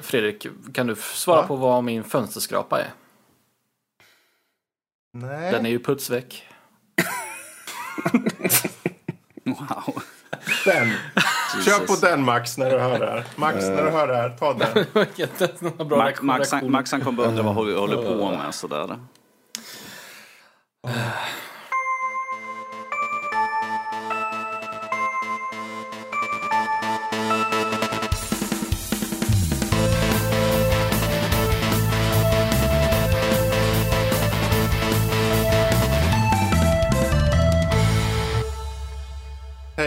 Eh, Fredrik, kan du svara Ja. på vad min fönsterskrapa är? Nej. Den är ju putsväck. Wow. Den. Kör på den Max när du hör det här. Max, när du hör det här, ta den. Max, Max, reaktion. Max han kommer undra vad vi håller på med sådär.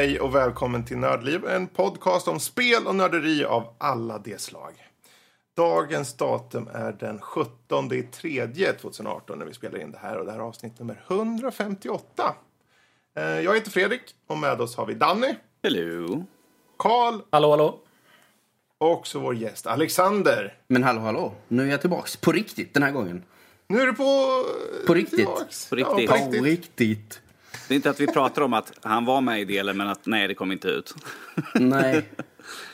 Hej och välkommen till Nördliv, en podcast om spel och nörderi av alla de slag. Dagens datum är den 17 i tredje 2018 när vi spelar in det här och det här är avsnitt nummer 158. Eh, Jag heter Fredrik och med oss har vi Danny, Hello. Karl Hallå, hallå. och också vår gäst Alexander. Men hallå, hallå. Nu är jag tillbaks. På riktigt den här gången. Nu är du på... På riktigt. tillbaks. På Ja, riktigt. på På riktigt. riktigt. Det är inte att vi pratar om att han var med i delen men att nej det kom inte ut. Nej.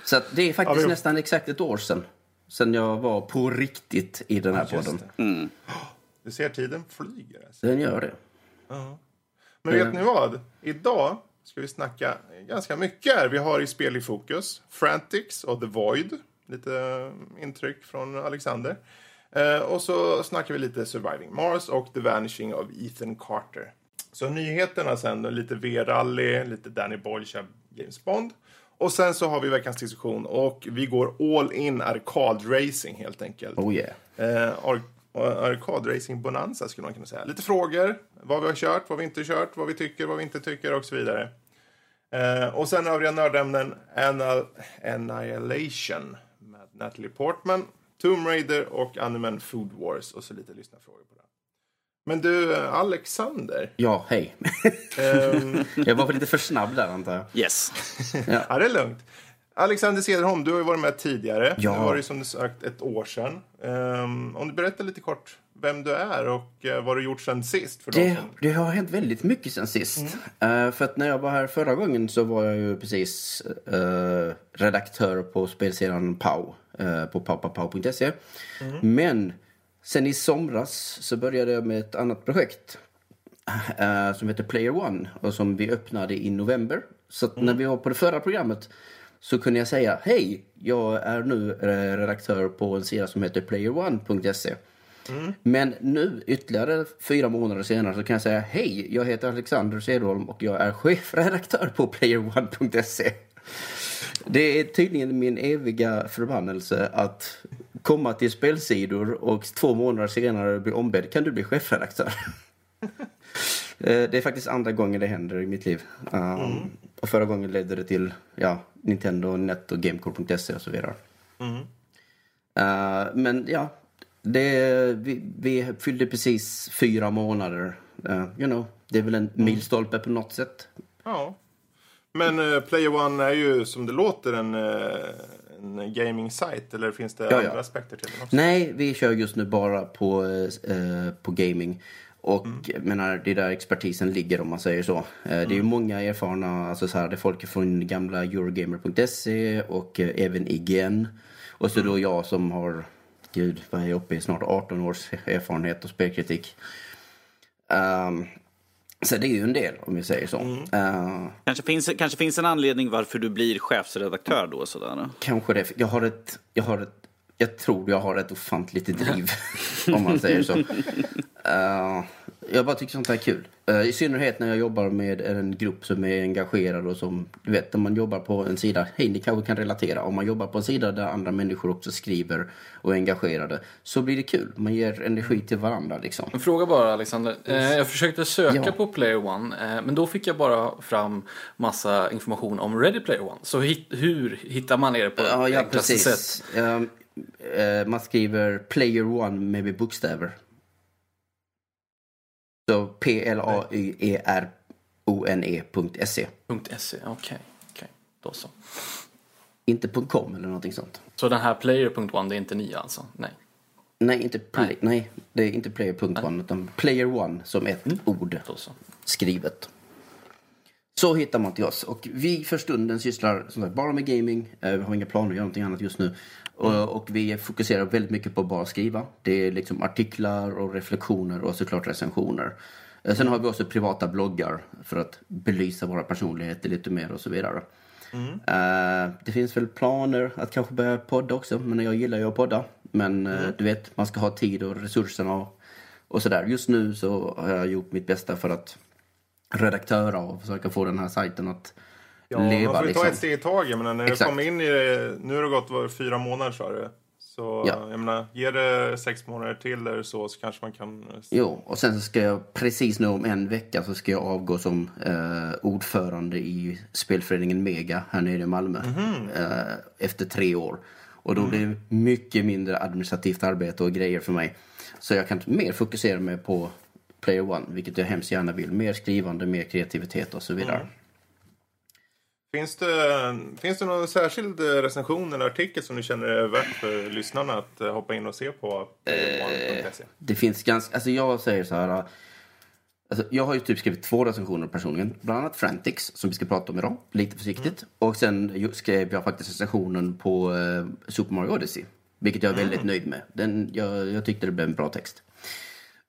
Så att det är faktiskt Ja, vi- nästan exakt ett år sedan. Sen jag var på riktigt i den här Just podden. Mm. Du ser, tiden flyger. Alltså. Den gör det. Men vet ni vad? Idag ska vi snacka ganska mycket här. Vi har i spel i fokus Frantics och The Void. Lite eh, intryck från Alexander. Eh, och så snackar vi lite Surviving Mars och The Vanishing of Ethan Carter. Så nyheterna sen, lite V-rally, lite Danny Boyle kör James Bond. Och sen så har vi veckans diskussion och vi går all in arkadracing helt enkelt. Oh yeah. Eh, ar- arkadracing bonanza skulle man kunna säga. Lite frågor, vad vi har kört, vad vi inte kört, vad vi tycker, vad vi inte tycker och så vidare. Eh, och sen övriga nördämnen Anal- Annihilation med Natalie Portman, Tomb Raider och Animan Food Wars och så lite lyssnarfrågor på det. Men du, Alexander. Ja, hej. ehm, jag var lite för snabb där antar jag. Yes. ja, det är lugnt. Alexander Cederholm, du har ju varit med tidigare. Ja. Det var ju som du sagt ett år sedan. Ehm, om du berättar lite kort vem du är och eh, vad du gjort sen sist. För de Det, som... det har hänt väldigt mycket sen sist. Eh, för att när jag var här förra gången så var jag ju precis eh, redaktör på spelsidan Pau. Uh, på paupapau.se. Men sen i somras så började jag med ett annat projekt. eh, som heter Player One och som vi öppnade i november. Så mm. när vi var på det förra programmet så kunde jag säga hej, jag är nu eh, redaktör på en sida som heter playerone.se. Men nu, ytterligare fyra månader senare, så kan jag säga hej, jag heter Alexander Cederholm och jag är chefredaktör på playerone.se. Det är tydligen min eviga förbannelse att komma till spelsidor och två månader senare bli ombedd, kan du bli chefredaktör? Eh, Det är faktiskt andra gången det händer i mitt liv. Um, Och förra gången ledde det till ja, Nintendo, Net och Gamecore.se och så vidare. Uh, men ja, det, vi, vi fyllde precis fyra månader. Uh, you know, det är väl en milstolpe på något sätt. Ja. Men uh, Player One är ju som det låter en, uh, en gaming-sajt. Eller finns det ja. andra aspekter till den också? Nej, vi kör just nu bara på, eh, på gaming. Och jag menar, det är där expertisen ligger om man säger så. Eh, Det är ju många erfarna, alltså så här, det är folk från gamla Eurogamer.se och eh, även IGN. Och så då jag som har, gud vad är jag uppe i, snart 18 års erfarenhet och spelkritik. Ehm, så det är ju en del om vi säger så. Eh, Kanske finns, kanske finns en anledning varför du blir chefsredaktör då sådär. Kanske det. Jag har ett, jag har ett, jag tror jag har ett ofantligt driv, om man säger så. Eh, jag bara tycker sånt här är kul. Eh, I synnerhet när jag jobbar med en grupp som är engagerad och som, du vet, när man jobbar på en sida, hej ni kanske kan relatera, om man jobbar på en sida där andra människor också skriver och är engagerade, så blir det kul. Man ger energi till varandra liksom. En fråga bara Alexander. Eh, jag försökte söka Ja. på Player One eh, men då fick jag bara fram massa information om Ready Player One. Så hur hittar man er på Ja, ja enklaste precis. sätt? Ehm, eh, man skriver player one med bokstäver. Så P-L-A-Y-E-R-O-N-E.se. .se, okej. okej. Då så. Inte .com eller någonting sånt. Så den här player.one det är inte ni alltså? Nej. Nej, inte play, nej. det är inte player.one utan player one som ett ord Då så. skrivet. Så hittar man till oss. Och vi för stunden sysslar som sagt, bara med gaming. Eh, Vi har inga planer att göra någonting annat just nu. Och, och vi fokuserar väldigt mycket på att bara skriva. Det är liksom artiklar och reflektioner och såklart recensioner. Eh, Sen har vi också privata bloggar för att belysa våra personligheter lite mer och så vidare. Eh, det finns väl planer att kanske börja podda också, men jag gillar ju att podda. Men eh, du vet, man ska ha tid och resurserna och, och sådär. Just nu så har jag gjort mitt bästa för att redaktöra och försöka få den här sajten att Ja, leva. man får ju ta liksom. ett steg i taget. Men när Exakt. du kommer in i det, nu har det gått var, fyra månader sa du. Så Ja. jag menar, ge det sex månader till eller så, så kanske man kan... Jo, och sen så ska jag precis nu om en vecka så ska jag avgå som eh, ordförande i spelföreningen Mega här nere i Malmö. Eh, efter tre år. Och då blir det mycket mindre administrativt arbete och grejer för mig. Så jag kan mer fokusera mig på Player One, vilket jag hemskt gärna vill. Mer skrivande, mer kreativitet och så vidare. Finns det, finns det någon särskild eh, recension eller artikel som du känner är värt för lyssnarna att eh, hoppa in och se på one.se? Det finns ganska, alltså jag säger så här. Alltså jag har ju typ skrivit två recensioner personligen. Bland annat Frantix som vi ska prata om idag, lite försiktigt. Och sen skrev jag faktiskt recensionen på eh, Super Mario Odyssey. Vilket jag är väldigt nöjd med. Den, jag, jag tyckte det blev en bra text.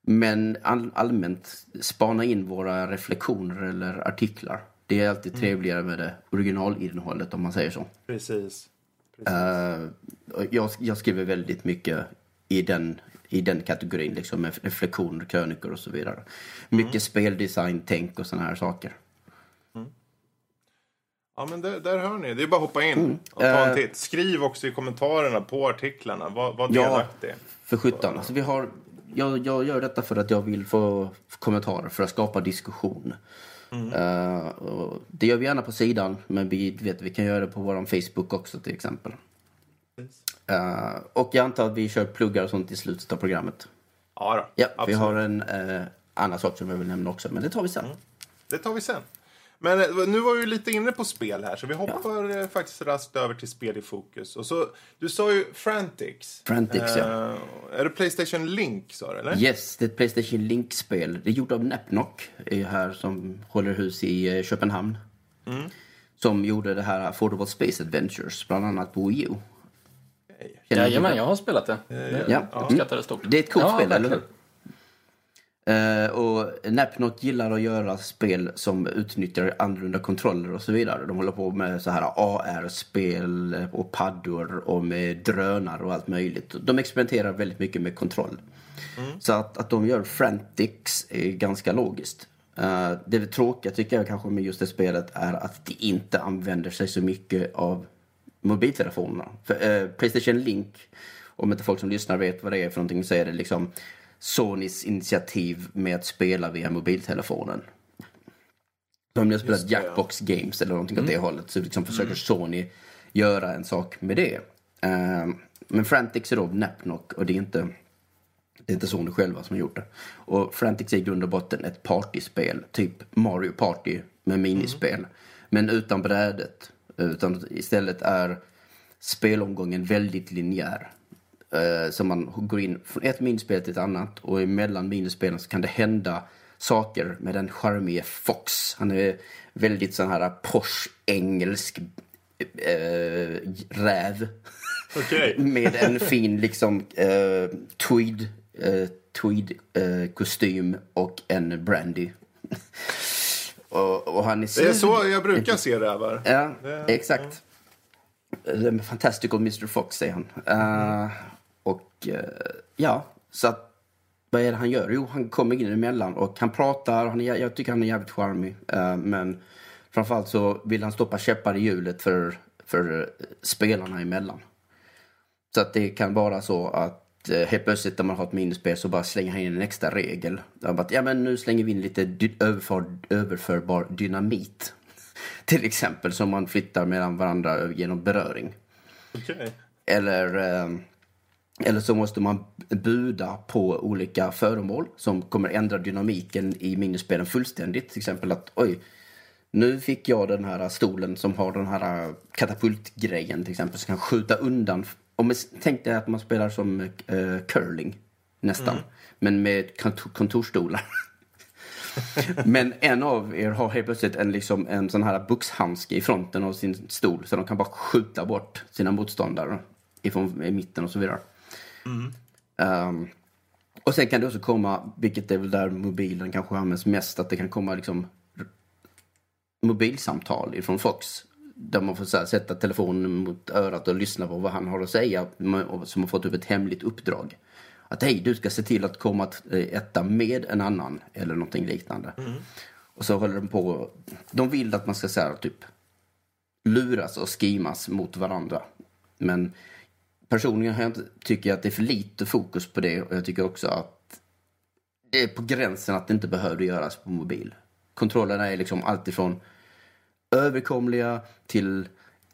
Men all, allmänt, spana in våra reflektioner eller artiklar. Det är alltid trevligare med det originalinnehållet om man säger så. Precis. Eh, och jag, jag skriver väldigt mycket i den, i den kategorin, liksom med reflektioner, krönikor och så vidare. Mycket speldesign, tänk och såna här saker. Ja, men där, där hör ni. Det är bara att hoppa in och ta en Eh. titt. Skriv också i kommentarerna på artiklarna. Var, var Ja. delaktig. För sjutton. Alltså vi har, jag, jag gör detta för att jag vill få kommentarer, för att skapa diskussion. Eh, och det gör vi gärna på sidan, men vi, vet, vi kan göra det på vår Facebook också till exempel. Eh, och jag antar att vi kör pluggar och sånt i slutet av programmet. Ja, då. Ja, vi har en eh, annan sak som jag vill nämna också, men det tar vi sen. Det tar vi sen. Men eh, nu var vi ju lite inne på spel här, så vi hoppar eh, faktiskt raskt över till spel i fokus. Och så, du sa ju Frantix. Frantix, ja. Eh, Är det Playstation Link, sa du, eller? Yes, det är ett Playstation Link-spel. Det är gjort av Napnock, är här som håller hus i eh, Köpenhamn. Som gjorde det här Affordable Space Adventures, bland annat på Wii U. Jajamän, jag har spelat det. Det Ja. uppskattar det stort. Det är ett coolt Ja, spel, eller hur? Eh, och Napnock gillar att göra spel som utnyttjar annorlunda kontroller och så vidare. De håller på med så här AR-spel och paddor och med drönare och allt möjligt. De experimenterar väldigt mycket med kontroll. Så att, att de gör Frantix är ganska logiskt. Eh, det tråkiga tycker jag kanske med just det spelet är att det inte använder sig så mycket av mobiltelefonerna. För, eh, Playstation Link, om inte folk som lyssnar vet vad det är för någonting så är det liksom Sonys initiativ med att spela via mobiltelefonen. Ni har spelat det, ja. Jackbox Games eller någonting åt det hållet så liksom försöker Sony göra en sak med det. Eh, men Frantix är då Napnock och det är inte det är inte Sony själva som har gjort det. Och Frantix är i grund och botten ett partyspel. Typ Mario Party med minispel. Men utan brädet. Utan istället är spelomgången väldigt linjär. Eh, så man går in från ett minispel till ett annat och emellan minispelen så kan det hända saker med den charmige Fox. Han är väldigt sån här posh engelsk eh, räv. Okej. Med en fin liksom eh, tweed, eh, tweed kostym och en brandy. och, och han är Det är så jag brukar se rävar. Ja, Det- exakt. The Fantastical Mr Fox säger han. Eh, och eh, ja, så att vad är det han gör? Jo, han kommer in emellan och han pratar. Han är, jag tycker han är jävligt charmig. Uh, men framförallt så vill han stoppa käppar i hjulet för, för eh, spelarna emellan. Så att det kan vara så att eh, helt plötsligt när man har ett minispel så bara slänger han in en extra regel. Bara, ja men nu slänger vi in lite dy- överför, överförbar dynamit. Till exempel som man flyttar mellan varandra genom beröring. Okej. Eller, eh, eller så måste man buda på olika föremål som kommer ändra dynamiken i minispelen fullständigt. Till exempel att oj, nu fick jag den här stolen som har den här katapultgrejen till exempel som kan skjuta undan. Om tänk dig att man spelar som eh, curling nästan, men med kont- kontorsstolar. Men en av er har helt plötsligt en, liksom, en sån här boxhandske i fronten av sin stol så de kan bara skjuta bort sina motståndare ifrån i mitten och så vidare. Um, och sen kan det också komma, vilket är väl där mobilen kanske används mest, att det kan komma liksom mobilsamtal ifrån Fox. Där man får så här, sätta telefonen mot örat och lyssna på vad han har att säga. Som har fått upp ett hemligt uppdrag. Att hej, du ska se till att komma att eh, etta med en annan eller någonting liknande. Och så håller de på. De vill att man ska så här, typ luras och skimas mot varandra. Men personligen har jag inte, tycker jag att det är för lite fokus på det och jag tycker också att det är på gränsen att det inte behövde göras på mobil. Kontrollerna är liksom alltifrån överkomliga till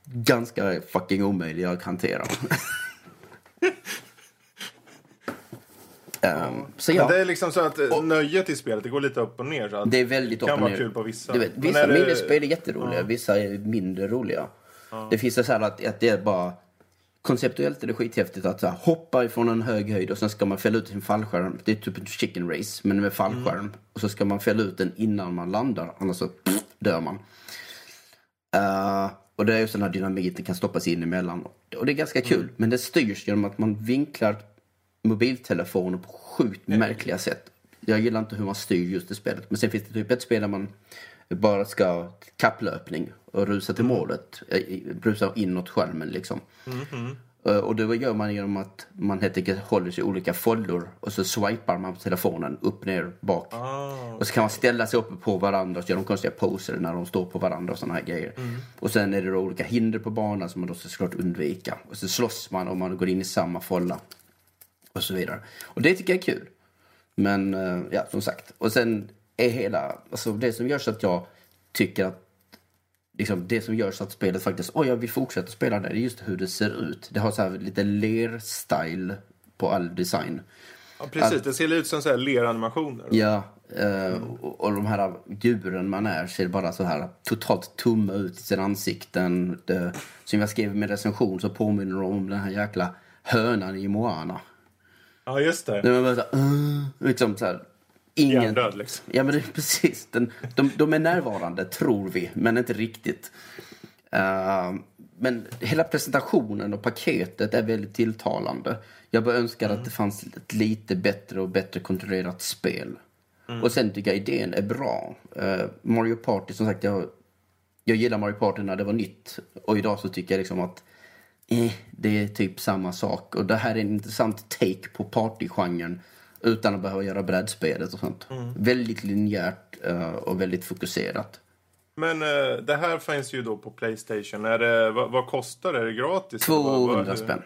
ganska fucking omöjliga att hantera. Men ja, det är liksom så att eh, nöjet i spelet, det går lite upp och ner. Så att det är väldigt upp kan och vara ner. kul på vissa. Du vet, vissa är det- minnesspel är jätteroliga, vissa är mindre roliga. Det finns så här att, att det är bara konceptuellt är det skithäftigt att så här, hoppa ifrån en hög höjd och sen ska man fälla ut sin fallskärm. Det är typ en chicken race, men med fallskärm. Mm. Och så ska man fälla ut den innan man landar, annars så pff, dör man. Eh, och det är ju sån här dynamit, det kan stoppas in emellan. Och det är ganska kul, Mm. men det styrs genom att man vinklar mobiltelefoner på sjukt märkliga sätt. Jag gillar inte hur man styr just det spelet. Men sen finns det typ ett spel där man bara ska kapplöpning och rusa till målet. eh, Rusa inåt skärmen liksom. Eh, Och det gör man genom att man helt enkelt håller sig i olika foldor och så swipar man på telefonen upp, ner, bak. Och så kan man ställa sig uppe på varandra och så gör de konstiga poser när de står på varandra och såna här grejer. Och sen är det då olika hinder på banan som man då ska såklart undvika. Och så slåss man om man går in i samma folla. Och så vidare. Och det tycker jag är kul. Men eh, ja, som sagt. Och sen är hela, alltså det som gör så att jag tycker att liksom det som gör så att spelet faktiskt, oj jag vill fortsätta spela det, det är just hur det ser ut. Det har så här lite ler-style på all design. Ja, precis, det ser ut som så här leranimationer. Ja, eh, och, och de här djuren man är ser bara så här totalt tumma ut i sina ansikten. Det, som jag skrev med recension så påminner de om den här jäkla hönan i Moana. Ja, just det. Det var bara så här, uh, liksom så här, ingen... Hjärndöd liksom. Ja men det är precis. Den, de, de är närvarande, tror vi, men inte riktigt. Eh, men hela presentationen och paketet är väldigt tilltalande. Jag bara önskar att det fanns ett lite bättre och bättre kontrollerat spel. Och sen tycker jag idén är bra. Eh, Mario Party, som sagt, jag, jag gillar Mario Party när det var nytt. Och idag så tycker jag liksom att eh, det är typ samma sak. Och det här är en intressant take på partygenren utan att behöva göra brädspelet och sånt. Väldigt linjärt eh, och väldigt fokuserat. Men eh, det här finns ju då på Playstation. Är det, vad, vad kostar det? Är det gratis? Vad- 200 vad- spänn.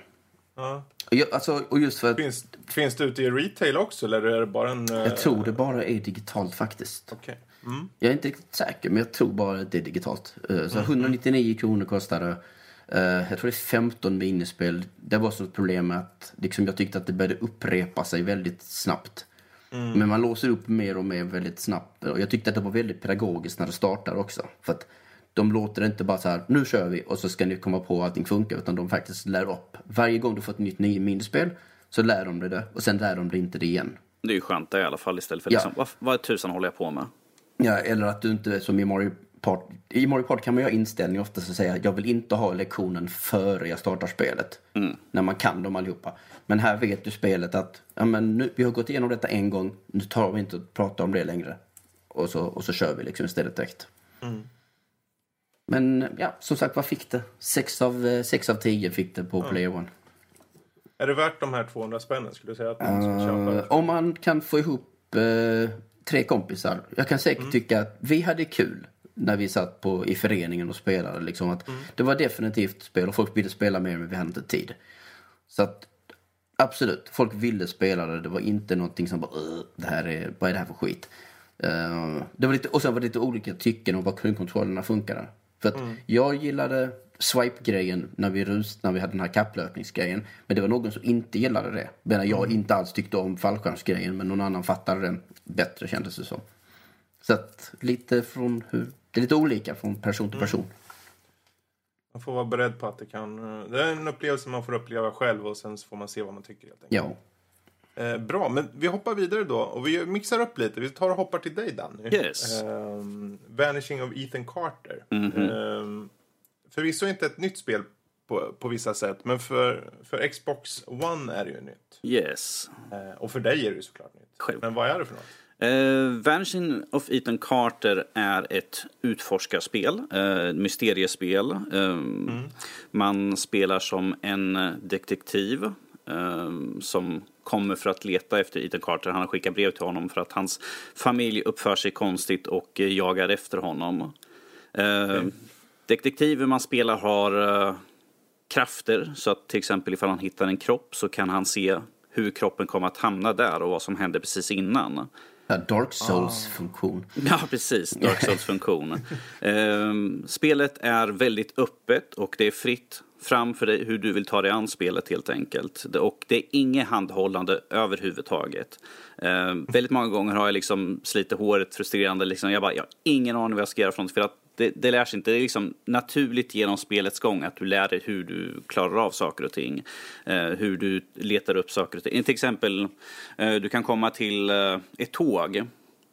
Ja. Jag, alltså, och just för att Finns, finns det ute i retail också? Eller är det bara en... eh, jag tror det bara är digitalt faktiskt. Okej. Mm. Jag är inte riktigt säker, men jag tror bara att det är digitalt. Eh, Så 199 kronor kostar det. Eh, Jag tror det är 15 minispel. Det var så ett problem med att liksom, jag tyckte att det började upprepa sig väldigt snabbt. Men man låser upp mer och mer väldigt snabbt. Och jag tyckte att det var väldigt pedagogiskt när det startar också. För att de låter inte bara så här, nu kör vi och så ska ni komma på att allting funkar. Utan de faktiskt lär upp. Varje gång du får ett nytt ny- minispel så lär de dig det. Och sen lär de dig inte det igen. Det är ju skönt det i alla fall istället för Ja. liksom, vad, vad tusan håller jag på med? Ja, eller att du inte som i Mario Party. I Mario Party kan man ju ha inställning ofta så säga jag vill inte ha lektionen före jag startar spelet. När man kan dem allihopa. Men här vet du spelet att ja, men nu, vi har gått igenom detta en gång, nu tar vi inte och pratar om det längre. Och så, och så kör vi liksom istället direkt. Men ja, som sagt, vad fick det? 6 av, eh, sex av 10 fick det på Player One. Är det värt de här 200 spännen? Skulle du säga att man ska köpa Eh, det? om man kan få ihop eh, tre kompisar. Jag kan säkert tycka att vi hade kul när vi satt på, i föreningen och spelade. Liksom, att Det var definitivt spel och folk ville spela mer men vi hade inte tid. Så att absolut, folk ville spela det. Det var inte någonting som bara "Ugh, det här är, vad är det här för skit? Eh, det var lite, och sen var det lite olika tycken om vad kontrollerna funkade. För att jag gillade swipe-grejen när vi, rus, när vi hade den här kapplöpningsgrejen. Men det var någon som inte gillade det. Medan jag inte alls tyckte om fallskärmsgrejen men någon annan fattade den bättre kändes det som. Så att lite från hur, det är lite olika från person till person. Man får vara beredd på att det kan... eh, Det är en upplevelse man får uppleva själv och sen så får man se vad man tycker helt enkelt. Ja. Eh, bra, men vi hoppar vidare då och vi mixar upp lite. Vi tar och hoppar till dig Danny. Yes. Ehm, Vanishing of Ethan Carter. Mhm. Ehm, förvisso inte ett nytt spel på, på vissa sätt, men för, för Xbox One är det ju nytt. Yes. Eh, och för dig är det ju såklart nytt. Själv. Men vad är det för något? Eh, Vanishing of Ethan Carter är ett utforskarspel, eh, mysteriespel. Eh, Man spelar som en detektiv eh, som kommer för att leta efter Ethan Carter. Han har skickat brev till honom för att hans familj uppför sig konstigt och eh, jagar efter honom. Eh, Detektiven man spelar har krafter så att till exempel ifall han hittar en kropp så kan han se hur kroppen kommer att hamna där och vad som hände precis innan. Ja, Dark Souls-funktion. Ja, precis. Dark Souls-funktion. Ehm, spelet är väldigt öppet och det är fritt fram för dig hur du vill ta dig an spelet helt enkelt. Och det är inget handhållande överhuvudtaget. Ehm, väldigt många gånger har jag liksom slitit håret frustrerande. Liksom. Jag bara, jag har ingen aning vad jag ska göra för något. För att det, det lär sig inte. Det är liksom naturligt genom spelets gång att du lär dig hur du klarar av saker och ting. Eh, hur du letar upp saker och ting. Till exempel, eh, du kan komma till eh, ett tåg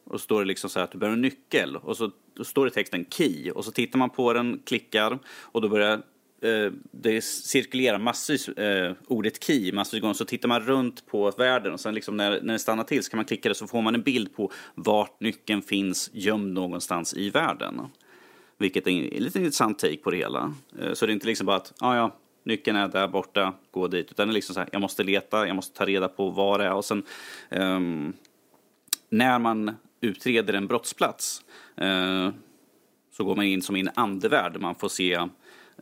och så står det liksom så här att du behöver en nyckel och så står det texten key och så tittar man på den, klickar och då börjar eh, det cirkulera massvis eh, ordet key massvis gånger så tittar man runt på världen och sen liksom när, när det stannar till så kan man klicka det så får man en bild på vart nyckeln finns gömd någonstans i världen. Vilket är en lite intressant take på det hela. Eh, Så det är inte liksom bara att, ah, ja, nyckeln är där borta, gå dit. Utan det är liksom så här, jag måste leta, jag måste ta reda på vad det är. Och sen ehm, när man utreder en brottsplats eh, så går man in som i en andevärld. Man får se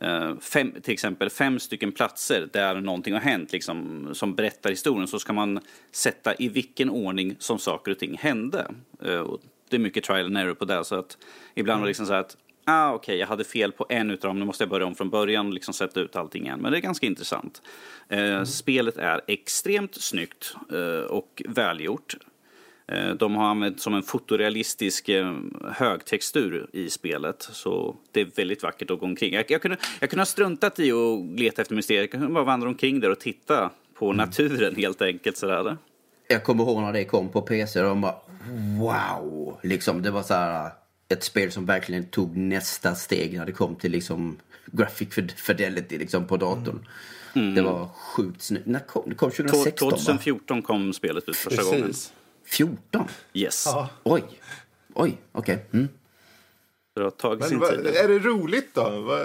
eh, fem, till exempel fem stycken platser där någonting har hänt liksom, som berättar historien. Så ska man sätta i vilken ordning som saker och ting hände. Och det är mycket trial and error på det. Så att ibland var det liksom så här att ah, okej, jag hade fel på en utav dem, nu måste jag börja om från början och liksom sätta ut allting igen. Men det är ganska intressant. Eh, Spelet är extremt snyggt eh, och välgjort. Eh, De har använt som en fotorealistisk eh, högtextur i spelet. Så det är väldigt vackert att gå omkring. Jag, jag, kunde, jag kunde ha struntat i att leta efter mysterier. Jag kunde bara vandra omkring där och titta på naturen helt enkelt. Sådär. Jag kommer ihåg när det kom på PC och de bara wow. Liksom, det var så här ett spel som verkligen tog nästa steg när det kom till liksom graphic fidelity liksom, på datorn. Det var sjukt snyggt. När kom det? kom 2016 va? 2014 kom spelet ut första gången. Precis. 14? Yes. Ja. Oj. Oj, okej. Mm. Det har tagit Men sin tid. är det roligt då?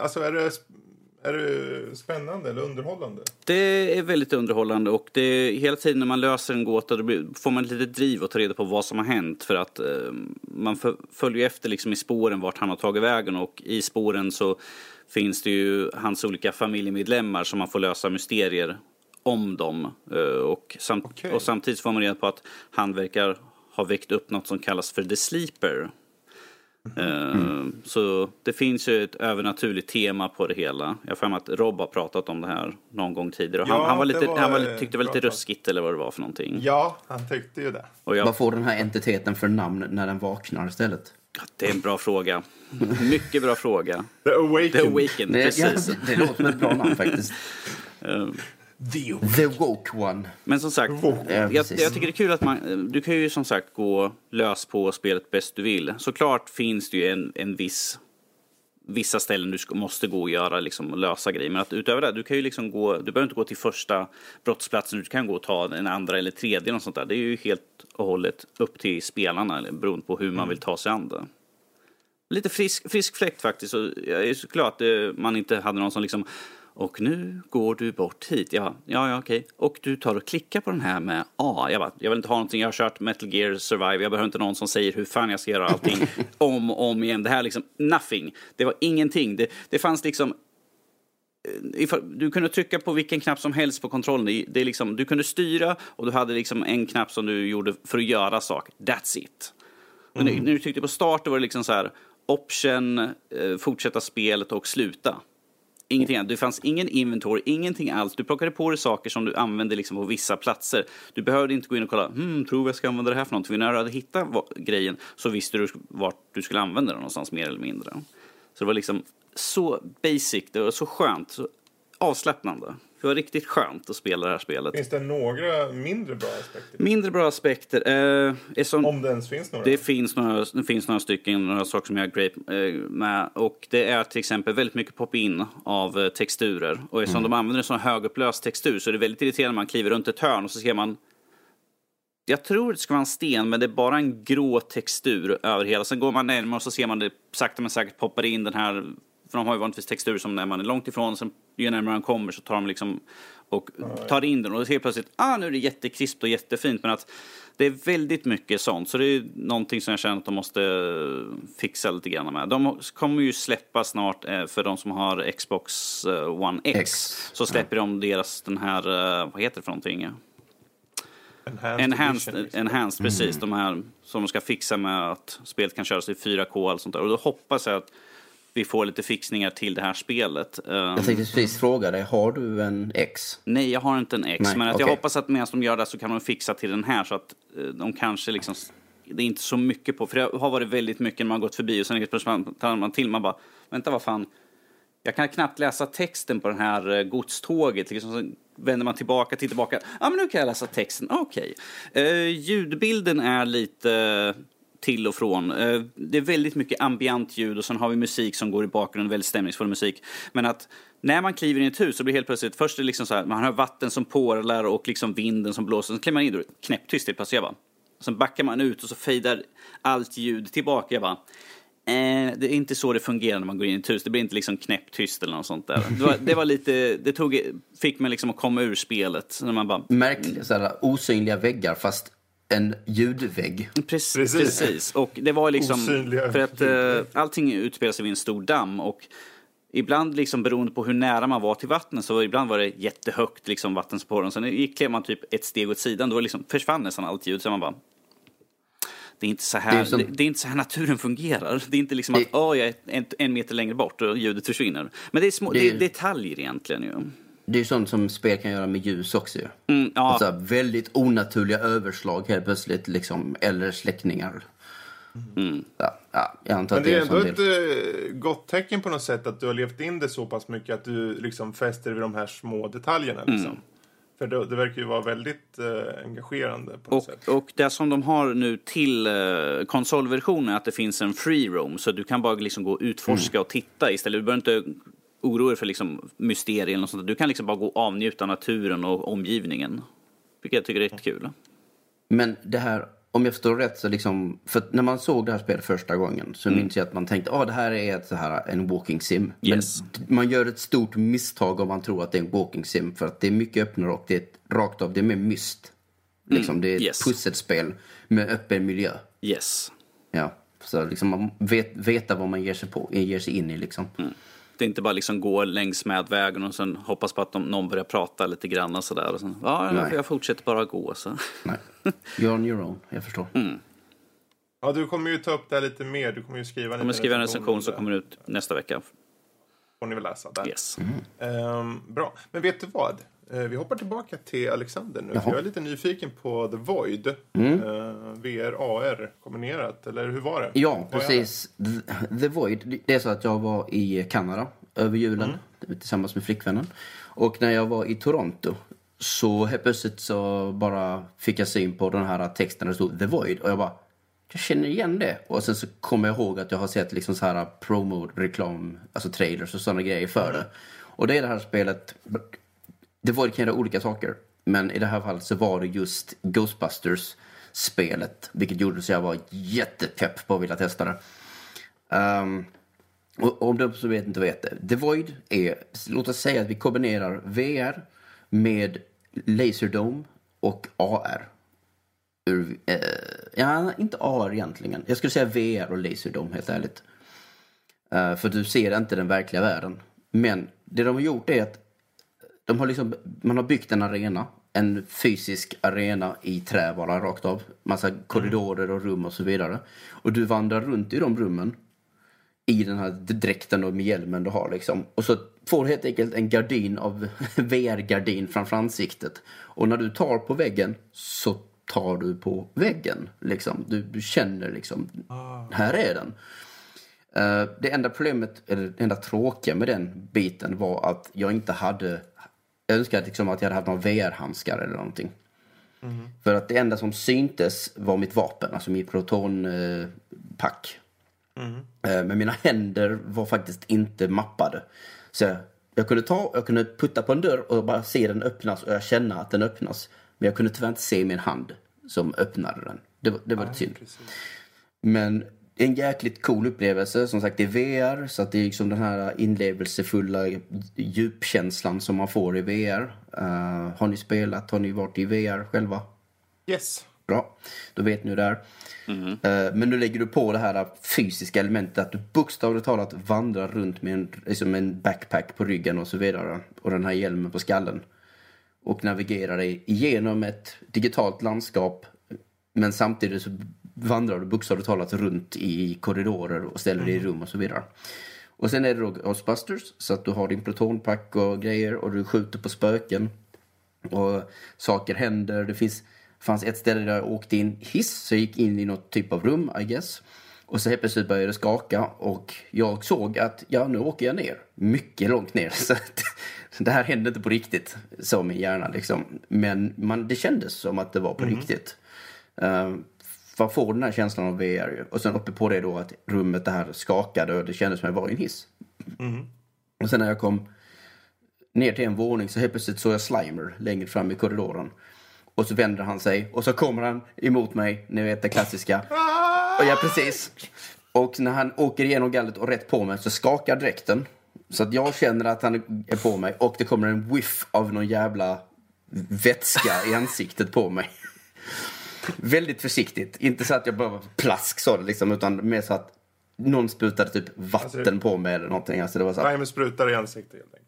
Alltså är det, är det spännande eller underhållande? Det är väldigt underhållande och det är, hela tiden när man löser en gåta då får man lite driv att ta reda på vad som har hänt för att eh, man följer efter liksom i spåren vart han har tagit vägen och i spåren så finns det ju hans olika familjemedlemmar som man får lösa mysterier om dem eh, och, samt, Okej. och samtidigt får man reda på att han verkar ha väckt upp något som kallas för The Sleeper. Eh, Så det finns ju ett övernaturligt tema på det hela. Jag har att Rob har pratat om det här någon gång tidigare. Och han, Ja, han, var lite, var, han var, eh, tyckte det var lite ruskigt eller vad det var för någonting. Ja, han tyckte ju det. Och jag, Vad får den här entiteten för namn när den vaknar istället? det är en bra fråga. Mycket bra fråga. The Awakened. The Awakened, Det, ja, precis. det låter som ett bra namn faktiskt. The The Woke One. Men som sagt, Ja, jag, jag tycker det är kul att man, du kan ju som sagt gå lös på spelet bäst du vill. Såklart finns det ju en, en viss, vissa ställen du ska, måste gå och göra, liksom, och lösa grejer. Men att utöver det, du kan ju liksom gå, du behöver inte gå till första brottsplatsen, du kan gå och ta en andra eller tredje eller sånt där. Det är ju helt och hållet upp till spelarna, beroende på hur man vill ta sig an det. Lite frisk, frisk fläkt faktiskt. Och jag är så glad att eh, man inte hade någon som liksom och nu går du bort hit. Ja, ja, ja okej. Och du tar och klickar på den här med A. Jag, bara, jag vill inte ha någonting. Jag har kört Metal Gear Survive. Jag behöver inte någon som säger hur fan jag ska göra allting om och om igen. Det här är liksom nothing. Det var ingenting. Det, det fanns liksom eh, du kunde trycka på vilken knapp som helst på kontrollen. Det, är liksom, du kunde styra och du hade liksom en knapp som du gjorde för att göra saker. That's it. Men när du tryckte på start då var det liksom så här option, eh, fortsätta spelet och sluta. Ingenting annat. Det fanns ingen inventory, ingenting alls. Du plockade på dig saker som du använde liksom på vissa platser. Du behövde inte gå in och kolla, hmm, tror jag ska använda det här för någonting. För när du hade hittat grejen så visste du vart du skulle använda den någonstans mer eller mindre. Så det var liksom så basic, det var så skönt, så avslappnande. Det var riktigt skönt att spela det här spelet. Finns det några mindre bra aspekter? Mindre bra aspekter. Eh, är som, Om det ens finns några? det, finns några, det finns några stycken, några saker som jag great eh, med. Och det är till exempel väldigt mycket pop-in av eh, texturer. Och eftersom de använder en sån högupplöst textur så är det väldigt irriterande när man kliver runt ett hörn och så ser man jag tror det ska vara en sten, men det är bara en grå textur över hela. Sen går man närmare och så ser man det sakta men säkert poppar in den här, för de har ju vanligtvis textur som när man är långt ifrån, sen ju närmare man kommer så tar de liksom och tar in den och helt plötsligt, ah nu är det jättekrispt och jättefint, men att det är väldigt mycket sånt, så det är någonting som jag känner att de måste fixa lite grann med. De kommer ju släppa snart, eh, för de som har Xbox eh, One X, X. så släpper de deras den här, eh, vad heter det för någonting? Enhanced, Enhanced, edition, liksom. enhanced precis. De här som de ska fixa med att spelet kan köras i 4K och allt sånt där. Och då hoppas jag att vi får lite fixningar till det här spelet. Jag tänkte precis fråga dig, har du en X? nej, jag har inte en X. Nej, men att jag okej. hoppas att medan de gör det så kan de fixa till den här så att eh, de kanske liksom... Det är inte så mycket på, för det har varit väldigt mycket när man gått förbi och sen tar man till man bara, vänta vad fan, jag kan knappt läsa texten på den här eh, godståget. Liksom, så vänder man tillbaka, till tillbaka. Ja, men nu kan jag läsa texten. Okej. Eh, ljudbilden är lite till och från. Eh, det är väldigt mycket ambient ljud och sen har vi musik som går i bakgrunden, väldigt stämningsfull musik. Men att när man kliver in i ett hus så blir det helt plötsligt, först är det liksom så här, man hör vatten som porlar och liksom vinden som blåser. Sen kliver man in och det är knäpptyst helt plötsligt. Jag bara, Sen backar man ut och så fejdar allt ljud tillbaka. Jag bara, eh, det är inte så det fungerar när man går in i ett hus. Det blir inte liksom knäpptyst eller något sånt där. Det var, det var lite, det tog, fick mig liksom att komma ur spelet. När man bara, Märkliga osynliga väggar fast en ljudvägg. Precis. Precis. precis. Och det var liksom... Osynliga För att eh, allting utspelar sig vid en stor damm. Och ibland liksom beroende på hur nära man var till vattnet så ibland var det jättehögt liksom vattenspåren. Sen gick klev man typ ett steg åt sidan. Då liksom försvann nästan allt ljud. Så man bara... Det är, inte så här, Det det, är som- det, är inte så här naturen fungerar. Det är inte liksom att Det- åh, jag är en, en meter längre bort och ljudet försvinner. Men det är, små, det... Det- är detaljer egentligen ju. Det är ju sånt som spel kan göra med ljus också ju. Mm, ja, Alltså, väldigt onaturliga överslag helt plötsligt, liksom, eller släckningar. Ja, ja, jag antar Men det är en ändå ett del. eh, gott tecken på något sätt att du har levt in det så pass mycket att du liksom fäster vid de här små detaljerna. Liksom. Mm. För det, det verkar ju vara väldigt eh, engagerande på något sätt. Och, och det som de har nu till eh, konsolversionen är att det finns en free roam. Så du kan bara liksom gå och utforska och titta istället. Du behöver inte oroa dig för liksom mysterier eller något sånt. Du kan liksom bara gå och avnjuta naturen och omgivningen. Vilket jag tycker är rätt kul. Men det här, om jag förstår rätt, så liksom, för när man såg det här spelet första gången så minns jag att man tänkte att det här är ett, så här, en walking sim. Yes. Men man gör ett stort misstag om man tror att det är en walking sim för att det är mycket öppnare och det är ett, rakt av, det är mer myst. Liksom, det är ett yes. pusselspel med öppen miljö. Yes. Ja, så liksom man vet, veta vad man ger sig, på, ger sig in i liksom. Det är inte bara liksom gå längs med vägen och sen hoppas på att de, någon börjar prata lite grann och sådär. Och sen, ja, Nej. jag fortsätter bara gå. Så. Nej. You're on your own, jag förstår. Ja, du kommer ju ta upp det här lite mer. Du kommer ju skriva en kommer skriva en recension recension om som kommer ut nästa vecka. Får ni väl läsa där. Yes. Ehm, bra. Men vet du vad? Eh, vi hoppar tillbaka till Alexander nu. Jag är lite nyfiken på The Void. Mm. Eh, VR, AR kombinerat. Eller hur var det? Ja, precis. The- The Void. Det är så att jag var i Kanada över julen tillsammans med flickvännen. Och när jag var i Toronto så helt plötsligt så bara fick jag syn på den här texten där det stod The Void. Och jag bara, jag känner igen det. Och sen så kommer jag ihåg att jag har sett liksom så här promo-reklam, alltså trailers och sådana grejer för det. Och det är det här spelet, The Void kan göra olika saker. Men i det här fallet så var det just Ghostbusters-spelet. Vilket gjorde så jag var jättepepp på att vilja testa det. Um, och om de som vet inte vet det. The Void är, låt oss säga att vi kombinerar VR med Laserdome och AR. Ur, eh, ja, inte AR egentligen. Jag skulle säga VR och Laserdome helt ärligt. Eh, för du ser inte den verkliga världen. Men det de har gjort är att de har liksom, man har byggt en arena. En fysisk arena i trä bara rakt av. Massa korridorer och rum och så vidare. Och du vandrar runt i de rummen. I den här dräkten och med hjälmen du har liksom. Och så får du helt enkelt en gardin av VR-gardin framför ansiktet. Och när du tar på väggen så tar du på väggen. Liksom. Du, känner liksom, här är den. Eh, det enda problemet, eller det enda tråkiga med den biten var att jag inte hade jag önskar liksom att jag hade haft några VR-handskar eller någonting. För att det enda som syntes var mitt vapen, alltså mitt protonpack. Eh, Men mina händer var faktiskt inte mappade. Så jag, jag kunde ta, jag kunde putta på en dörr och bara se den öppnas och jag känner att den öppnas. Men jag kunde tyvärr inte se min hand som öppnade den. Det, var- det var lite synd. Precis. Men en jäkligt cool upplevelse. Som sagt, det är VR. Så att det är liksom den här inlevelsefulla djupkänslan som man får i VR. Eh, har ni spelat? Har ni varit i VR själva? Yes. Bra, då vet ni hur det är. Eh, Men nu lägger du på det här fysiska elementet att du bokstavligt talat vandrar runt med en, liksom en backpack på ryggen och så vidare. Och den här hjälmen på skallen. Och navigerar dig igenom ett digitalt landskap. Men samtidigt så vandrar du bokstavligt talat runt i korridorer och ställer dig i rum och så vidare. Och sen är det då Ghostbusters, så att du har din protonpack och grejer och du skjuter på spöken. Och saker händer. Det finns, fanns ett ställe där jag åkte in hiss, så jag gick in i något typ av rum, I guess. Och så helt plötsligt började det skaka och jag såg att ja, nu åker jag ner. Mycket långt ner. Så det här hände inte på riktigt, sa min hjärna liksom. Men man, det kändes som att det var på riktigt. Uh, man får den här känslan av VR. Och sen uppe på det då att rummet det här skakade och det kändes som att jag var i en hiss. Och sen när jag kom ner till en våning så helt plötsligt såg jag Slimer längre fram i korridoren. Och så vänder han sig och så kommer han emot mig, ni vet det klassiska. Och ja, precis. Och när han åker igenom gallret och rätt på mig så skakar dräkten. Så att jag känner att han är på mig och det kommer en whiff av någon jävla vätska i ansiktet på mig. Väldigt försiktigt. Inte så att jag bara plask så det liksom, utan mer så att någon sprutade typ vatten på mig eller någonting. Alltså det var så här, Timer sprutar i ansiktet helt enkelt.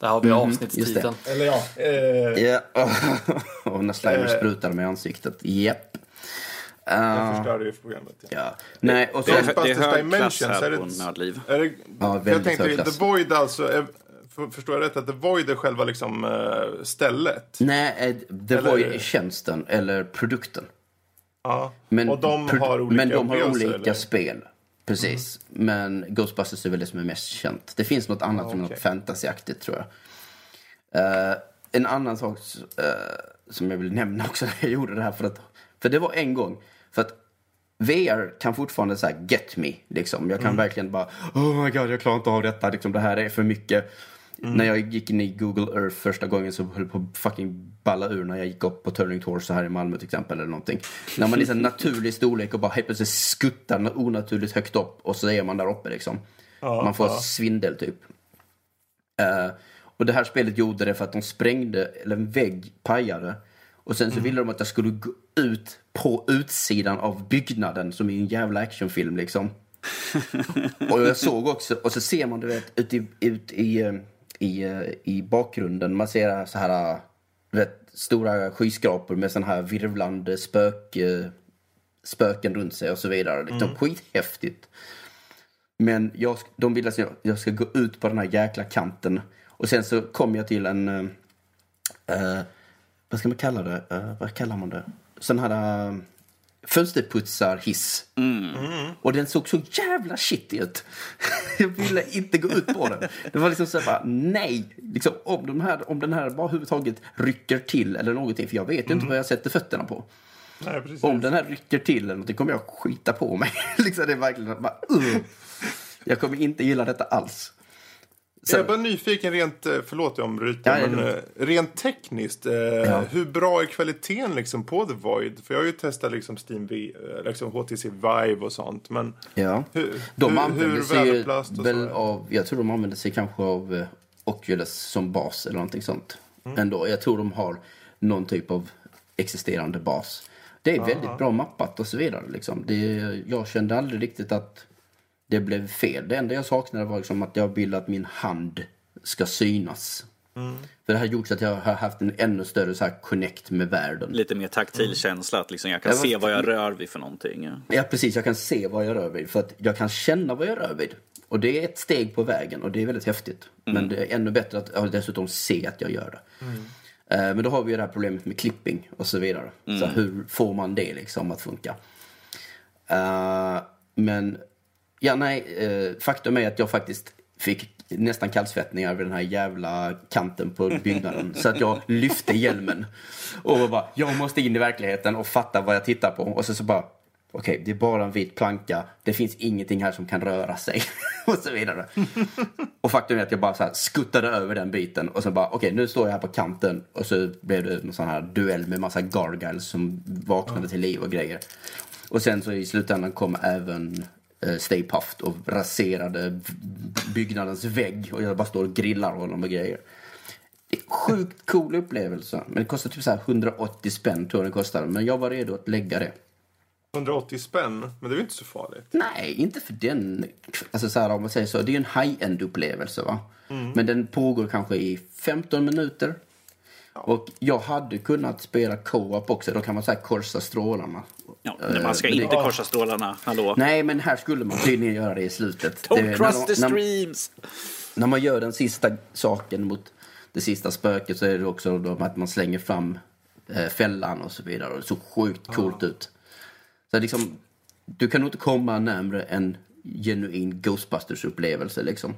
Där har vi just avsnittstiteln. Eller ja. Eh, Ja, och när Slimer Eh. sprutar mig i ansiktet. Japp. Uh, förstörde ju programmet. Ja. ja. Nej, och så... Det är, det är Ghostbusters hög klass är här det- på Nördliv. Är det, Ja, jag väldigt tänkte. The Void alltså, är, för, förstår jag rätt att The Void är själva liksom eh, stället? Nej, eh, det Eller- var ju tjänsten eller produkten. Ja. Men, och de pro- har olika men de har olika eller? Mm. spel. Precis. Men Ghostbusters är väl det som är mest känt. Det finns något annat som är okej. något fantasyaktigt tror jag. Eh, en annan sak eh, som jag vill nämna också när jag gjorde det här. För, att, för det var en gång. För att VR kan fortfarande så get me. Liksom. Jag kan Mm. verkligen bara, oh my god jag klarar inte av detta. Liksom, det här är för mycket. Mm. När jag gick in i Google Earth första gången så höll jag på att fucking balla ur när jag gick upp på Turning Torso här i Malmö till exempel. Eller någonting. När man är en naturlig storlek och bara helt plötsligt skuttar onaturligt högt upp och så är man där uppe liksom. Ja, man får ja. svindel typ. Eh, och det här spelet gjorde det för att de sprängde, eller en vägg pajade. Och sen så Mm. ville de att jag skulle gå ut på utsidan av byggnaden som i en jävla actionfilm liksom. och jag såg också, och så ser man du vet ut i, ut i, eh, i, eh, i bakgrunden, man ser så här eh, du vet, stora skyskrapor med sån här virvlande spök, spöken runt sig och så vidare. Liksom, Skithäftigt. Men jag, de vill att jag, jag ska gå ut på den här jäkla kanten. Och sen så kom jag till en... eh, vad ska man kalla det? Eh, vad kallar man det? Sån här uh, fönsterputsarhiss. Och den såg så jävla shitty ut. jag ville inte gå ut på den. Det var liksom så här bara, nej. Liksom, om, de här, om den här bara överhuvudtaget rycker till eller någonting. För jag vet ju inte vad jag sätter fötterna på. Nej. Om den här rycker till eller någonting kommer jag skita på mig. liksom det är verkligen bara, uh. Jag kommer inte gilla detta alls. Jag är bara nyfiken rent, eh, förlåt jag ombryter, Ja, ja, men det- eh, rent tekniskt. Eh, Hur bra är kvaliteten liksom på The Void? För jag har ju testat liksom Steam V, eh, liksom HTC Vive och sånt. Men Ja. hur, De hur, hur sig väl av, jag tror de använder sig kanske av Oculus som bas eller någonting sånt. Mm. Ändå, jag tror de har någon typ av existerande bas. Det är väldigt bra mappat och så vidare. Liksom. Det, jag kände aldrig riktigt att det blev fel. Det enda jag saknade var liksom att jag ville att min hand ska synas. Mm. För det har gjort att jag har haft en ännu större så här connect med världen. Lite mer taktil känsla, att liksom jag kan Ja, se vad- vad jag rör vid för någonting. Ja. Ja, precis. Jag kan se vad jag rör vid. För att jag kan känna vad jag rör vid. Och det är ett steg på vägen och det är väldigt häftigt. Men det är ännu bättre att jag dessutom se att jag gör det. Eh, Men då har vi ju det här problemet med clipping och så vidare. Så hur får man det liksom att funka? Eh, Men, ja nej, eh, faktum är att jag faktiskt fick nästan kallsvettningar vid den här jävla kanten på byggnaden. så att jag lyfte hjälmen och bara, jag måste in i verkligheten och fatta vad jag tittar på. Och så, så bara, okej, okay, det är bara en vit planka. Det finns ingenting här som kan röra sig. och så vidare. och faktum är att jag bara så skuttade över den biten och så bara, okej, okay, nu står jag här på kanten. Och så blev det en sån här duell med massa gargoyles som vaknade till liv och grejer. Och sen så i slutändan kom även Stay Puft och raserade byggnadens vägg. Och jag bara står och grillar honom och grejer. Det är sjukt cool upplevelse. Men det kostar typ så 180 spänn tror jag det kostade. Men jag var redo att lägga det. 180 spänn, men det är ju inte så farligt. Nej, inte för den. Alltså så här, om man säger så, det är en high-end upplevelse va. Mm. Men den pågår kanske i 15 minuter. Ja. Och jag hade kunnat spela co-op också, då kan man säga korsa strålarna. Ja, men man ska uh, inte det... korsa strålarna, hallå? Nej, men här skulle man tydligen göra det i slutet. Don't det, cross the streams! När, när, man gör den sista saken mot det sista spöket så är det också då att man slänger fram eh, fällan och så vidare. Och det såg sjukt coolt ja. ut. Så liksom, du kan nog inte komma närmre en genuin Ghostbusters-upplevelse liksom.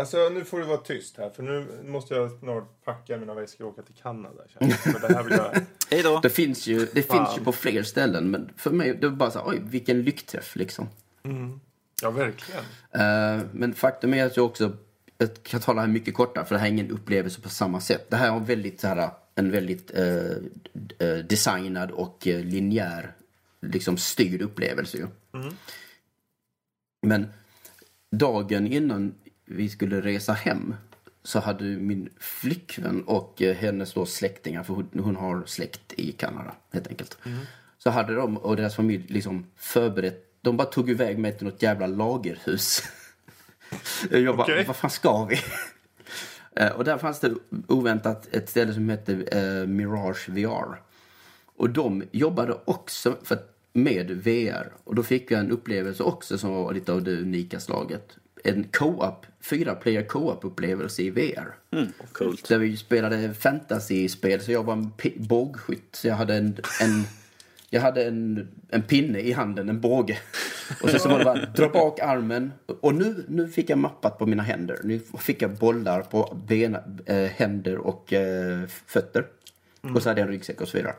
Alltså nu får du vara tyst här för nu måste jag snart packa mina väskor och åka till Kanada. För det här vill jag... Hej då! Det finns ju, det finns ju på fler ställen men för mig det var bara så här, oj vilken lyckträff liksom. Mm. Ja verkligen. Uh, men faktum är att jag också, jag kan tala här mycket kortare för det här är ingen upplevelse på samma sätt. Det här är väldigt, så här, en väldigt uh, designad och linjär liksom styrd upplevelse ju. Mm. Men dagen innan vi skulle resa hem så hade min flickvän och eh, hennes då släktingar, för hon, har släkt i Kanada helt enkelt. Mm. Så hade de och deras familj liksom förberett, de bara tog iväg mig till något jävla lagerhus. Jag bara, okay. vad fan ska vi? Eh, och där fanns det oväntat ett ställe som hette uh, Mirage VR. Och de jobbade också för, med VR. Och då fick jag en upplevelse också som var lite av det unika slaget. En co-op, fyra player co-op upplevelse i VR. Mm, coolt. Där vi spelade fantasy-spel så jag var en bågskytt. Så jag hade en, en jag hade en, en pinne i handen, en båge. Och sen så var det bara dra bak armen. Och nu, nu fick jag mappat på mina händer. Nu fick jag bollar på bena, äh, händer och äh, fötter. Mm. Och så hade jag en ryggsäck och så vidare.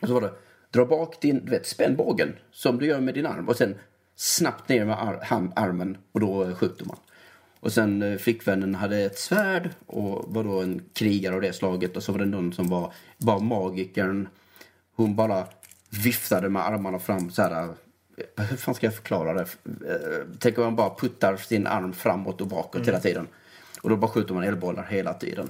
Och så var det dra bak din, du vet, spänn bågen som du gör med din arm och sen snabbt ner med ar hand, armen och då skjuter man. Och sen eh, flickvännen hade ett svärd och var då en krigare av det slaget och så var det någon som var, var magikern. Hon bara viftade med armarna fram så här. Eh, hur fan ska jag förklara det? Eh, tänk om man bara puttar sin arm framåt och bakåt mm. hela tiden. Och då bara skjuter man elbollar hela tiden.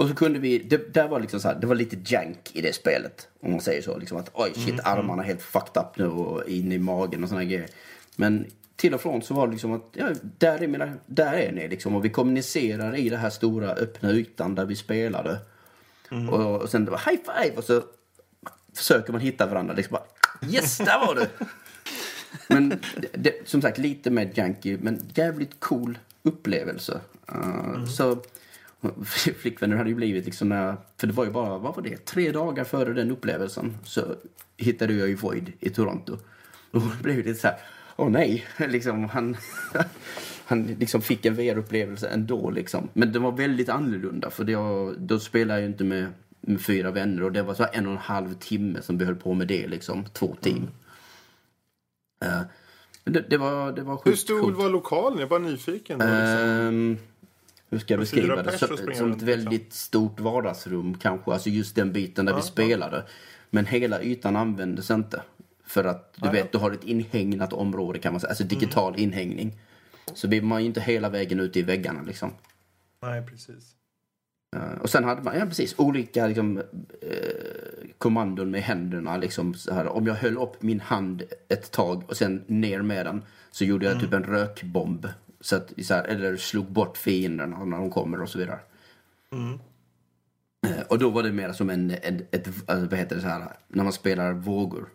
Och så kunde vi, det, där var liksom så här, det var lite jank i det spelet. Om man säger så. Liksom att oj shit, mm, armarna är helt fucked up nu och in i magen och såna grejer. Men till och från så var det liksom att, ja, där är, mina, där är ni liksom. Och vi kommunicerar i den här stora öppna ytan där vi spelade. Mm. Och, och sen det var high five och så försöker man hitta varandra. Liksom bara, yes, där var du! men det, som sagt, lite mer janky, men jävligt cool upplevelse. Uh, mm. Så flickvänner hade ju blivit liksom när, för det var ju bara, vad var det, tre dagar före den upplevelsen så hittade jag ju Void i Toronto. Och då blev det lite så här, åh nej, liksom han, han liksom fick en VR-upplevelse ändå liksom. Men det var väldigt annorlunda för det, då spelade jag ju inte med, med fyra vänner och det var så en och en halv timme som vi höll på med det liksom, två team. Mm. Uh, det, det, var, det var sjukt Hur stor var lokalen? Jag bara nyfiken. Då, liksom. uh, hur ska jag beskriva det? Som, som ett väldigt liksom. stort vardagsrum kanske, alltså just den biten där ja, vi spelade. Ja. Men hela ytan användes inte. För att du ja, vet, du har ett inhägnat område kan man säga, alltså digital mm. inhägning. Så blir man ju inte hela vägen ute i väggarna liksom. Nej, precis. Uh, och sen hade man, ja precis, olika liksom, uh, kommandon med händerna. Liksom, så här. Om jag höll upp min hand ett tag och sen ner med den så gjorde jag mm. typ en rökbomb så att, så här, eller slog bort fienderna när de kommer och så vidare. Mm. Eh, och då var det mer som en, en ett, alltså, vad heter det så här, när man spelar vågor.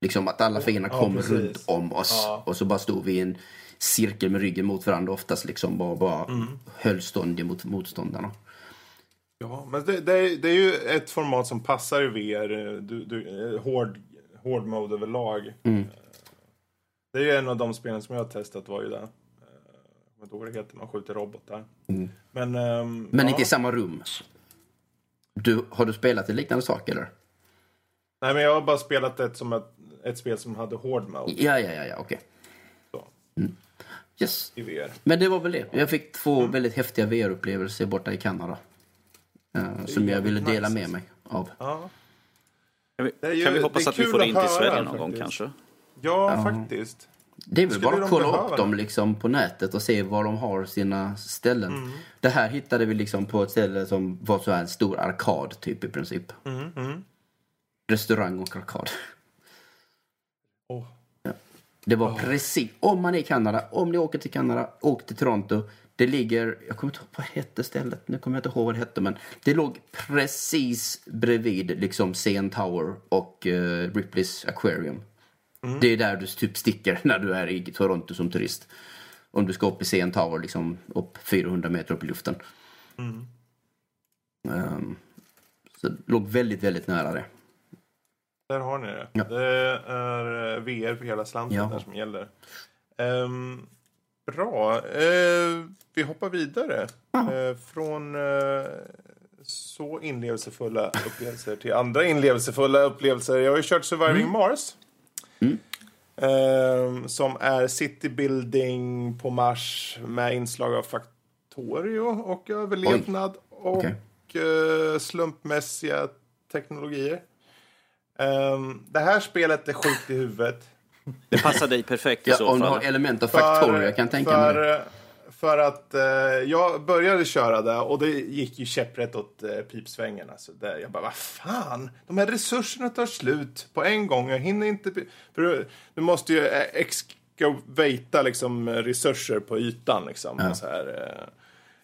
Liksom att alla fiender ja, kom runt om oss ja. och så bara stod vi i en cirkel med ryggen mot varandra oftast liksom bara, bara mm. höll stånd mot motståndarna. Ja, men det, det, är, det, är, ju ett format som passar i VR, du, du, hård, hård mode överlag. Mm. Det är ju en av de spelen som jag har testat var ju det. Vet inte vad det heter, man skjuter robotar. Men, ehm, Men ja. inte i samma rum. Du, har du spelat en liknande sak eller? Nej, men jag har bara spelat ett, som ett, ett spel som hade hård mode Ja, ja, ja, ja okej. så, Yes. i VR. Men det var väl det. Jag fick två väldigt häftiga VR-upplevelser borta i Kanada. Eh, som jag ville dela nice. med mig av. Ja, Kan vi, Det ju- kan vi det hoppas att vi får att in till Sverige någon gång kanske? ja faktiskt. Det är väl bara att kolla upp det? dem liksom på nätet och se var de har sina ställen. Mm. Det här hittade vi liksom på ett ställe som var så här en stor arkad typ i princip. Mm, Restaurang och arkad. Åh. Det var precis, om man är i Kanada, om ni åker till Kanada, åk till Toronto. Det ligger, jag kommer inte ihåg vad hette stället, nu kommer jag inte ihåg vad det hette men det låg precis bredvid liksom CN Tower och eh, Ripley's Aquarium. Det är där du typ sticker när du är i Toronto som turist. Om du ska upp i CN Tower, liksom upp 400 meter upp i luften. Ehm, så det låg väldigt, väldigt nära det. Där har ni det. Ja. Det är eh, VR för hela slanten Ja. där som gäller. Ehm, bra. Eh, vi hoppar vidare. Eh, från eh, så inlevelsefulla upplevelser till andra inlevelsefulla upplevelser. Jag har ju kört Surviving Mars. Ehm, som är city building på Mars med inslag av Factorio och överlevnad och Okej. eh, slumpmässiga teknologier. Ehm, det här spelet är sjukt i huvudet. Det passar dig perfekt i Ja, så om du har fall. element av Factorio, jag kan tänka mig för, det. För att eh, jag började köra det och det gick ju käpprätt åt eh, pipsvängen. Alltså, där jag bara, vad fan, de här resurserna tar slut på en gång. Jag hinner inte... För du, måste ju eh, excavata liksom resurser på ytan liksom. Ja. Så här,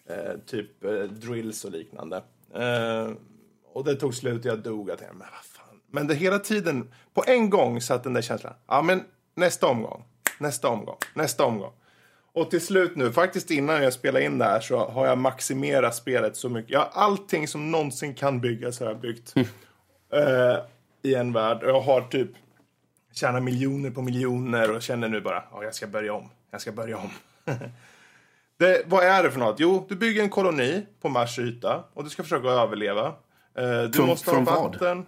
eh, eh, typ eh, drills och liknande. Och det tog slut och jag dog. Jag, men vad fan. Men det hela tiden, på en gång satt den där känslan. Ja, men nästa omgång, nästa omgång, nästa omgång. Och till slut nu, faktiskt innan jag spelade in det här så har jag maximerat spelet så mycket. Jag har allting som någonsin kan byggas har jag byggt. eh, I en värld. Och Jag har typ tjänat miljoner på miljoner och känner nu bara, ja, jag ska börja om. Jag ska börja om. det, vad är det för något? Jo, du bygger en koloni på Mars yta och du ska försöka överleva. Eh, du Från- måste från ha vad? vatten.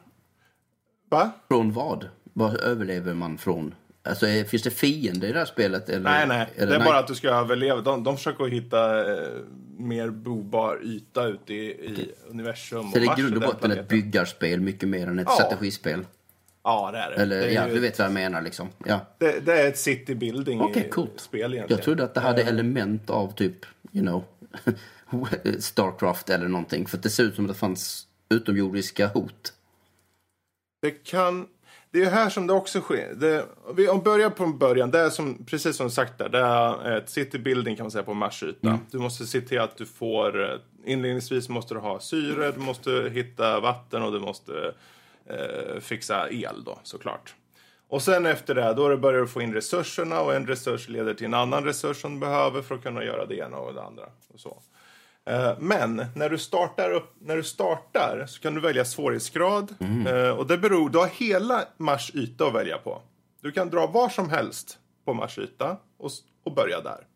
Va? Från vad? Vad överlever man från? Alltså, finns det fiender i det här spelet? Eller, Nej, nej. eller det är bara att du ska överleva. De, de försöker hitta eh, mer bobar yta ute i, i universum. Så det är i grund och botten ett byggarspel mycket mer än ett Ja. strategispel? Ja, det är det. Eller, det, är ja, du vet vad jag menar liksom. Ja. det, det är ett city building i- coolt. spel egentligen. Jag trodde att det hade element av typ, you know, Starcraft eller någonting. För att det ser ut som att det fanns utomjordiska hot. Det kan... Det är här som det också sker. Det, vi om börjar på början. Det är som, precis som sagt där. Det är ett city building kan man säga på Marsyta. Du måste se till att du får... eh, Inledningsvis måste du ha syre, du måste hitta vatten och du måste eh, fixa el då såklart. Och sen efter det, då börjar du få in resurserna och en resurs leder till en annan resurs som du behöver för att kunna göra det ena och det andra. Och så. Eh, Men när du, startar upp, när du startar så kan du välja svårighetsgrad. Eh, Och det beror, du har hela Mars yta att välja på. Du kan dra var som helst på Mars yta och, och börja där.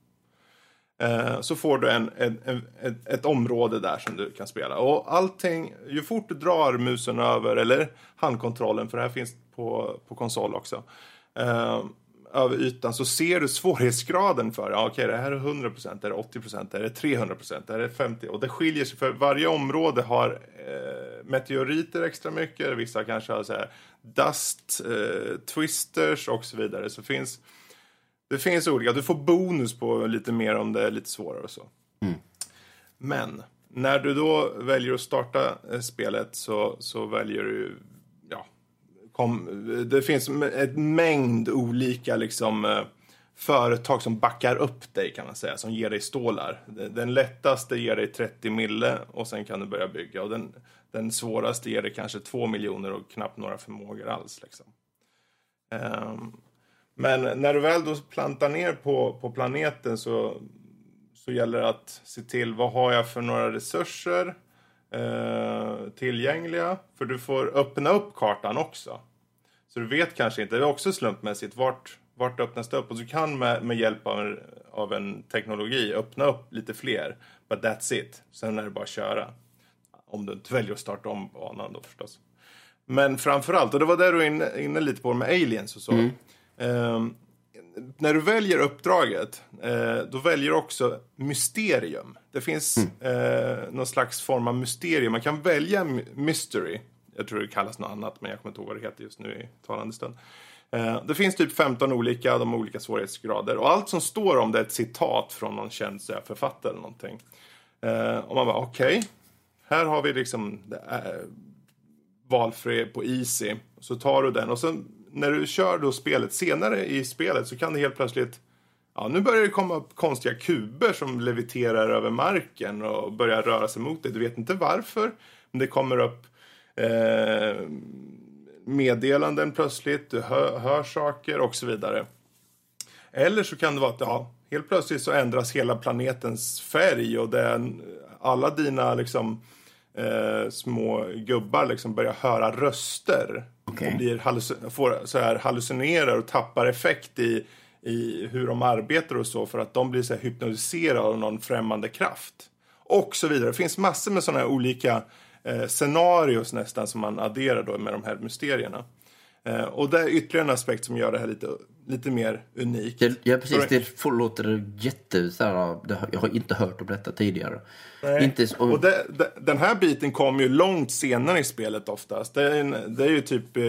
Eh, Så får du en, en, en, ett, ett område där som du kan spela. Och allting, ju fort du drar musen över, eller handkontrollen, för det här finns på, på konsol också. Över ytan så ser du svårighetsgraden för ja, okej, det här är 100%, det är 80%, det är 300%, det är 50% och det skiljer sig för varje område har eh, meteoriter extra mycket, vissa kanske har så här dust, eh, twisters och så vidare. Så finns, det finns olika, du får bonus på lite mer om det är lite svårare och så. Men när du då väljer att starta eh, spelet så, så väljer du, kom, det finns en mängd olika liksom, eh, företag som backar upp dig kan man säga, som ger dig stålar. Den lättaste ger dig 30 mille och sen kan du börja bygga. Och den, den svåraste ger dig kanske 2 miljoner och knappt några förmågor alls. Liksom. Um, men när du väl då plantar ner på, på planeten så, så gäller det att se till vad har jag för några resurser eh, tillgängliga. För du får öppna upp kartan också. Så du vet kanske inte, det är också slumpmässigt, vart, vart öppnas det upp? Och du kan med, med hjälp av, en- av en teknologi, öppna upp lite fler. But that's it. Sen är det bara att köra. Om du inte väljer att starta om banan då förstås. Men framförallt, och det var där du var inne, inne lite på med aliens och så. Ehm, när du väljer uppdraget, eh, då väljer du också mysterium. Det finns eh, någon slags form av mysterium. Man kan välja my- mystery. Jag tror det kallas något annat, men jag kommer inte ihåg vad det heter just nu i talande stund. Eh, det finns typ 15 olika, de har olika svårighetsgrader. Och allt som står om det är ett citat från någon känd författare eller någonting. Eh, och man bara, okej. Här har vi liksom är, valfri på Easy. Så tar du den och sen när du kör då spelet senare i spelet så kan det helt plötsligt Ja, nu börjar det komma upp konstiga kuber som leviterar över marken och börjar röra sig mot dig. Du vet inte varför, men det kommer upp eh, meddelanden plötsligt, du hör, hör saker och så vidare. Eller så kan det vara att ja, helt plötsligt så ändras hela planetens färg och den, alla dina liksom, eh, små gubbar liksom börjar höra röster. Okej. Och blir får, så här, hallucinerar och tappar effekt i, i hur de arbetar och så för att de blir så här, hypnotiserade av någon främmande kraft. Och så vidare. Det finns massor med sådana här olika eh, scenarios nästan som man adderar då med de här mysterierna. Eh, och det är ytterligare en aspekt som gör det här lite, lite mer unikt. Ja, ja precis. Det får- låter jätte... Så här, jag har inte hört om detta tidigare. Inte, så- Och det, det, den här biten kommer ju långt senare i spelet oftast. Det är, en, det är ju typ eh,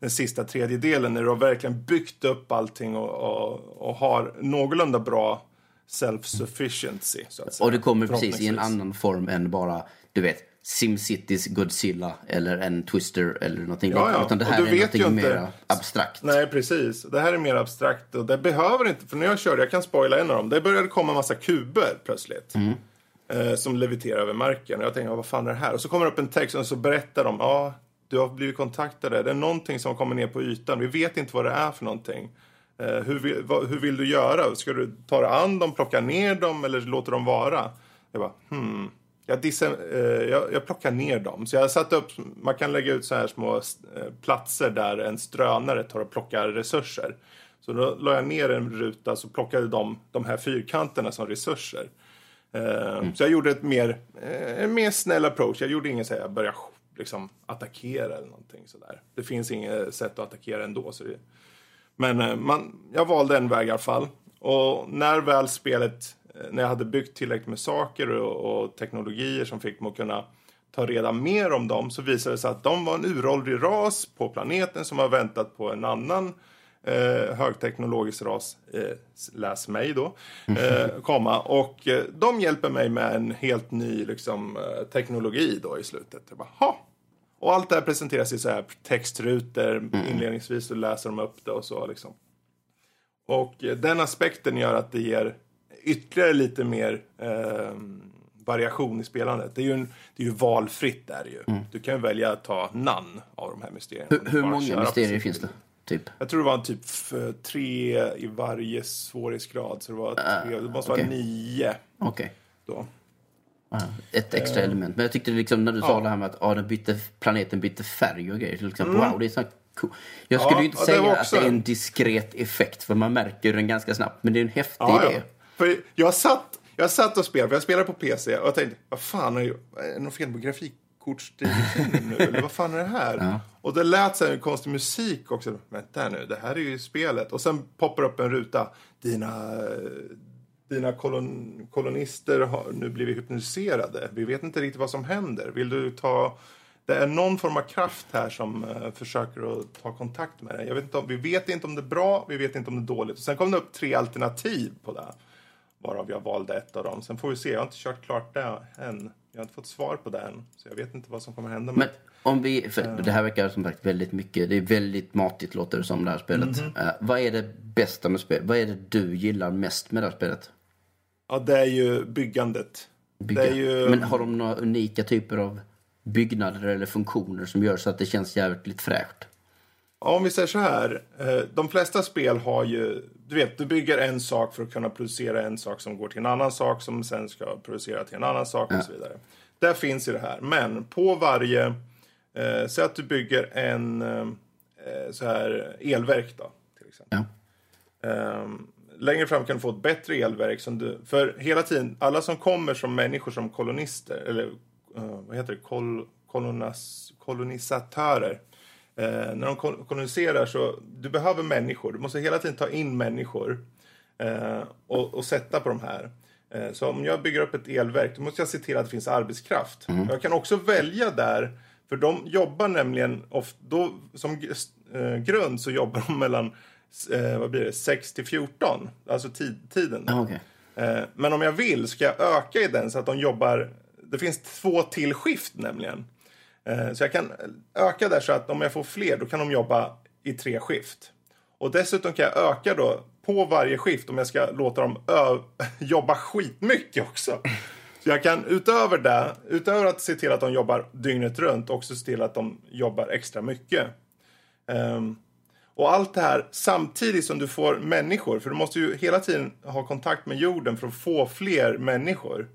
den sista tredjedelen när du har verkligen byggt upp allting och, och, och har någorlunda bra self-sufficiency. Och det kommer precis i en annan form än bara, du vet, Simcitys Godzilla eller en Twister eller någonting Ja, ja. Utan det Och här du är någonting inte- mer abstrakt. Nej, precis. Det här är mer abstrakt och det behöver inte, för när jag körde, jag kan spoila en av dem, det började komma en massa kuber plötsligt. Eh, som leviterar över marken. Och jag tänkte, vad fan är det här? Och så kommer det upp en text och så berättar de, ja, du har blivit kontaktade. Det är någonting som kommer ner på ytan. Vi vet inte vad det är för någonting. Eh, hur, vill, vad, hur vill du göra? Ska du ta dig an dem, plocka ner dem eller låta dem vara? Jag bara, hmm. Jag, disse, eh, jag, jag plockar ner dem. Så jag satte upp, man kan lägga ut så här små eh, platser där en strönare tar och plockar resurser. Så då la jag ner en ruta så plockade de de här fyrkanterna som resurser. Eh, Så jag gjorde ett mer, eh, en mer snäll approach. Jag gjorde ingen så här, jag började liksom attackera eller någonting sådär. Det finns inget sätt att attackera ändå. Så det, men man, jag valde en väg i alla fall. Och när väl spelet, när jag hade byggt tillräckligt med saker och, och teknologier som fick mig att kunna ta reda mer om dem så visade det sig att de var en uråldrig ras på planeten som har väntat på en annan eh, högteknologisk ras, eh, läs mig då, eh, komma. Och eh, de hjälper mig med en helt ny liksom, eh, teknologi då i slutet. Jag bara, ha! Och allt det här presenteras i så här textrutor. Inledningsvis så läser de upp det och så liksom. Och eh, den aspekten gör att det ger ytterligare lite mer eh, variation i spelandet. Det är ju, en, det är ju valfritt där ju. Du kan ju välja att ta namn av de här mysterierna. Hur, hur många mysterier finns det? Typ? Jag tror det var typ tre i varje svårighetsgrad. Så det var tre, det måste okej. vara nio Okej. då. Ja, Ett extra element. Men jag tyckte liksom när du sa det här med att ja, den bytte, planeten bytte färg och grejer. Så liksom, Wow, det är så cool. Jag skulle Ja, ju inte säga var att också det är en- en diskret effekt för man märker den ganska snabbt. Men det är en häftig Ja, idé. ja. För jag satt, jag satt och spelade, för jag spelade på PC och jag tänkte, vad fan, är det, är det något fel på grafikkortsdivisionen nu? Eller vad fan är det här? Och det lät så här konstig musik också. Vänta nu, det här är ju spelet. Och sen poppar upp en ruta. Dina, dina kolon, kolonister har nu blivit hypnotiserade. Vi vet inte riktigt vad som händer. Vill du ta... Det är någon form av kraft här som eh, försöker att ta kontakt med dig. Jag vet inte om, vi vet inte om det är bra, vi vet inte om det är dåligt. Och sen kom det upp tre alternativ på det. Varav jag valde ett av dem. Sen får vi se. Jag har inte kört klart det än. Jag har inte fått svar på det än. Så jag vet inte vad som kommer hända. Men om vi, för det här verkar som sagt väldigt mycket, det är väldigt matigt låter det som det här spelet. Mhm. Eh, vad är det bästa med spelet? Vad är det du gillar mest med det här spelet? Ja, det är ju byggandet. Bygga. Det är ju... Men har de några unika typer av byggnader eller funktioner som gör så att det känns jävligt fräscht? Ja, Om vi säger så här. eh, De flesta spel har ju... Du vet, du bygger en sak för att kunna producera en sak som går till en annan sak som sen ska producera till en annan sak och så vidare. Där finns ju det här. Men på varje... Eh, säg att du bygger en eh, så här elverk då, till exempel. Ja. Ehm, längre fram kan du få ett bättre elverk. Som du, för hela tiden, alla som kommer som människor som kolonister, eller uh, vad heter det, Kol, kolonas, kolonisatörer. Uh, när de koloniserar så, du behöver människor. Du måste hela tiden ta in människor uh, och, och sätta på de här. Så om jag bygger upp ett elverk, då måste jag se till att det finns arbetskraft. Mm. Jag kan också välja där, för de jobbar nämligen, ofta, då, som grund så jobbar de mellan eh, vad blir det, 6 till 14, alltså tid, tiden. Ah, okay. eh, men om jag vill ska jag öka i den så att de jobbar, det finns två till skift nämligen. Eh, så jag kan öka där så att om jag får fler då kan de jobba i tre skift. Och dessutom kan jag öka då på varje skift om jag ska låta dem jobba skitmycket också. Så jag kan utöver det, utöver att se till att de jobbar dygnet runt, också se till att de jobbar extra mycket. Um, och allt det här samtidigt som du får människor. För du måste ju hela tiden ha kontakt med jorden för att få fler människor.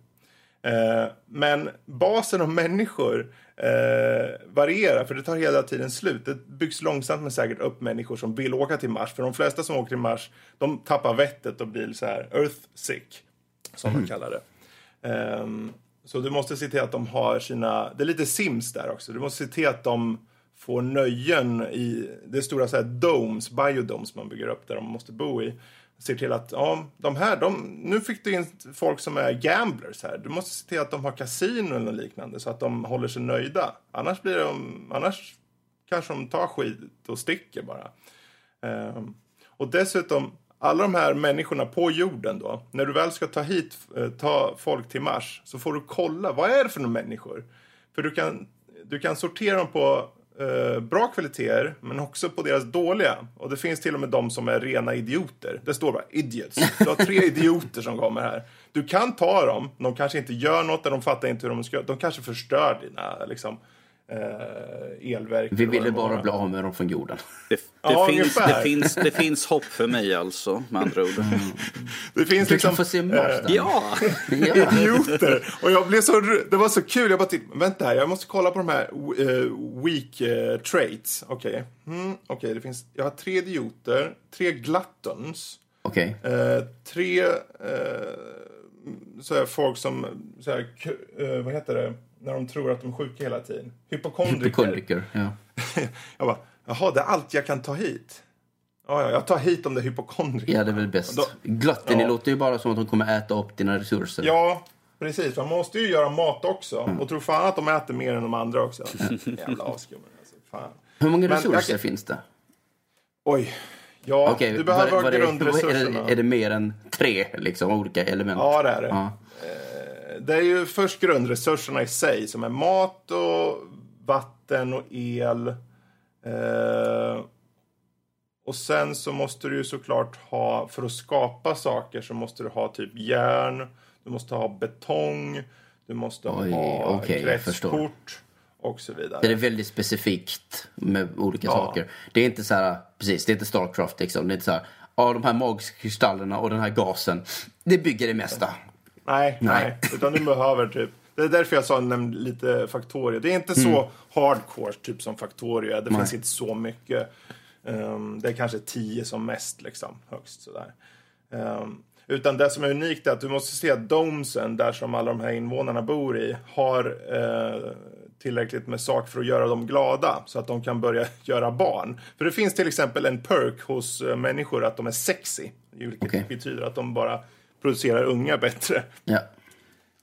Uh, men basen av människor eh, varierar för det tar hela tiden slut. Det byggs långsamt men säkert upp människor som vill åka till Mars. För de flesta som åker till Mars de tappar vettet och blir så här earth sick. Som mm. de kallar det. Eh, så du måste se till att de har sina, det är lite Sims där också. Du måste se till att de får nöjen i det stora så här domes, biodomes man bygger upp där de måste bo i. Ser till att, ja, de här, de, nu fick du in folk som är gamblers här. Du måste se till att de har kasino eller liknande så att de håller sig nöjda. Annars blir de, annars kanske de tar skit och sticker bara. Um, och dessutom, alla de här människorna på jorden då, när du väl ska ta hit, eh, ta folk till Mars, så får du kolla, vad är det för människor? För du kan, du kan sortera dem på eh, bra kvaliteter men också på deras dåliga. Och det finns till och med de som är rena idioter. Det står bara idiots. Du har tre idioter som kommer här. Du kan ta dem, de kanske inte gör något, de fattar inte hur de ska, de kanske förstör dina liksom, eh, elverk. Vi ville bara bli av med dem från jorden. Det, det, ja, finns, det, finns, det finns hopp för mig alltså, med andra ord. Mm. Det finns du liksom... kan få se Mars äh, Ja! Idioter! Och jag blev så... Det var så kul. Jag bara tittade, vänta här, jag måste kolla på de här uh, weak uh, traits. Okej. Okay. Mm, okay, det finns... Jag har tre idioter, tre gluttons. Okej. Okay. Uh, tre... så här, folk som... Så här, vad heter det? När de tror att de är sjuka hela tiden. Hypokondriker. Hypokondriker, ja. jag bara, jaha, det är allt jag kan ta hit. Ja, ja, jag tar hit de där hypokondrikerna. Ja, det är väl bäst. Då, Gluttony ja. låter ju bara som att de kommer äta upp dina resurser. Ja, precis. Man måste ju göra mat också. Mm. Och tro fan att de äter mer än de andra också. Jävla asgummor. Alltså, fan. Hur många resurser jag... finns det? Oj. Ja, okay, du behöver var, var grundresurserna. Är det, är det mer än tre liksom, olika element? Ja, det är det. Ja det är ju först grundresurserna i sig som är mat och vatten och el. Eh, och sen så måste du ju såklart ha, för att skapa saker så måste du ha typ järn, du måste ha betong, du måste Oj, ha okay, kretskort och så vidare. Det är väldigt specifikt med olika ja. saker. Det är inte så här, precis, det är inte Starcraft liksom. Det är inte så här, ja de här magiska kristallerna och den här gasen, det bygger det mesta. Nej, nej, nej. Utan du behöver typ... Det är därför jag sa nämn lite Factorio. Det är inte mm. så hardcore typ som Factorio Det nej. finns inte så mycket. Um, det är kanske tio som mest liksom, högst sådär. Um, utan det som är unikt är att du måste se att domsen, där som alla de här invånarna bor i, har uh, tillräckligt med saker för att göra dem glada så att de kan börja göra barn. För det finns till exempel en perk hos uh, människor att de är sexy. Vilket okay. betyder att de bara producerar unga bättre. Ja.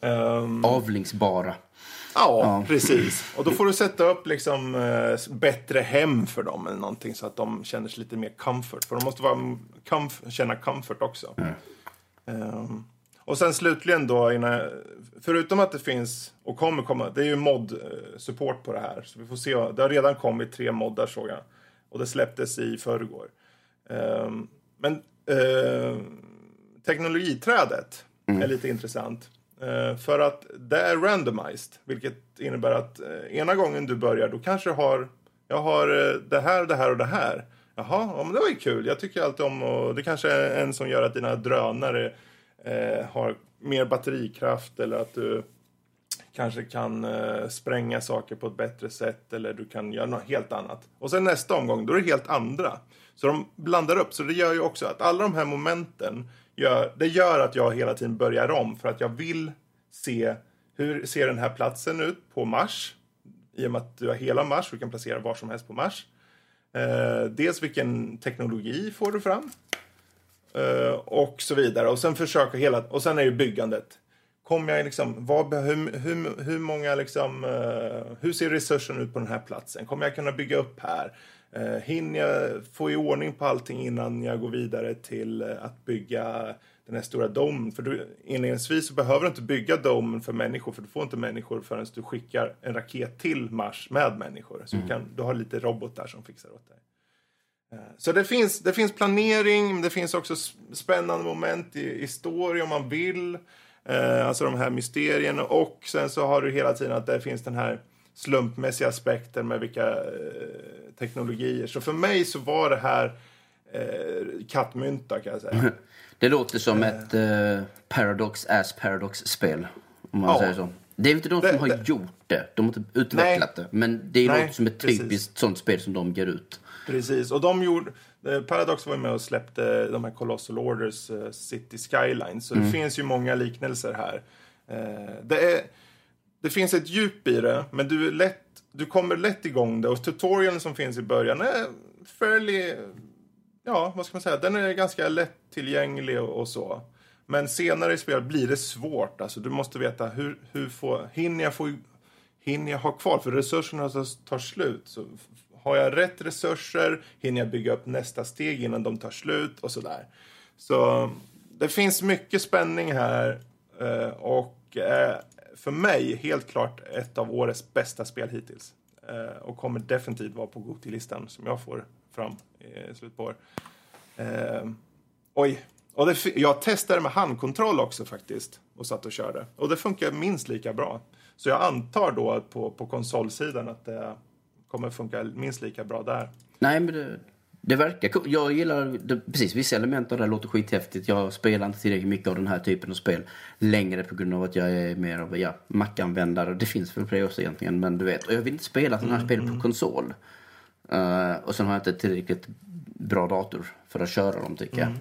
Um, Avlingsbara. Ja, ja, precis. Och då får du sätta upp liksom eh, bättre hem för dem eller någonting så att de känner sig lite mer comfort. För de måste vara comf känna comfort också. Mm. Um, och sen slutligen då, innan, förutom att det finns och kommer komma, det är ju mod-support på det här. Så vi får se, det har redan kommit tre moddar såg jag. Och det släpptes i förrgår. Um, men uh, teknologiträdet mm. är lite intressant. Uh, för att det är randomized, vilket innebär att uh, ena gången du börjar då kanske du har, jag har uh, det här, det här och det här. Jaha, ja, men det var ju kul. Jag tycker alltid om och det kanske är en som gör att dina drönare har mer batterikraft eller att du kanske kan eh, spränga saker på ett bättre sätt eller du kan göra något helt annat. Och sen nästa omgång, då är det helt andra. Så de blandar upp, så det gör ju också att alla de här momenten gör, det gör att jag hela tiden börjar om för att jag vill se hur ser den här platsen ut på Mars? I och med att du har hela Mars, du kan placera var som helst på Mars. Eh, dels vilken teknologi får du fram? Eh, och så vidare. Och sen försöka hela, och sen är ju byggandet. Kommer jag liksom, vad, hur, hur, hur många liksom, eh, hur ser resursen ut på den här platsen? Kommer jag kunna bygga upp här? Eh, hinner jag få i ordning på allting innan jag går vidare till eh, att bygga den här stora domen? För du, inledningsvis så behöver du inte bygga domen för människor, för du får inte människor förrän du skickar en raket till Mars med människor. Så du, kan, du har lite robotar som fixar åt dig. Eh, Så det finns, det finns planering, det finns också spännande moment i, i story om man vill. Eh, alltså de här mysterierna. Och sen så har du hela tiden att det finns den här slumpmässiga aspekten med vilka eh, teknologier. Så för mig så var det här eh, kattmynta kan jag säga. Det låter som ett eh, Paradox as Paradox-spel. Om man Ja. säger så. Det är inte de som Det- har det- gjort det. De har inte utvecklat det. Men det Nej, låter som ett precis. typiskt sånt spel som de ger ut. Precis, och de gjorde... eh, Paradox var med och släppte de här Colossal Orders eh, City Skylines. Så det finns ju många liknelser här. Eh, Det, är, det finns ett djup i det, men du, är lätt, du kommer lätt igång det. Och tutorialen som finns i början är fairly... Ja, vad ska man säga? Den är ganska lättillgänglig och, och så. Men senare i spelet blir det svårt. Alltså, du måste veta hur, hur får, hinner jag få hinner jag ha kvar? För resurserna tar- slut. Så har jag rätt resurser hinner jag bygga upp nästa steg innan de tar slut och sådär. Så det finns mycket spänning här eh, och eh, för mig helt klart ett av årets bästa spel hittills. Eh, Och kommer definitivt vara på Gotilistan som jag får fram i slutet på år. Eh, oj. Och det, jag testade med handkontroll också faktiskt och satt och körde. Och det funkar minst lika bra. Så jag antar då på, på konsolsidan att det kommer funka minst lika bra där. Nej, men det, det verkar cool. Jag gillar det, precis vissa element av det här låter skithäftigt. Jag spelar inte tillräckligt mycket av den här typen av spel längre på grund av att jag är mer av ja, Mac-användare. Det finns väl fler också egentligen, men du vet. Och jag vill inte spela sådana här spel på konsol. Eh, och sen har jag inte tillräckligt bra dator för att köra dem tycker jag.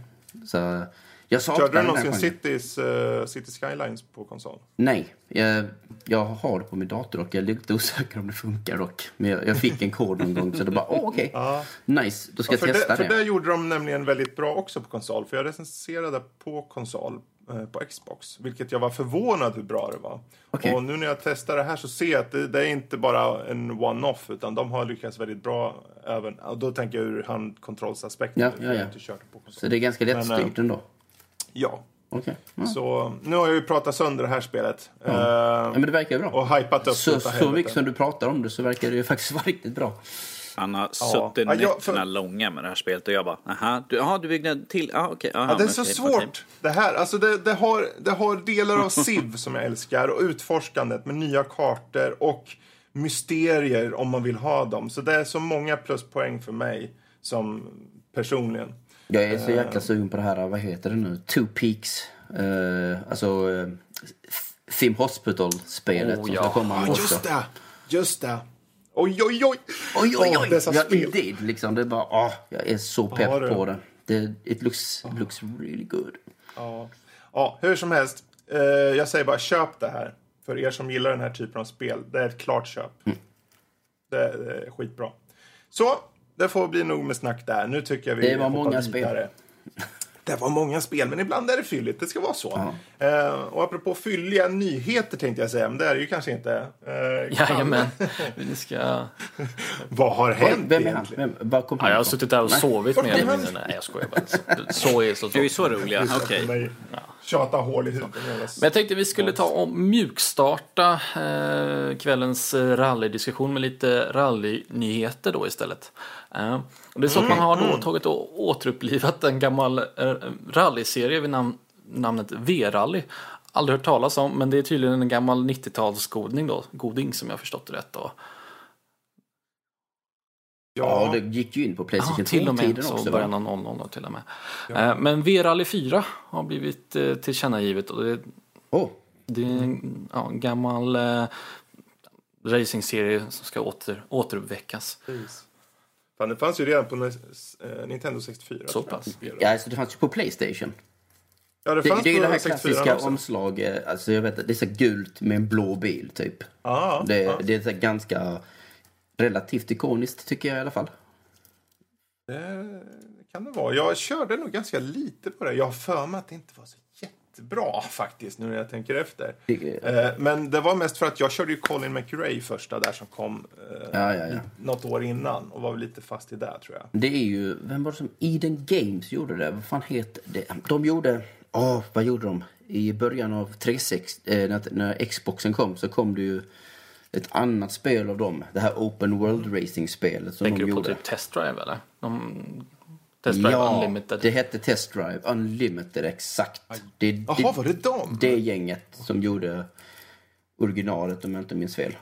Så jag Körde du någonsin. Cities, eh, City Skylines på konsol? Nej, jag, jag har det på min dator och jag är lite osäker om det funkar dock. Men jag, jag fick en kod någon gång så det bara, åh okej. Ja. Nice, då ska Ja, jag testa det, för det gjorde de nämligen väldigt bra också på konsol. För jag recenserade på konsol eh, på Xbox. Vilket jag var förvånad hur bra det var. Okej. Och nu när jag testar det här så ser jag att det, det är inte bara en one-off. Utan de har lyckats väldigt bra även. Och då tänker jag ur handkontrollsaspekten. Ja, ja, ja. inte kört det på konsol. Så det är ganska Men, lättstyrt eh, ändå. Ja. Okej. Ja. Så nu har jag ju pratat sönder det här spelet. Eh, ja, men det verkar ju bra. och hypat upp så, så mycket som du pratar om det så verkar det ju faktiskt vara riktigt bra. Han har Ja. suttit Ja, jag- nätterna för- långa med det här spelet och jag bara, aha, du, aha, du byggde till, ah, okej. aha, Ja, det är så okej, svårt. okej. Det här, alltså det, det, har, det har delar av Civ som jag älskar och utforskandet med nya kartor och mysterier om man vill ha dem. Så det är så många pluspoäng för mig som personligen. Jag är så Eh. jäkla sugen på det här, vad heter det nu? Two Peaks. Uh, alltså uh, Theme Hospital-spelet Oh, som ja. ska komma Ja, också. just det! Just det! Oj, oj, oj! Oj, oj, oj! dessa ja, spel. indeed, liksom. Det är bara, åh, jag är så pepp Ja, du. på det. det. It looks, looks really good. Ja. ja, hur som helst. Eh, jag säger bara köp det här. För er som gillar den här typen av spel. Det är ett klart köp. Mm. Det, det är skitbra. Så, det får bli nog med snack där. Nu tycker jag vi Det var många vidare. Det var många spel, men ibland är det fylligt. Det ska vara så. Eh, och apropå fylliga nyheter tänkte jag säga, men det är det ju kanske inte. Eh, Jajamän. Vi ska... Vad har hänt Vem är han? egentligen? Vem, bara kom Ja, jag har suttit där och sovit mer eller mindre. Nej, jag skojar bara. Så är så. Du är så roliga, okej. Mig Tjata hål i huvudet. Men jag tänkte vi skulle ta och mjukstarta eh, kvällens eh, rallydiskussion med lite rallynyheter då istället. Eh, och det är så att man har då tagit och återupplivat en gammal eh, rallyserie vid namn, namnet V-rally. Aldrig hört talas om, men det är tydligen en gammal 90-talsgoding då, goding som jag förstått det rätt då. Ja, Ja, det gick ju in på Ja, Playstation till och med 2-tiden så också. början av 00 till och med. Eh, men V-rally 4 har blivit eh, tillkännagivet och det Åh, Det är en ja, gammal eh, racingserie som ska åter, återuppväckas. Precis. Fan, det fanns ju redan på eh, Nintendo 64. Så pass. Ja, alltså det fanns ju på Playstation. Ja, det Det, fanns det är ju det här 64 klassiska omslaget. Alltså jag vet att det är så gult med en blå bil typ. Ja, Det, ja. det är så ganska relativt ikoniskt tycker jag i alla fall. Det kan det vara. Jag körde nog ganska lite på det. Jag har för mig att det inte var så jättebra faktiskt, nu när jag tänker efter. Det- Eh, Men det var mest för att jag körde ju Colin McRae första där som kom eh, Ja, ja, ja. något år innan och var väl lite fast i det tror jag. Det är ju, vem var det som Eden Games gjorde det? Vad fan heter det? De gjorde, åh, vad gjorde de? I början av 360, eh, när, när Xboxen kom så kom det ju ett annat spel av dem. Det här Open World Racing-spelet som Tänker de du på gjorde. typ Test Drive eller? De, Test Drive Ja, Unlimited. det hette Test Drive Unlimited, exakt. Det, Jaha, var det dem? det gänget som gjorde originalet om jag inte minns fel.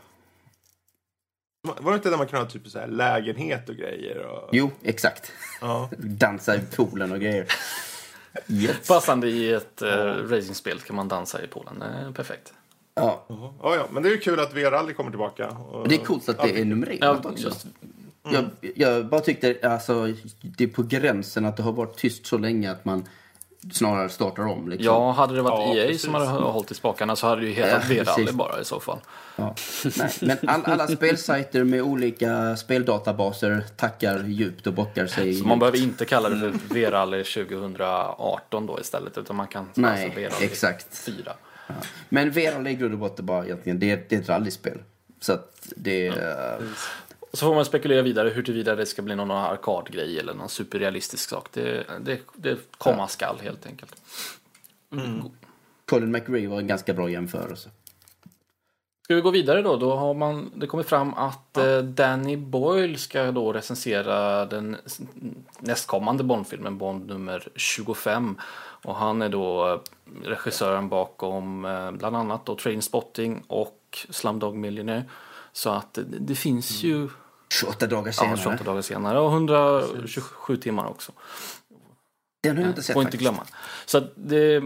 Var det inte där man kunde ha typ så här lägenhet och grejer? Och... Jo, exakt. Ja. Dansa i poolen och grejer. Yes. Passande i ett eh, racingspel kan man dansa i Polen. Eh, perfekt. Ja. Ja, ja, men det är ju kul att VR-rally kommer tillbaka. Och... Det är coolt att det är numrerat Ja, också. just, Jag, jag bara tyckte alltså, det är på gränsen att det har varit tyst så länge att man snarare startar om. Liksom. ja, hade det varit Ja, EA precis. som hade hållit i spakarna så hade det ju hetat Ja, V-rally bara i så fall. Ja. Nej, men all, alla spelsajter med olika speldatabaser tackar djupt och bockar sig. Så man behöver inte kalla det för V-rally 2018 då istället utan man kan Nej, alltså V-rally exakt. 4. Men Vera i grund och botten bara egentligen, det är, det är ett rallyspel. Så att det är... Och så får man spekulera vidare huruvida det ska bli någon arkadgrej eller någon superrealistisk sak. Det, det, det komma skall helt enkelt. Colin McRae var en ganska bra jämförelse. Ska vi gå vidare då? Då har man, det kommer fram att eh, Danny Boyle ska då recensera den nästkommande Bondfilmen, Bond nummer 25. Och han är då eh, regissören bakom eh, bland annat då Trainspotting och Slumdog Millionaire. Så att det, det finns ju 28 dagar ja, senare. 28 dagar senare och 127 timmar också. Den har jag inte sett Får inte glömma. Så det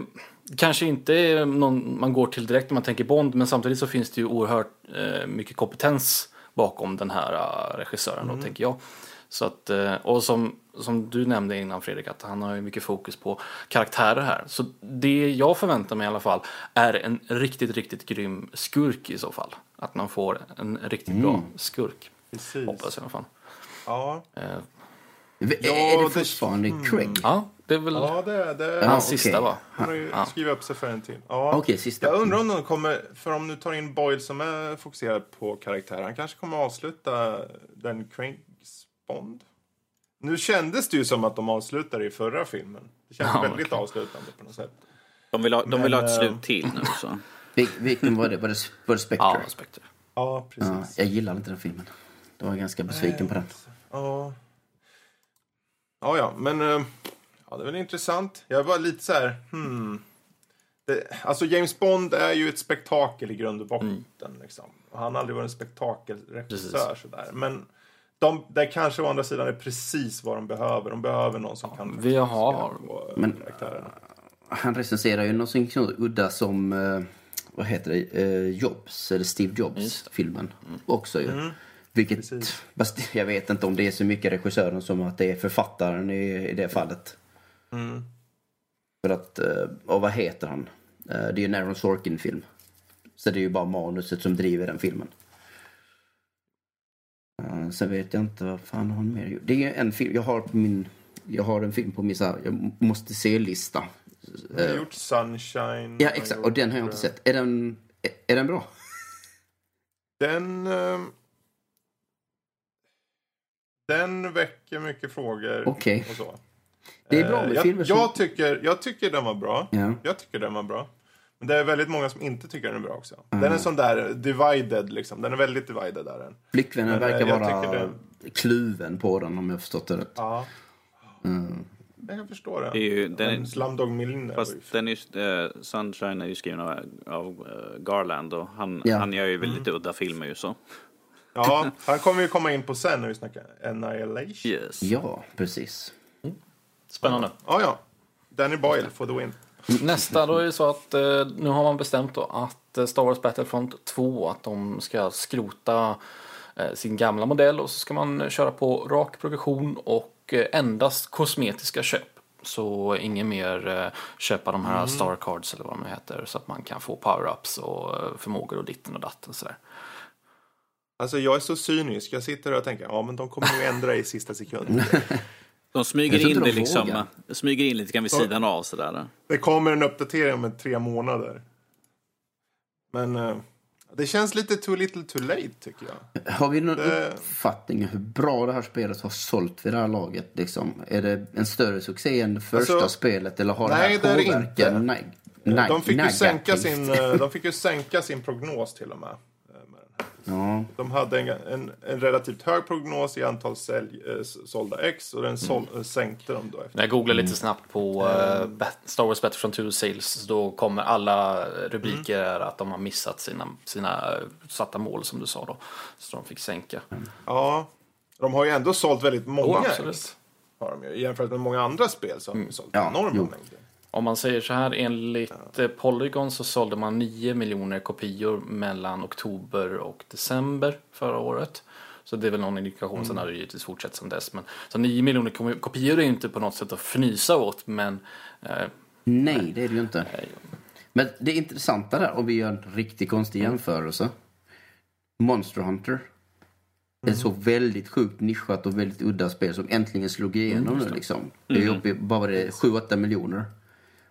kanske inte är någon man går till direkt när man tänker Bond, men samtidigt så finns det ju oerhört eh, mycket kompetens bakom den här eh, regissören då, tänker jag. Så att, eh, och som, som du nämnde innan Fredrik, att han har ju mycket fokus på karaktärer här. Så det jag förväntar mig i alla fall är en riktigt, riktigt grym skurk i så fall. Att man får en riktigt bra skurk. Precis. Hoppas jag i alla fall. Ja, Eh, Ja, är det det- fortfarande Craig? ja, det är väl ja det, det Ja, hans okej. sista va? Han har ju Ja. skrivit upp sig för en till. Ja. Okej, sista. Jag undrar om de kommer, för om du tar in Boyle som är fokuserad på karaktär, han kanske kommer avsluta den Craigs Bond? Nu kändes det ju som att de avslutade i förra filmen. Det känns Ja, väldigt okej. avslutande på något sätt. De vill ha, de vill ha ett slut eh, till nu så. Vil- Vilken var det? Var det, var det Spectre? Ja, Spectre. Ja, Ja, precis. jag gillar inte den filmen. Jag var ganska besviken på den. Ja. Ja, ja, men eh, ja, det är väl intressant. Jag var lite så här, hmm. Det, alltså James Bond är ju ett spektakel i grund och botten. Liksom. Och han har aldrig varit en spektakelregissör sådär. Men de, det kanske å andra sidan är precis vad de behöver. De behöver någon som kan vi har- eh, Men- karaktärerna. Han recenserar ju någonting så udda som, eh, vad heter det, eh, Jobs, eller Steve Jobs-filmen också ju. Vilket, Precis. fast jag vet inte om det är så mycket regissören som att det är författaren i, i det fallet. För att, eh, och vad heter han? Eh, det är ju en Aaron Sorkin-film. Så det är ju bara manuset som driver den filmen. Uh, sen vet jag inte vad fan har han mer gjort. Det är en film, jag har på min, jag har en film på min så här, jag måste se-lista. Han har gjort Sunshine. Ja exakt, och den har jag inte eh, sett. Är den, är, är den bra? Den... eh, Den väcker mycket frågor Okej. och så. Det är bra Eh, med jag, filmer som... jag, tycker, jag tycker den var bra. Ja. Jag tycker den var bra. Men det är väldigt många som inte tycker den är bra också. Den är sån där divided liksom. Den är väldigt divided där den. Flickvännen Men, eh, verkar vara tycker kluven på den om jag förstått det rätt. Ja. Mm. Jag kan förstå det. Det är ju- den är- Slumdog Millionaire Fast den är, ju- eh, Sunshine är ju skriven av, av eh, Garland och han, Ja. han gör ju väldigt udda filmer ju så. Ja, han kommer ju komma in på sen när vi snackar Annihilation. Yes. Ja, precis. Spännande. Ja, ja. Danny Boyle for the win. Nästa då är det så att eh, nu har man bestämt då att eh, Star Wars Battlefront 2 att de ska skrota eh, sin gamla modell och så ska man köra på rak progression och eh, endast kosmetiska köp. Så ingen mer eh, köpa de här Star Cards eller vad de heter så att man kan få power-ups och eh, förmågor och ditten och datten och sådär. Alltså jag är så cynisk. Jag sitter och tänker, ja men de kommer nog ändra i sista sekunden. De smyger in det de liksom, smyger in lite grann vid sidan av sådär. Det kommer en uppdatering om tre månader. Men eh, det känns lite too little too late tycker jag. Har vi någon Det- uppfattning hur bra det här spelet har sålt vid det här laget? Liksom? Är det en större succé än det första Alltså, spelet? Eller har nej, det här det är det påverkat? inte. Nej, nej, de, fick ju nej, sänka nej. sin, eh, de fick ju sänka sin prognos till och med. eh, med den här. Ja, De hade en, en, en relativt hög prognos i antal sälj, eh, sålda ex och den sål, Mm. sänkte de då efter. När jag googlar lite snabbt på Bat- Star Wars Battlefront 2 Sales då kommer alla rubriker är att de har missat sina, sina satta mål som du sa då. Så de fick sänka. Ja, de har ju ändå sålt väldigt många Oh, ex. absolut. Har de ju. Jämfört med många andra spel så har de ju sålt Ja, enorma jo. mängder. Om man säger så här, enligt eh, Polygon så sålde man 9 miljoner kopior mellan oktober och december förra året. Så det är väl någon indikation, sen har det givetvis fortsatt sedan dess. Men, så 9 miljoner ko- kopior är ju inte på något sätt att fnysa åt, men eh, nej, det är det ju inte. Men det intressanta där, om vi gör en riktigt konstig jämförelse. Monster Hunter. Ett så väldigt sjukt nischat och väldigt udda spel som äntligen slog igenom nu liksom. Det är uppe i bara det 7-8 miljoner.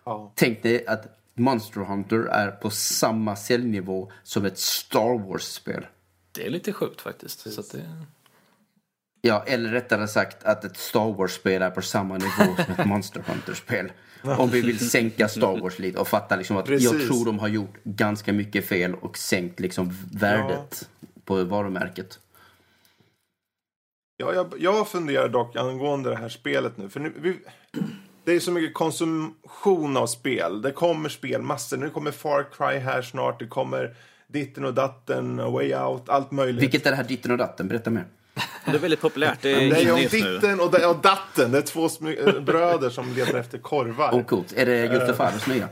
Ja. Tänk dig att Monster Hunter är på samma säljnivå som ett Star Wars-spel. det är lite sjukt faktiskt. Så att det, Ja, eller rättare sagt att ett Star Wars-spel är på samma nivå som ett Monster Hunter-spel. Om vi vill sänka Star Wars lite och fatta liksom att jag Precis. tror de har gjort ganska mycket fel och sänkt liksom värdet på varumärket. Ja, jag, jag funderar dock angående det här spelet nu. För nu, vi, det är så mycket konsumtion av spel. Det kommer spel massor. Nu kommer Far Cry här snart. Det kommer Ditten och Datten, Way Out, allt möjligt. Vilket är det här ditten och datten? Berätta mer. Det är väldigt populärt. Det är det är om. Ditten och, och Datten. Det är två äh, bröder som letar efter korvar. Oh, coolt. Är det Gustaf Adolfs nya?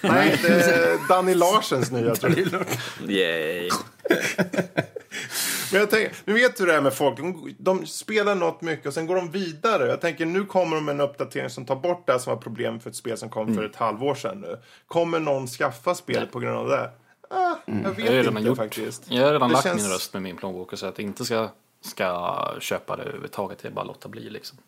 Nej, det är Danny Larsens nya tror jag. Yay. Men jag tänker, nu vet du det här med folk. De, de spelar något mycket och sen går de vidare. Jag tänker nu kommer de med en uppdatering som tar bort det här som var problem för ett spel som kom för ett halvår sedan nu. Kommer någon skaffa spelet på grund av det? Ah, jag vet jag inte gjort. faktiskt. Jag har redan Det lagt känns- min röst med min plånbok och sagt att jag inte ska, ska köpa det överhuvudtaget. Det är bara låta bli liksom.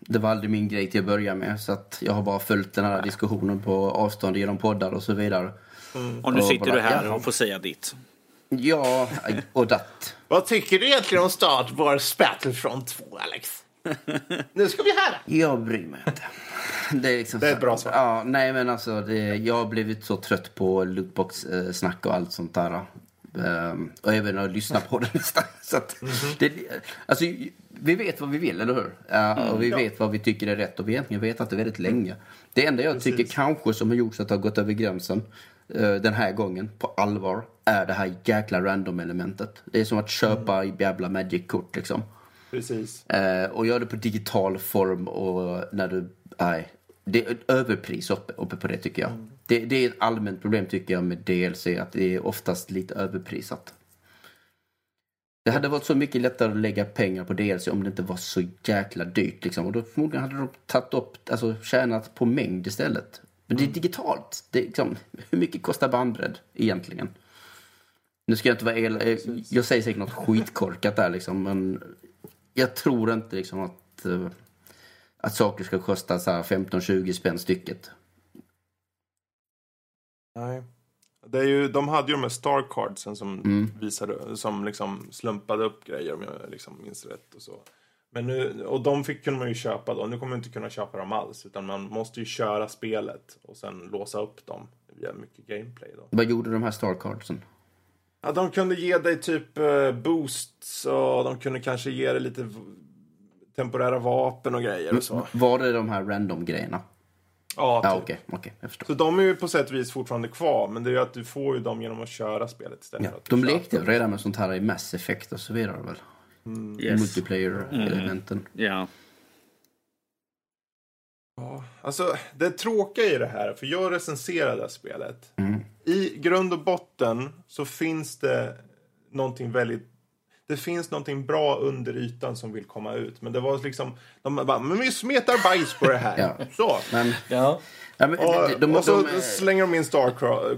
Det var aldrig min grej till att börja med. Så att jag har bara följt den här diskussionen på avstånd genom poddar och så vidare. Och nu Och sitter bara, du här ja. och får säga ditt. Ja, och datt. Vad tycker du egentligen om Star Wars Battlefront 2, Alex? nu ska vi höra. Jag bryr mig inte. Det är, liksom Det är ett bra svar. Ja, nej men alltså, det, jag har blivit så trött på lootbox-snack och allt sånt där. Ehm, och även att lyssna på det nästan. Så att, Mhm. det, alltså, vi vet vad vi vill, eller hur? Ja, och vi Mm, vet vad vi tycker är rätt och vi egentligen vetat det väldigt länge. Det enda jag tycker Precis. kanske som har gjort så att det har gått över gränsen eh, den här gången på allvar är det här jäkla random-elementet. Det är som att köpa Mm. i jävla Magic-kort liksom. Precis. Eh, och gör det på digital form och när du... Nej. Det är ett överpris uppe, uppe på det tycker jag. Det, det är ett allmänt problem tycker jag med DLC att det är oftast lite överprisat. Det hade varit så mycket lättare att lägga pengar på DLC om det inte var så jäkla dyrt liksom. Och då förmodligen hade de tagit upp, alltså tjänat på mängd istället. Men det är digitalt. Det är liksom, hur mycket kostar bandbredd egentligen? Nu ska jag inte vara el, eh, Jag säger säkert något skitkorkat där liksom, men jag tror inte liksom att, eh, att saker ska kosta så här 15-20 spänn stycket. Nej. Det är ju, de hade ju de här Star Cardsen som Mm. visade, som liksom slumpade upp grejer om jag liksom minns rätt och så. Men nu, och de fick kunde man ju köpa då. Nu kommer man inte kunna köpa dem alls. Utan man måste ju köra spelet och sen låsa upp dem via mycket gameplay då. Vad gjorde de här Star Cardsen? Ja, de kunde ge dig typ eh, boosts och de kunde kanske ge dig lite temporära vapen och grejer och så. Var det de här random-grejerna? Ja, Ja, typ. okej, okej, jag förstår. Så de är ju på sätt och vis fortfarande kvar. Men det är ju att du får ju dem genom att köra spelet istället Ja, de lekte dem. redan med sånt här i Mass Effect och så vidare väl? Yes. Multiplayer-elementen. Ja. Ja, alltså det tråkiga i det här, för jag recenserade det här spelet. I grund och botten så finns det någonting väldigt det finns någonting bra under ytan som vill komma ut. Men det var liksom, de bara, men vi smetar bajs på det här. Ja. Så. Men, Ja. Ja, men, Och, de, de, och så de, slänger de in star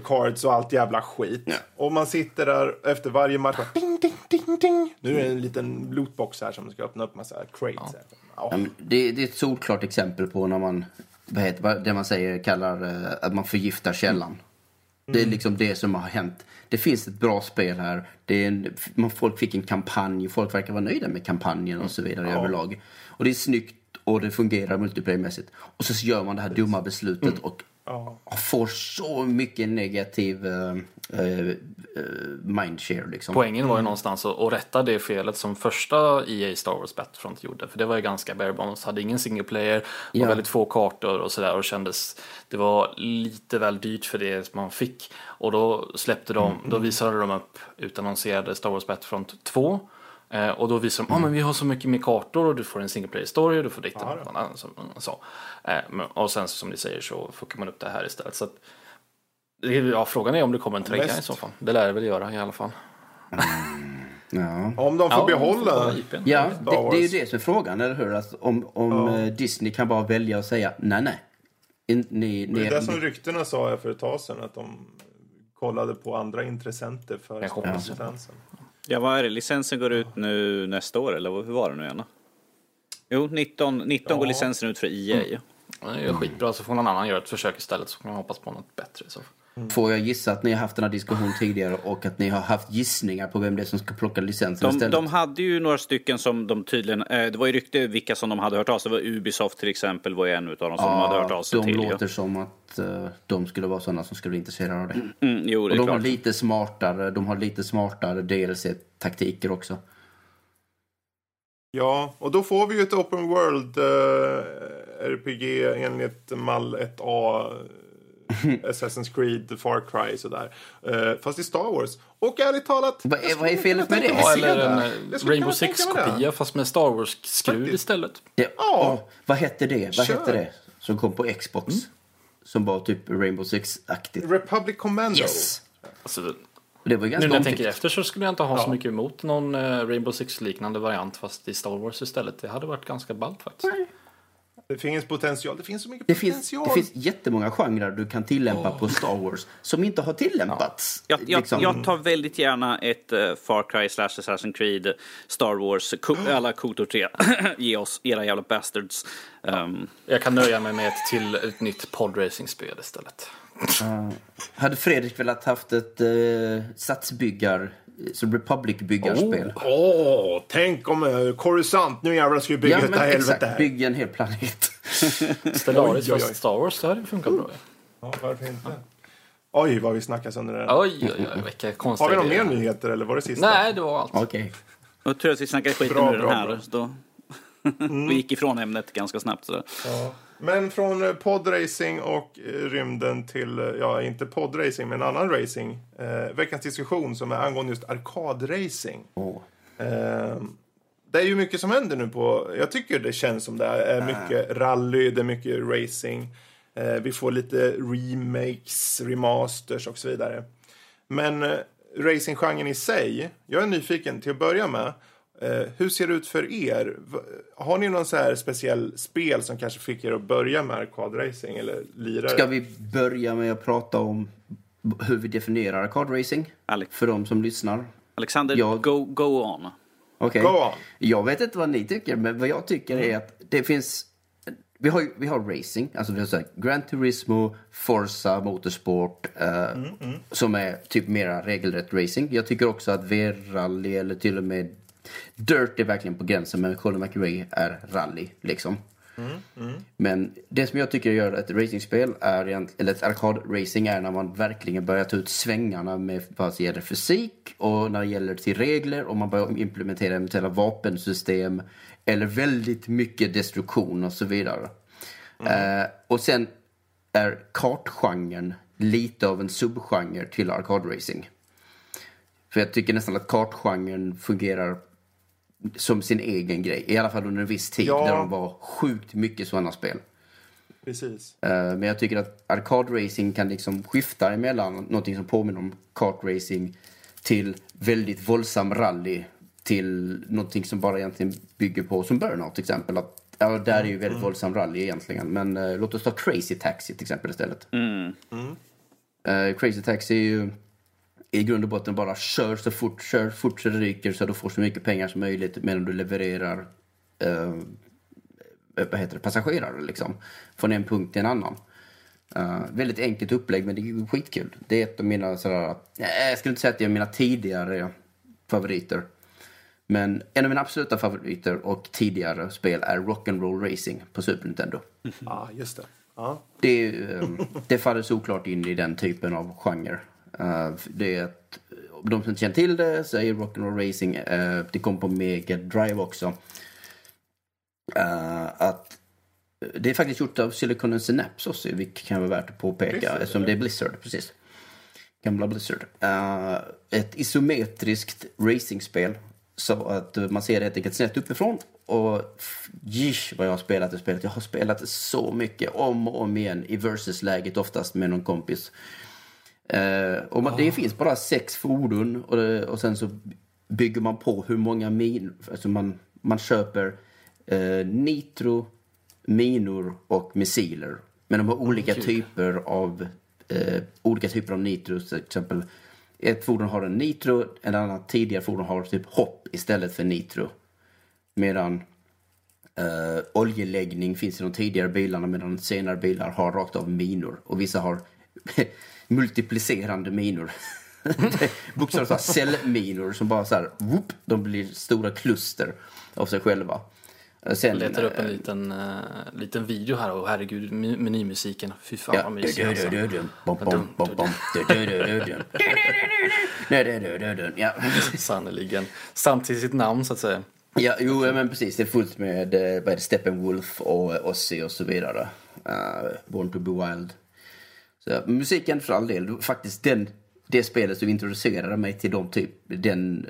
cards och allt jävla skit. Ja. Och man sitter där efter varje match bara, ding, ding, ding, ding. Nu är det en liten lootbox här som ska öppna upp massa crates. Ja. Ja, men det, det är ett solklart exempel på när man, vad heter, det man säger, kallar eh, att man förgiftar källan. Det är liksom det som har hänt. Det finns ett bra spel här. Det är en, man, folk fick en kampanj, folk verkar vara nöjda med kampanjen och så vidare överlag. Och det är snyggt och det fungerar multiplayermässigt. Och så gör man det här dumma beslutet och Ja. får så mycket negativ eh, eh, eh, mindshare liksom. Poängen var ju någonstans att, att rätta det felet som första EA Star Wars Battlefront gjorde. För det var ju ganska bare bones, hade ingen single player, och Ja. väldigt få kartor och sådär och kändes, det var lite väl dyrt för det man fick. Och då släppte de, då visade de upp utannonserade Star Wars Battlefront 2. Eh, och då visade de, ja men vi har så mycket mer kartor och du får en single player story och du får ditt Ja, så. så. Eh, och sen som ni säger så fuckar man upp det här istället. Så att, ja, frågan är om det kommer en trea i så fall. Det lär det väl göra i alla fall. Ja. Om de får Ja, behålla... IPn. Ja, det, det är ju det som är frågan, eller hur? Att om om Ja. eh, Disney kan bara välja och säga nej, nej. In, ni, Det är det som ryktena sa jag för ett tag sedan, att de kollade på andra intressenter för licensen. Ja, vad är det? Licensen går ut nu nästa år, eller hur var det nu igen? Jo, 19, 19 går Ja. licensen ut för EA. Ja, Det är skitbra, så får någon annan göra ett försök istället så kan man hoppas på något bättre. Så. Får jag gissa att ni har haft den här diskussionen tidigare och att ni har haft gissningar på vem det är som ska plocka licensen De, istället? de hade ju några stycken som de tydligen... Eh, det var ju rykte vilka som de hade hört av sig. Det var Ubisoft till exempel var ju en av dem som de hade hört av sig de till. ju. låter som att eh, de skulle vara sådana som skulle bli intresserade av det. Mm, jo, det Och de har lite smartare, de har lite smartare DLC-taktiker också. Ja, och då får vi ju ett Open World eh, RPG enligt mall 1A Assassin's Creed, Far Cry sådär. Eh, fast i Star Wars. Och ärligt talat... Vad är- jag vad är felet med det? Ja, eller en Rainbow. Six-kopia fast med Star Wars-skrud istället. Ja, Ja. och vad hette det? Vad Kör. hette det? Som kom på Xbox. Som var typ Rainbow Six-aktigt. Republic Commando. Yes! Alltså, Det var nu ganska när jag tänker efter så skulle jag inte ha så Ja. mycket emot någon eh, Rainbow Six-liknande variant fast i Star Wars istället. Det hade varit ganska ballt faktiskt. Det finns potential. Det finns så mycket Det finns, potential. det finns jättemånga genrer du kan tillämpa på Star Wars som inte har tillämpats. Jag, jag, Liksom. jag tar väldigt gärna ett eh, Far Cry slash Assassin's Creed, Star Wars, alla Kotor 3. Ge oss era jävla bastards. Um, Jag kan nöja mig med ett till ett nytt podracing-spel istället. Hade Fredrik velat haft ett uh, satsbyggar, som Republic-byggarspel? Åh, tänk om uh, Coruscant, nu jävlar ska vi bygga ja, men helvete exakt. här. Bygg en hel planet. Stellaris fast Star Wars, det hade funkat bra. Ja, varför inte? Oj, vad vi snackas under den. Oj, oj, oj, vilka konstiga Har vi några mer nyheter eller var det sista? Nej, det var allt. Okej. och tur att vi snackade skiten Bra, den bra, här. bra. Då. Vi gick ifrån ämnet ganska snabbt. Sådär. Ja. Men från eh, podracing och eh, rymden till, eh, ja inte podracing men annan racing. Eh, veckans diskussion som är angående just arkadracing. Åh. Eh, det är ju mycket som händer nu på, jag tycker det känns som det är mycket rally, det är mycket racing. Eh, vi får lite remakes, remasters och så vidare. Men eh, racinggenren i sig, jag är nyfiken till att börja med. Eh, hur ser det ut för er? Har ni någon så här speciell spel som kanske fick er att börja med arkadracing eller lirare? Ska vi börja med att prata om hur vi definierar arkadracing? Alex. För de som lyssnar. Alexander, Ja. go, go on. Okej. Go on. Jag vet inte vad ni tycker, men vad jag tycker är att det finns... Vi har, vi har racing, alltså vi har så här, Gran Turismo, Forza, Motorsport, eh, som är typ mera regelrätt racing. Jag tycker också att V-rally eller till och med Dirt är verkligen på gränsen, men Colin McRae är rally liksom. Men det som jag tycker gör ett racingspel, är, eller ett arkadracing, är när man verkligen börjar ta ut svängarna med vad det gäller fysik och när det gäller till regler och man börjar implementera eventuella vapensystem eller väldigt mycket destruktion och så vidare. Eh, och sen är kartgenren lite av en subgenre till arkadracing. För jag tycker nästan att kartgenren fungerar som sin egen grej. I alla fall under en viss tid Ja. där de var sjukt mycket sådana spel. Precis. Eh, men jag tycker att arkadracing kan liksom skifta emellan någonting som påminner om kartracing till väldigt våldsam rally till någonting som bara egentligen bygger på, som Burnout till exempel. Att, ja, där är ju väldigt Mm. våldsam rally egentligen. Men eh, låt oss ta Crazy Taxi till exempel istället. Mm. Eh, Crazy Taxi är ju i grund och botten bara kör så fort, kör fort så det ryker så du får så mycket pengar som möjligt medan du levererar eh, vad heter det, passagerare liksom, från en punkt till en annan. Eh, väldigt enkelt upplägg men det är ju skitkul. Det är ett av mina sådär, nej, jag skulle inte säga att det är mina tidigare favoriter. Men en av mina absoluta favoriter och tidigare spel är Rock'n'Roll Racing på Super Nintendo. Ja, just det. Ja. Det, är, eh, det faller såklart in i den typen av genre. Eh, Det är ett, de som inte känner till det så är Rock'n'Roll Racing, eh, det kom på Mega Drive också. Eh, Att det är faktiskt gjort av Silicon Synapse också, vilket kan vara värt att påpeka Blizzard, eftersom det är Blizzard, precis. Gamla Blizzard. Ett isometriskt racingspel så att man ser det helt enkelt snett uppifrån. Och jish vad jag har spelat det spelet. Jag har spelat det så mycket, om och om igen i versus-läget oftast med någon kompis. Eh, och man, Det finns bara sex fordon och, det, och sen så bygger man på hur många min... Alltså man, man köper eh, nitro, minor och missiler. Men de har olika typer av eh, olika typer av nitro. Till exempel ett fordon har en nitro, en annan tidigare fordon har typ hopp istället för nitro. Medan eh, oljeläggning finns i de tidigare bilarna medan senare bilar har rakt av minor. Och vissa har multiplicerande minor. Bokstavligt talat cellminor som bara så här, whoop, de blir stora kluster av sig själva. Eh, Sen, Jag letar upp en eh, liten, uh, liten video här och herregud, menymysiken. Fy fan Ja. vad mysig alltså. Ja. Sannerligen. Samtidigt sitt namn så att säga. Ja, jo, men precis. Det är fullt med eh, vad är det, Steppenwolf och Ozzy och så vidare. Uh, Born to be wild. Så, musiken för all del. Faktiskt den, det spelet som introducerade mig till de, typ, den,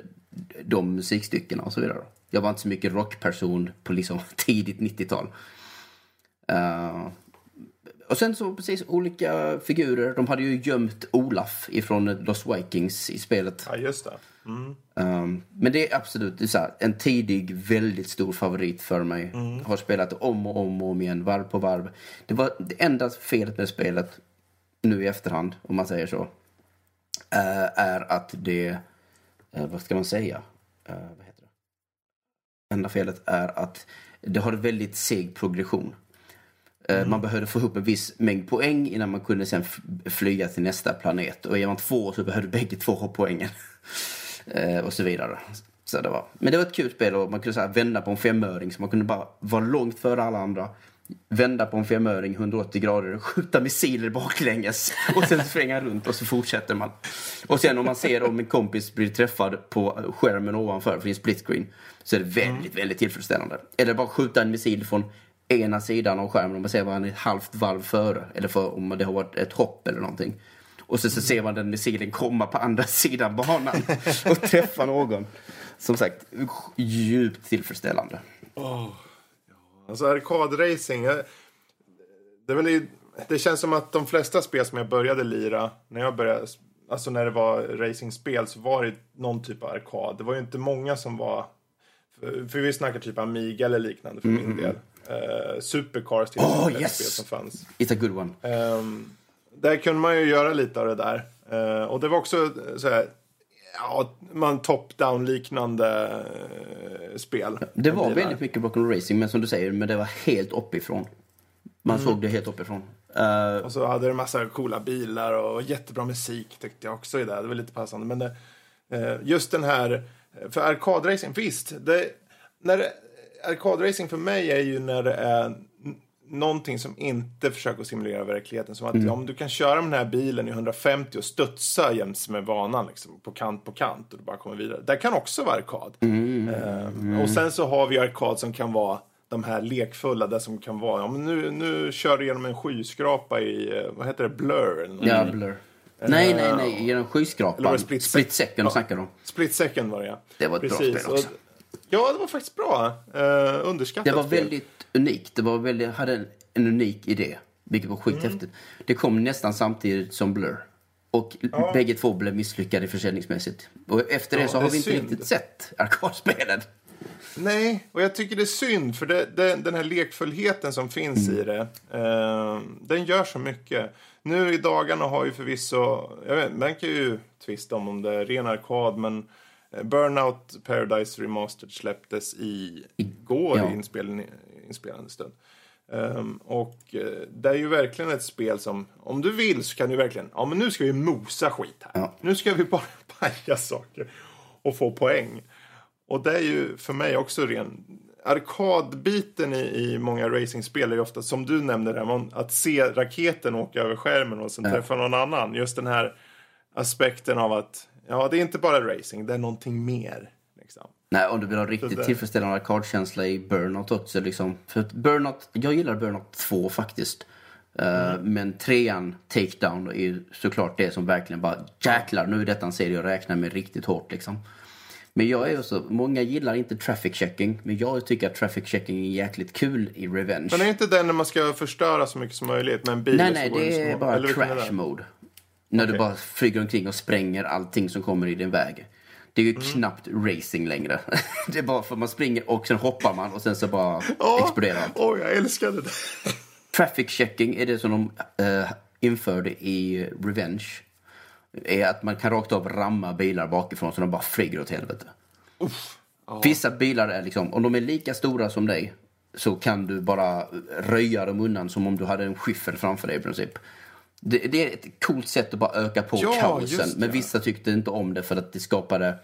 de musikstyckena och så vidare. Jag var inte så mycket rockperson på liksom tidigt 90-tal. Eh, och sen så precis olika figurer. De hade ju gömt Olaf ifrån Los Vikings i spelet. ja, just det. Mm. Um, men det är absolut det är så här, en tidig, väldigt stor favorit för mig. Har spelat om och om och om igen, varv på varv. Det var det enda felet med spelet, nu i efterhand, om man säger så, eh, är att det, eh, vad ska man säga? Eh, vad heter det? Enda felet är att det har en väldigt seg progression. Eh, Man behövde få ihop en viss mängd poäng innan man kunde sen flyga till nästa planet. Och är man två så behövde bägge två ha poängen. Och så vidare. Så det var. Men det var ett kul spel och man kunde så vända på en femöring så man kunde bara vara långt före alla andra. Vända på en femöring 180 grader, skjuta missiler baklänges och sen svänga runt och så fortsätter man. Och sen om man ser om en kompis blir träffad på skärmen ovanför, för det är split screen, så är det väldigt, väldigt tillfredsställande. Eller bara skjuta en missil från ena sidan av skärmen om man ser vad han är ett halvt varv före. Eller för, om det har varit ett hopp eller någonting. Och så, så ser man den missilen komma på andra sidan banan och träffa någon. Som sagt, djupt tillfredsställande. Alltså arkadracing. jag- Det, väl det känns som att de flesta spel som jag började lira, när jag började, alltså när det var racingspel så var det någon typ av arkad. Det var ju inte många som var, för, för vi snackar typ Amiga eller liknande för min del. Uh, Supercars till Oh, exempel, yes! spel som fanns. It's a good one. Ehm, där kunde man ju göra lite av det där. Eh, och det var också så här, ja, man top-down liknande eh, spel. Det var bilar. väldigt mycket rock'n'roll racing, men som du säger, men det var helt uppifrån. Man såg det helt uppifrån. Uh, Och så hade det massa coola bilar och jättebra musik tyckte jag också i det. Det var lite passande. Men det, eh, just den här, för arkadracing, visst. Det, när det, arkadracing för mig är ju när det är någonting som inte försöker simulera verkligheten. Som att om du kan köra med den här bilen i 150 och studsa jäms med banan liksom, på kant på kant och du bara kommer vidare. Det kan också vara arkad. Eh, Och sen så har vi arkad som kan vara de här lekfulla, det som kan vara, ja, men nu, nu kör du genom en skyskrapa i, eh, vad heter det, Blur? Eller ja, Blur. Nej, nej, nej. Genom Eller var skyskrapan. det Split Split, Sec- second Ja. snackar de om. Split Second var det ja. Det var ett bra spel också. Och, ja, det var faktiskt bra. Uh, underskattat Det var spel. väldigt unikt. Det var väldigt, hade en, en unik idé, vilket var sjukt häftigt. Det kom nästan samtidigt som Blur. Och Ja. bägge två blev misslyckade försäljningsmässigt. Och efter det Ja, så det har är vi inte synd. riktigt sett arkadspelet. Nej, och jag tycker det är synd för det, det, den här lekfullheten som finns i det, eh, den gör så mycket. Nu i dagarna har ju förvisso, jag vet, man kan ju tvista om om det är ren arkad, men eh, Burnout Paradise Remastered släpptes i igår Ja. i inspelning, inspelande stund. Ehm, och eh, det är ju verkligen ett spel som, om du vill så kan du verkligen, ja men nu ska vi mosa skit här. Ja. Nu ska vi bara paja saker och få poäng. Och det är ju för mig också ren... Arkadbiten i, i många racingspel är ju ofta, som du nämnde, Ramon, att se raketen åka över skärmen och sen träffa någon annan. Just den här aspekten av att, ja, det är inte bara racing, det är någonting mer. Liksom. Nej, om du vill ha riktigt tillfredsställande arkadkänsla i Burnout också. Liksom. För Burnout, jag gillar Burnout 2 faktiskt. Eh, Men trean, Takedown, är ju såklart det som verkligen bara jäklar, nu är detta en serie jag räknar med riktigt hårt liksom. Men jag är också, många gillar inte traffic checking, men jag tycker att traffic checking är jäkligt kul i Revenge. Men är inte den när man ska förstöra så mycket som möjligt med en bil? Nej, nej, det är bara crash mode. När du Okej. bara flyger omkring och spränger allting som kommer i din väg. Det är ju knappt racing längre. det är bara för man springer och sen hoppar man och sen så bara Ja, exploderar allt. Åh, jag älskade det. Traffic checking är det som de eh, införde i Revenge. Är att man kan rakt av ramma bilar bakifrån så de bara flyger åt helvete. Vissa bilar är liksom, om de är lika stora som dig så kan du bara röja dem undan som om du hade en skyffel framför dig i princip. Det, det är ett coolt sätt att bara öka på Ja, kaosen. Men vissa tyckte inte om det för att det skapade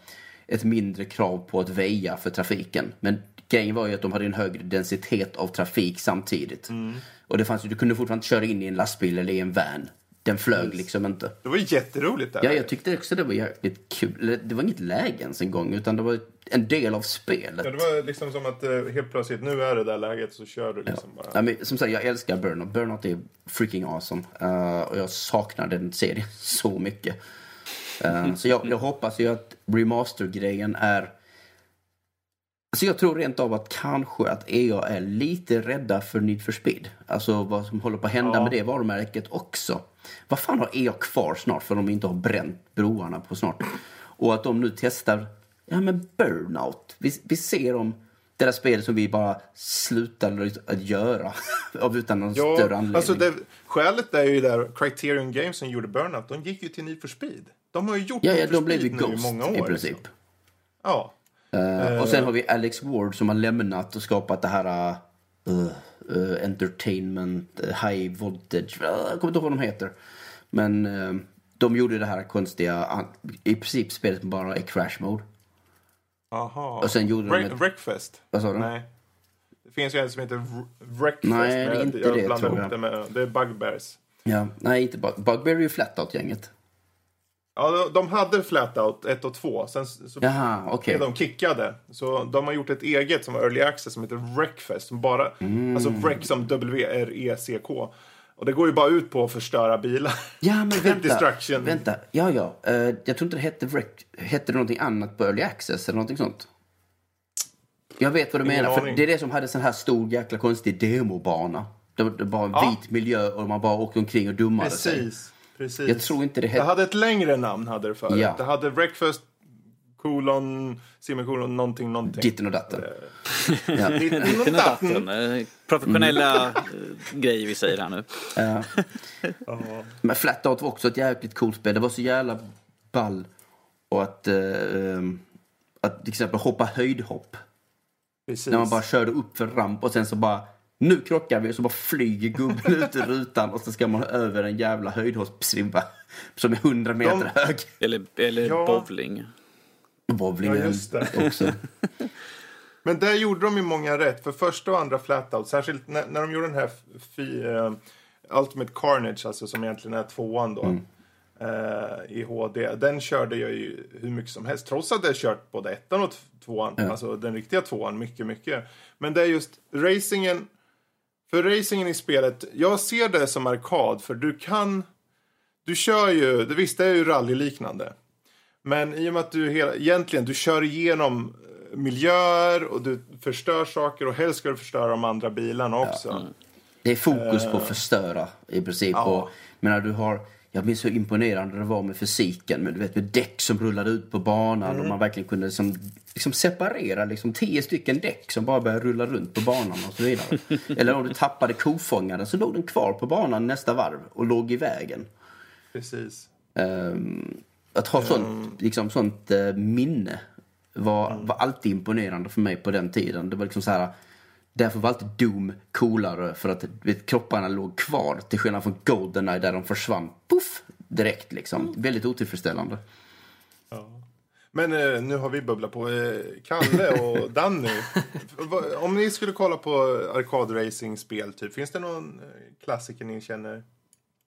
ett mindre krav på att väja för trafiken. Men grejen var ju att de hade en högre densitet av trafik samtidigt. Mm. Och det fanns ju, du kunde fortfarande köra in i en lastbil eller i en van. Den flög liksom inte. Det var jätteroligt. Där. Ja, jag tyckte också det var jäkligt kul. Det var inget läge ens en gång, utan det var en del av spelet. Ja, det var liksom som att eh, helt plötsligt, nu är det där läget, så kör du liksom bara. Ja, men, som sagt, jag älskar Burnout. Burnout är freaking awesome. Uh, och jag saknar den serien så mycket. Uh, så jag, jag hoppas ju att remaster-grejen är... Alltså jag tror rent av att kanske att EA är lite rädda för Need for Speed. Alltså vad som håller på att hända Ja. med det varumärket också. Vad fan har EA kvar snart för de inte har bränt broarna på snart? Och att de nu testar, ja men Burnout. Vi, vi ser om det där spelet som vi bara slutade att göra av utan någon större Ja, anledning. alltså det, skälet är ju där Criterion Games som gjorde Burnout, de gick ju till Need for Speed. De har ju gjort ja, Need ja, for blev ju Speed nu Ghost i många år. i princip. Liksom. Ja. Eh, och sen har vi Alex Ward som har lämnat och skapat det här uh, uh, Entertainment, uh, High Voltage, uh, jag kommer inte ihåg vad de heter. Men uh, de gjorde det här konstiga, i princip spelet bara är Crash Mode. Aha. Och sen gjorde de Wreck- ett- Wreckfest? Vad sa du? Nej. Det finns ju en som heter Wr- Wreckfest. Nej, det är inte jag det, blandar tror ihop jag. det med, det är Bugbears. Ja, nej inte Bug Bugbear är ju Flatout-gänget. Ja, de- de hade Flatout 1 och 2. Sen så Jaha, är de kickade. Så de har gjort ett eget som var Early Access som heter Wreckfest. Som bara, Mm. Alltså Wreck som W-R-E-C-K. Och det går ju bara ut på att förstöra bilar. Ja, men vänta. Destruction. Vänta, ja, ja. Eh, jag tror inte det hette Wreck. Hette det någonting annat på Early Access eller någonting sånt? Jag vet vad du Ingen menar. För det är det som hade sån här stor jäkla konstig demobana. Det var, var en Ja. vit miljö och man bara åkte omkring och dummade sig. Precis. Jag tror inte det Det hette... hade ett längre namn hade det förut. Ja. Det hade Wreckfest, kolon, semikolon, någonting, någonting. Ditten och datten. Ja. Ditten och datten. eh, Professionella eh, grejer vi säger här nu. Ja. Men Flatout var också ett jäkligt coolt spel. Det var så jävla ball. Och att, eh, ehm, att till exempel hoppa höjdhopp. Precis. När man bara körde upp för ramp och sen så bara nu krockar vi och så bara flyger gubben ut ur rutan och så ska man över en jävla höjdhoppsribba som är 100 meter hög. Eller, eller Ja. bowling. Bowling Ja, just det. också. Men där gjorde de ju många rätt. För första och andra Flatout, särskilt när, när de gjorde den här fi, eh, Ultimate Carnage, alltså som egentligen är tvåan då. Mm. eh, I HD. Den körde jag ju hur mycket som helst. Trots att jag kört både ettan och tvåan. Ja. Alltså den riktiga tvåan mycket, mycket. Men det är just racingen. För racingen i spelet, jag ser det som arkad. För du kan... Du kör ju, det visst det är ju rallyliknande. Men i och med att du hela, egentligen du kör igenom miljöer och du förstör saker och helst ska du förstöra de andra bilarna också. Ja. Mm. Det är fokus på att förstöra i princip. Ja. Och, menar, du har, jag minns hur imponerande det var med fysiken. Men du vet med däck som rullade ut på banan mm. och man verkligen kunde liksom, liksom separera liksom tio stycken däck som bara började rulla runt på banan och så vidare. Eller om du tappade kofångaren så låg den kvar på banan nästa varv och låg i vägen. Precis. Um, att ha sånt, mm. liksom, sånt uh, minne var, mm. var alltid imponerande för mig på den tiden. Det var liksom så här Därför var alltid Doom coolare för att vet, kropparna låg kvar till skillnad från Goldeneye där de försvann puff, direkt liksom. Mm. Väldigt otillfredsställande. Ja. Men eh, nu har vi bubblat på. Eh, Kalle och Danny. om ni skulle kolla på arkadracing-spel, typ, finns det någon eh, klassiker ni känner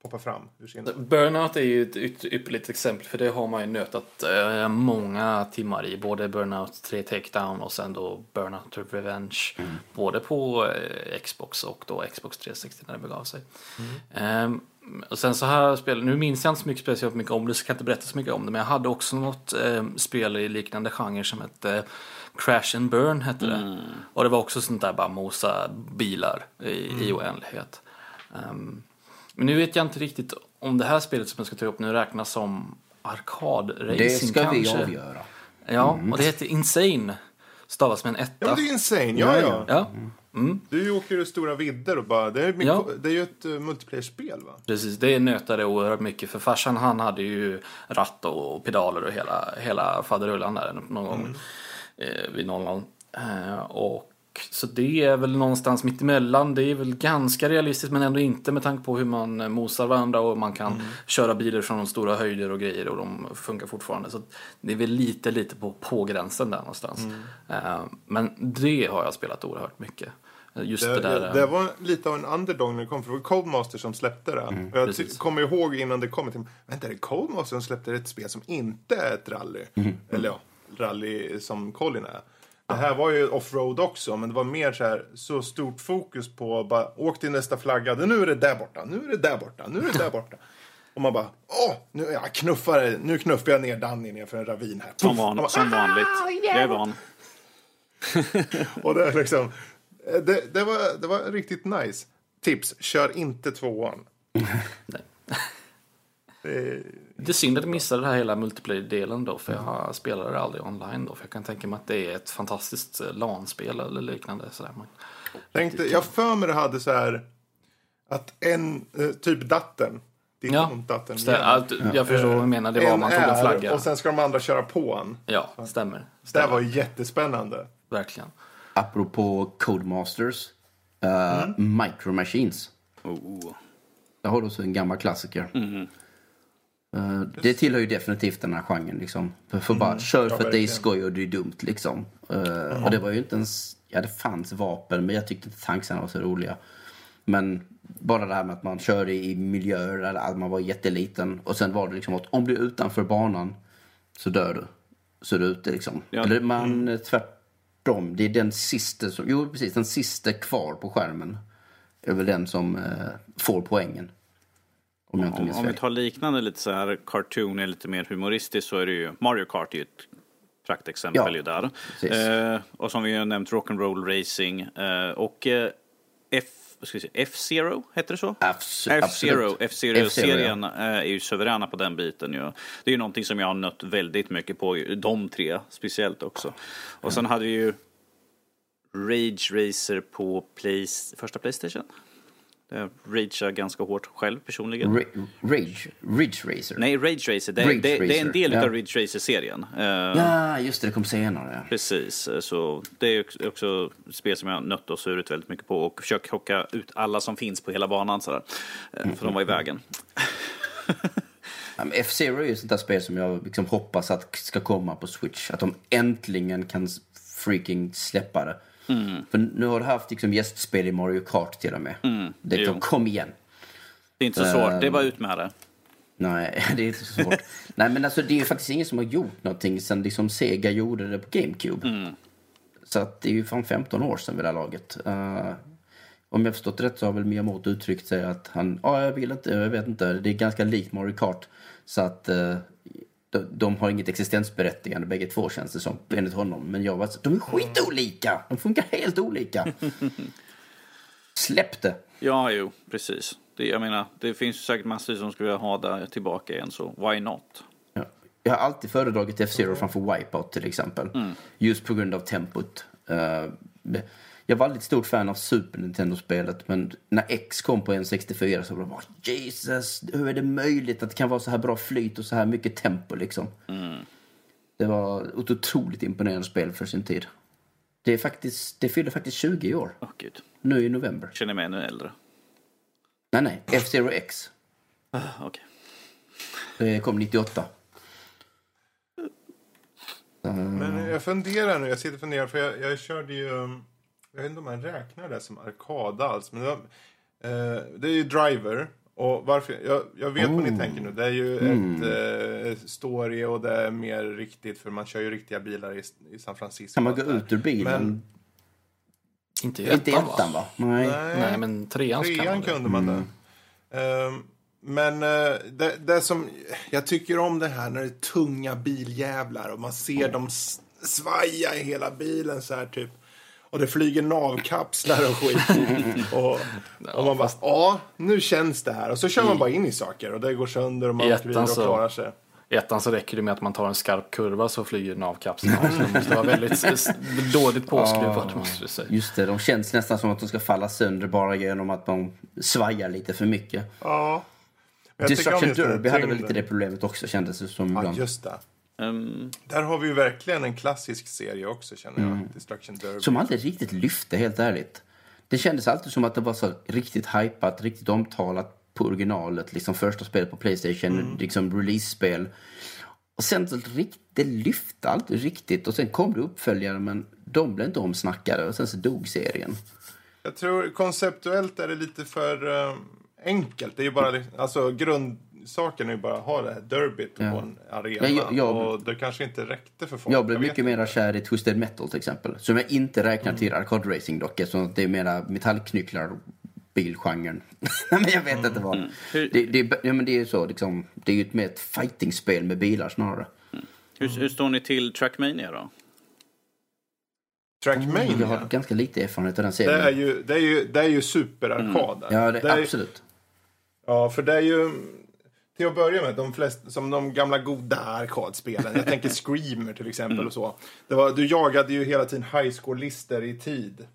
poppa fram ur sin... Burnout är ju ett ypperligt exempel för det har man ju nötat äh, många timmar i. Både Burnout 3 Takedown och sen då Burnout Revenge. Mm. Både på äh, Xbox och då Xbox 360 när det begav sig. Mm. Ähm, och sen så här spel, nu minns jag inte så mycket speciellt mycket om det så kan jag inte berätta så mycket om det. Men jag hade också något äh, spel i liknande genre som hette Crash and Burn hette det. Mm. Och det var också sånt där bara mosa bilar i, mm. i oändlighet. Um, men nu vet jag inte riktigt om det här spelet som jag ska ta upp nu räknas som arkadracing Det ska kanske. vi avgöra. Ja, mm. och det heter Insane. Stavas med en etta. Ja, det är Insane. Ja, ja. ja. Mm. Du åker ju stora vidder och bara... Det är, mycket, ja. det är ju ett uh, multiplayer-spel va? Precis, det nötade oerhört mycket. För farsan han hade ju ratt och pedaler och hela, hela faderullan där någon gång mm. eh, vid 00. Eh, och så det är väl någonstans mitt emellan. Det är väl ganska realistiskt men ändå inte med tanke på hur man eh, mosar varandra och man kan mm. köra bilar från de stora höjder och grejer och de funkar fortfarande. Så det är väl lite, lite på, på gränsen där någonstans. Mm. Uh, men det har jag spelat oerhört mycket. Eh, just det, det, där, det, var lite av en underdog när det kom, för det var Codemaster som släppte det. Mm, jag kommer ihåg innan det kom, till, vänta det är Codemaster som släppte ett spel som inte är ett rally. Mm. Eller ja, rally som Colin är. Det här var ju offroad också, men det var mer så här så stort fokus på bara åk till nästa flagga. Nu är det där borta, nu är det där borta, nu är det där borta. Och man bara, åh, nu, jag knuffar, nu knuffar jag ner Danny ner för en ravin här. Som, van, bara, som vanligt. Ah, yeah. Jag är van. och det, liksom, det, det, var, det var riktigt nice. Tips, kör inte tvåan. Nej. Det, det är synd att jag missade den här hela multiplayer-delen då, för jag spelade aldrig online då. För jag kan tänka mig att det är ett fantastiskt eh, LAN-spel eller liknande. Sådär. Man, Tänkte, jag för mig det hade så här att en, eh, typ datten, din ja, datten, stäm, jag förstår vad du menar. Det var en man tog en flagga. Och sen ska de andra köra på en. Ja, stämmer. stämmer. Det var jättespännande. Verkligen. Apropå Codemasters, uh, mm. Micro Machines. Oh. Där har du så en gammal klassiker. Mm. Uh, det tillhör ju definitivt den här genren. Liksom. För, bara, mm, kör för att det är skoj och det är dumt. Liksom. Mm. Och det var ju inte ens... Ja, det fanns vapen, men jag tyckte inte tanksarna var så roliga. Men bara det här med att man kör i miljöer där man var jätteliten. Och sen var det liksom att om du är utanför banan så dör du. Så är du ute liksom. Ja. Eller man mm. tvärtom. Det är den sista som... Jo, precis. Den sista kvar på skärmen. är väl den som uh, får poängen. Om, jag inte om, om vi tar liknande lite så här cartoon är lite mer humoristiskt så är det ju Mario Kart är ju ett praktexempel ja, ju där. Eh, och som vi har nämnt Rock'n'Roll Racing eh, och eh, F F-Zero, heter det så? F-Zero, F-Zero-serien ja. är ju suveräna på den biten. Ju. Det är ju någonting som jag har nött väldigt mycket på, de tre speciellt också. Och sen hade vi ju Rage Racer på play, första Playstation. Jag ragear ganska hårt själv personligen. Ra rage? Ridge Racer? Nej, Rage Racer. Det, Rage det, Racer. det är en del ja. av Ridge Racer-serien. Uh, ja, just det. Det kom senare. Precis. Så det är också ett spel som jag nött och surit väldigt mycket på och försökt hocka ut alla som finns på hela banan sådär. Mm. För de var i vägen. F-Zero är ju ett sånt där spel som jag liksom hoppas att ska komma på Switch. Att de äntligen kan freaking släppa det. Mm. För nu har du haft liksom gästspel i Mario Kart till och med. Mm. Det, de, kom igen. Det är inte så svårt, det är bara ut med det. Nej, det är inte så svårt. Nej, men alltså det är ju faktiskt ingen som har gjort någonting sen liksom Sega gjorde det på GameCube. Mm. Så att det är ju fan 15 år sedan vid det här laget. Uh, om jag förstått rätt så har väl Miyamoto uttryckt sig att han, ja ah, jag vill inte, jag vet inte, det är ganska likt Mario Kart. Så att uh, de, de har inget existensberättigande bägge två känns det som, enligt honom. Men jag var så, de är skitolika! De funkar helt olika. Släpp det! Ja, jo, precis. Det, jag menar, det finns säkert massor som skulle vilja ha det tillbaka igen, så why not? Ja. Jag har alltid föredragit F-Zero framför Wipeout till exempel. Just på grund av tempot. Eh, jag var aldrig ett stort fan av Super Nintendo-spelet men när X kom på N64 så var det bara Jesus, hur är det möjligt att det kan vara så här bra flyt och så här mycket tempo liksom. Det var ett otroligt imponerande spel för sin tid. Det, är faktiskt, det fyller faktiskt 20 år, Åh gud, nu i november. känner mig ännu äldre. Nej, nej, F-Zero X. Ah, Okej. Det kom 98. Men jag funderar nu, jag sitter och funderar för jag, jag körde ju, um, jag vet inte om man räknar det som arkad alls, men det, var, eh, det är ju Driver. Och varför, jag, jag vet vad ni tänker nu, det är ju ett eh, story och det är mer riktigt för man kör ju riktiga bilar i, i San Francisco. Kan man gå ut ur bilen? Men- Inte i ettan, ettan va? va? Nej. Nej, Nej, men trean så kan trean man kunde man det. Ehm, men eh, det, det som, jag tycker om det här när det är tunga biljävlar och man ser dem s- svaja i hela bilen så här typ. Och det flyger navkapslar och skit. och, och man bara, ja, nu känns det här. Och så kör man bara in i saker och det går sönder och man åker vidare och så- klarar sig. I ettan så räcker det med att man tar en skarp kurva så flyger navkapseln av. Så det måste vara väldigt dåligt påskruvat måste säga. Just det, de känns nästan som att de ska falla sönder bara genom att de svajar lite för mycket. Ja. Destruction Derby hade väl lite det problemet också kändes det som Ja, ibland. just det. Ehm, Där har vi ju verkligen en klassisk serie också känner jag. Mm. Destruction Derby. Som aldrig riktigt lyfte, helt ärligt. Det kändes alltid som att det var så riktigt hypat, riktigt omtalat på originalet. Liksom första spelet på Playstation, Mm. liksom release-spel. Och sen så det lyfte aldrig riktigt. Och sen kom det uppföljare men de blev inte omsnackade och sen så dog serien. Jag tror konceptuellt är det lite för eh, enkelt. Det är ju bara, liksom- alltså grundsaken är ju bara att ha det här derbyt på Ja. en arena. Ja, jag- jag- och det kanske inte räckte för folk. Jag blev vet mycket mer kär i Twisted Metal till exempel. Som jag inte räknar till arkadracing dock eftersom det är mera metallknycklar bilgenren. Men jag vet inte vad. Hur- Det, det, ja, men det är ju så liksom. Det är ju ett mer ett fightingspel med bilar snarare. hur, hur står ni till Trackmania då? Trackmania. Jag har ganska lite erfarenhet av den Det serien. är ju, det är ju, det är ju superarkad. Mm. Ja, det, är, absolut. Ja, för det är ju... Till att börja med, de flesta, som de gamla goda arkadspelen. Jag tänker Screamer till exempel och så. Var, du jagade ju hela tiden high score-listor i tid.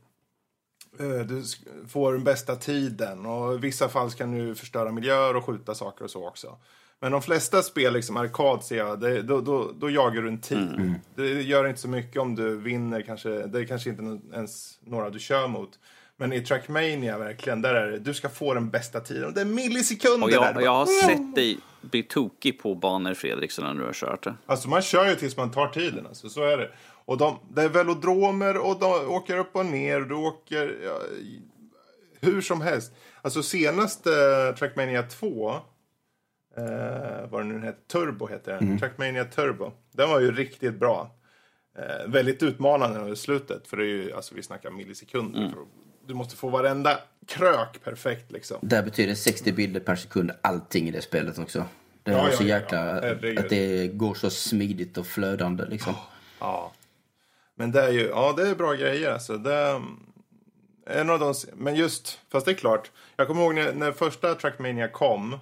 Eh, Du får den bästa tiden och i vissa fall kan du förstöra miljöer och skjuta saker och så också. Men de flesta spel, liksom arkad ser jag, det, då, då, då jagar du en tid. Det gör inte så mycket om du vinner, kanske, det är kanske inte ens några du kör mot. Men i Trackmania verkligen, där är det, du ska få den bästa tiden. Och det är millisekunder Och där. jag, jag bara- har sett dig bli tokig på banor Fredriksson när du har kört det. Alltså man kör ju tills man tar tiden, alltså, så är det. Och de, det är velodromer och de åker upp och ner. Du åker ja, hur som helst. Alltså senaste Trackmania 2, eh, vad den nu heter, Turbo heter den. Trackmania Turbo. Den var ju riktigt bra. Eh, väldigt utmanande i slutet, för det är ju, alltså vi snackar millisekunder. För, du måste få varenda krök perfekt liksom. Där betyder 60 bilder per sekund allting i det spelet också. Det är Ja, så jäkla... ja. Att det går så smidigt och flödande liksom. Ja. Men det är ju, ja det är bra grejer alltså. Det är en av de, men just, fast det är klart. Jag kommer ihåg när, när första Trackmania kom.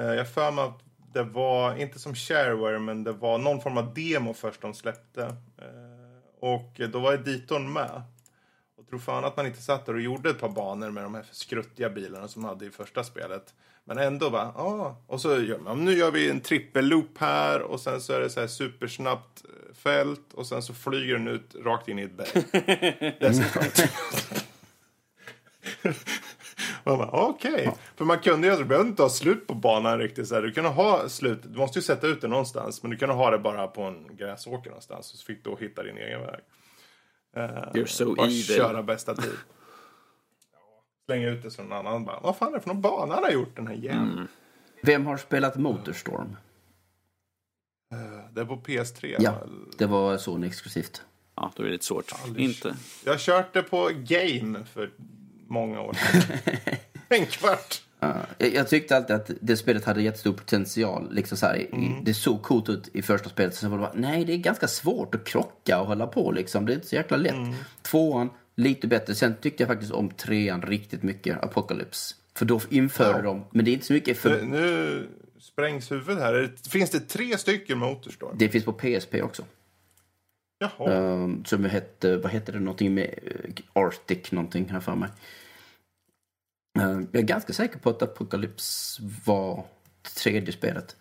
Eh, jag för mig att det var, inte som shareware, men det var någon form av demo först de släppte. Eh, och då var editorn med. Tror fan att man inte satt där och gjorde ett par banor med de här skruttiga bilarna som man hade i första spelet. Men ändå bara, ja. Och så gör man, nu gör vi en trippelloop här och sen så är det så här supersnabbt eh, fält och sen så flyger den ut rakt in i ett berg. Dessutom. Man bara, okej. För man kunde ju, du behövde inte ha slut på banan riktigt så här. Du kunde ha slut, du måste ju sätta ut det någonstans. Men du kunde ha det bara på en gräsåker någonstans. Och så fick du hitta din egen väg. Eh, You're so bara evil. köra bästa tid. Ja, Slänga ut det så någon annan bara, vad fan är det för någon bana han har gjort den här jäveln? Vem har spelat Motorstorm? Eh, Det är på PS3. Ja, va? det var Sony exklusivt. Ja, då är det lite svårt. Aldrig. Inte. Jag kört det på Game för många år sedan. en kvart. Uh, jag tyckte alltid att det spelet hade jättestor potential. Liksom så här, mm. Det såg coolt ut i första spelet. Sen var det bara, nej det är ganska svårt att krocka och hålla på liksom. Det är inte så jäkla lätt. Mm. Tvåan, lite bättre. Sen tyckte jag faktiskt om trean riktigt mycket, Apocalypse. För då införde ja. de, men det är inte så mycket för... Nu, nu sprängs huvudet här. Finns det tre stycken Motorstorm? Det finns på PSP också. Jaha. Um, som hette, vad hette det, någonting med uh, Arctic någonting här för mig. Uh, jag är ganska säker på att Apocalypse var tredje spelet.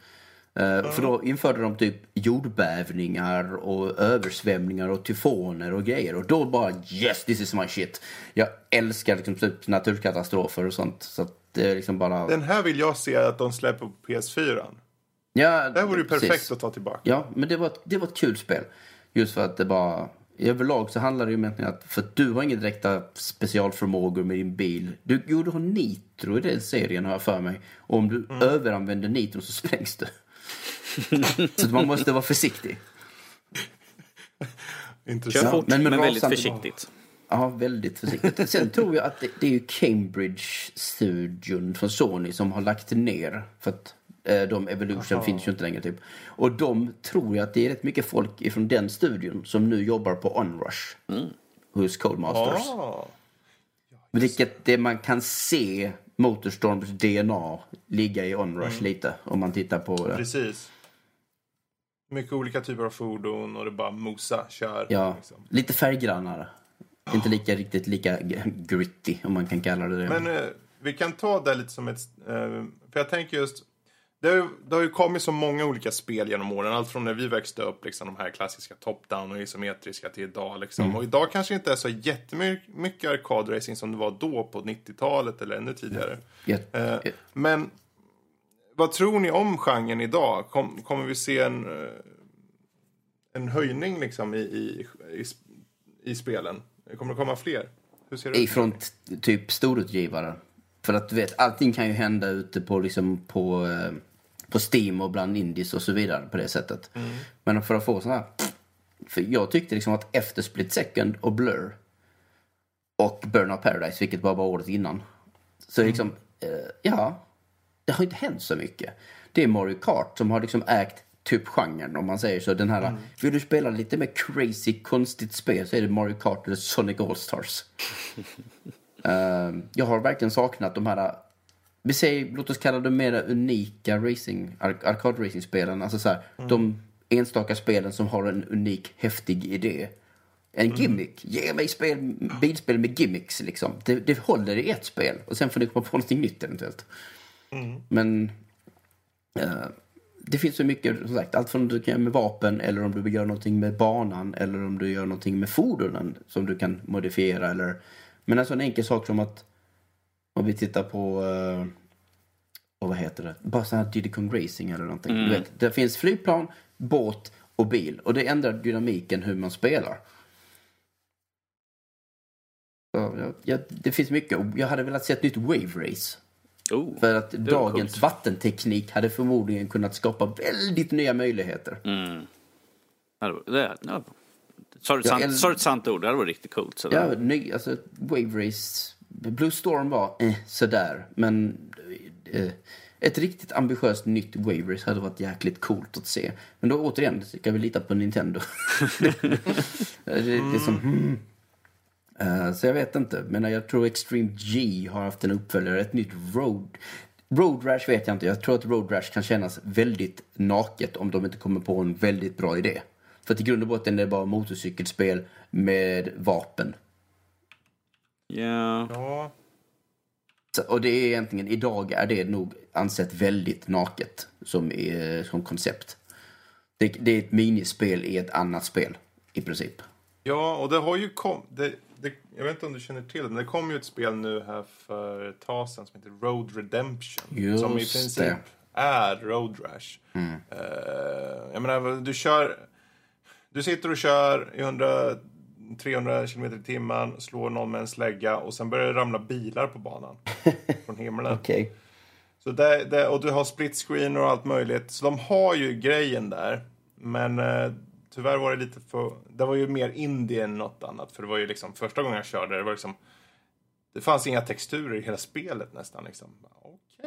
Mm. För då införde de typ jordbävningar och översvämningar och tyfoner och grejer. Och då bara yes, this is my shit. Jag älskar liksom typ naturkatastrofer och sånt. Så det är liksom bara... Den här vill jag se att de släpper på PS4. Ja, det här vore ju perfekt att ta tillbaka. Ja, men det var, det var ett kul spel. Just för att det bara... Överlag så handlar det ju om att, för att du har inga direkta specialförmågor med din bil. Du, jo, du har nitro i den serien har jag för mig. Och om du mm. överanvänder nitro så sprängs du. så man måste vara försiktig. Intressant. Kör fort, men, men väldigt försiktigt. Ja, väldigt försiktigt. Sen tror jag att det, det är Cambridge-studion från Sony som har lagt ner. För att de Evolution Aha. finns ju inte längre typ. Och de tror jag att det är rätt mycket folk ifrån den studion som nu jobbar på Onrush. Mm. Hos Codemasters. Ah. Vilket det man kan se Motorstorms DNA ligga i Onrush mm. lite. Om man tittar på det. Precis. Mycket olika typer av fordon och det bara mosa, kör. Ja, liksom. lite färggrannare. Oh. Inte lika riktigt lika gritty om man kan kalla det det. Men eh, vi kan ta det lite som ett... Eh, för jag tänker just det har, ju, det har ju kommit så många olika spel genom åren. Allt från när vi växte upp, liksom, de här klassiska top-down och isometriska till idag. Liksom. Mm. Och idag kanske inte är så jättemycket arkadracing som det var då på 90-talet eller ännu tidigare. Yeah. Yeah. Eh, men vad tror ni om genren idag? Kom, kommer vi se en, eh, en höjning liksom, i, i, i, i spelen? Kommer det komma fler? Hur ser det Ifrån typ storutgivare. För att du vet, allting kan ju hända ute på, liksom, på eh på Steam och bland indies och så vidare på det sättet. Mm. Men för att få sådana här... För jag tyckte liksom att efter Split Second och Blur och Burnout Paradise, vilket bara var året innan. Så mm. liksom, eh, ja, det har inte hänt så mycket. Det är Mario Kart som har liksom ägt typ genren om man säger så. Den här, mm. vill du spela lite mer crazy, konstigt spel så är det Mario Kart eller Sonic All-Stars. uh, jag har verkligen saknat de här vi säger, låt oss kalla det mer unika racing, arkad-racing-spelen. Alltså så här, mm. de enstaka spelen som har en unik, häftig idé. En mm. gimmick. Ge mig spel, bilspel med gimmicks liksom. Det, det håller i ett spel. Och sen får ni komma på någonting nytt eventuellt. Mm. Men uh, det finns så mycket, som sagt, allt från du kan göra med vapen eller om du vill göra någonting med banan eller om du gör någonting med fordonen som du kan modifiera eller men alltså en enkel sak som att om vi tittar på, uh, vad heter det, bara sån här Diddy Kong Racing eller någonting. Mm. Du vet, det finns flygplan, båt och bil och det ändrar dynamiken hur man spelar. Så, ja, det finns mycket. Jag hade velat se ett nytt Wave Race. Oh, För att dagens vattenteknik hade förmodligen kunnat skapa väldigt nya möjligheter. Mm. Det, ja. Sa du ett sant, ord? Det hade varit riktigt coolt. Sådär. Ja, ny, alltså, Wave Race Blue Storm var eh, sådär, men eh, ett riktigt ambitiöst nytt Wavers hade varit jäkligt coolt att se. Men då återigen, ska vi lita på Nintendo? är som, hmm. uh, så jag vet inte, men jag tror Extreme G har haft en uppföljare, ett nytt Road. Road Rash vet jag inte. Jag tror att Road Rash kan kännas väldigt naket om de inte kommer på en väldigt bra idé. För att i grund och botten är det bara motorcykelspel med vapen. Yeah. Ja. och det är egentligen, idag är det nog ansett väldigt naket som, som koncept. Det, det, är ett minispel i ett annat spel, i princip. Ja, och det har ju kommit... Jag vet inte om du känner till det, men det kom ju ett spel nu här för ett tag sedan som heter Road Redemption. Just som i princip det. är Road Rash. Mm. Uh, jag menar, du kör... Du sitter och kör i 100 300 km i timmen, slår någon med en slägga och sen börjar det ramla bilar på banan. från himlen. okay. Så det, det, och du har split screen och allt möjligt. Så de har ju grejen där. Men eh, tyvärr var det lite för... Det var ju mer indie än något annat. För det var ju liksom första gången jag körde det var liksom... det fanns inga texturer i hela spelet nästan. Liksom.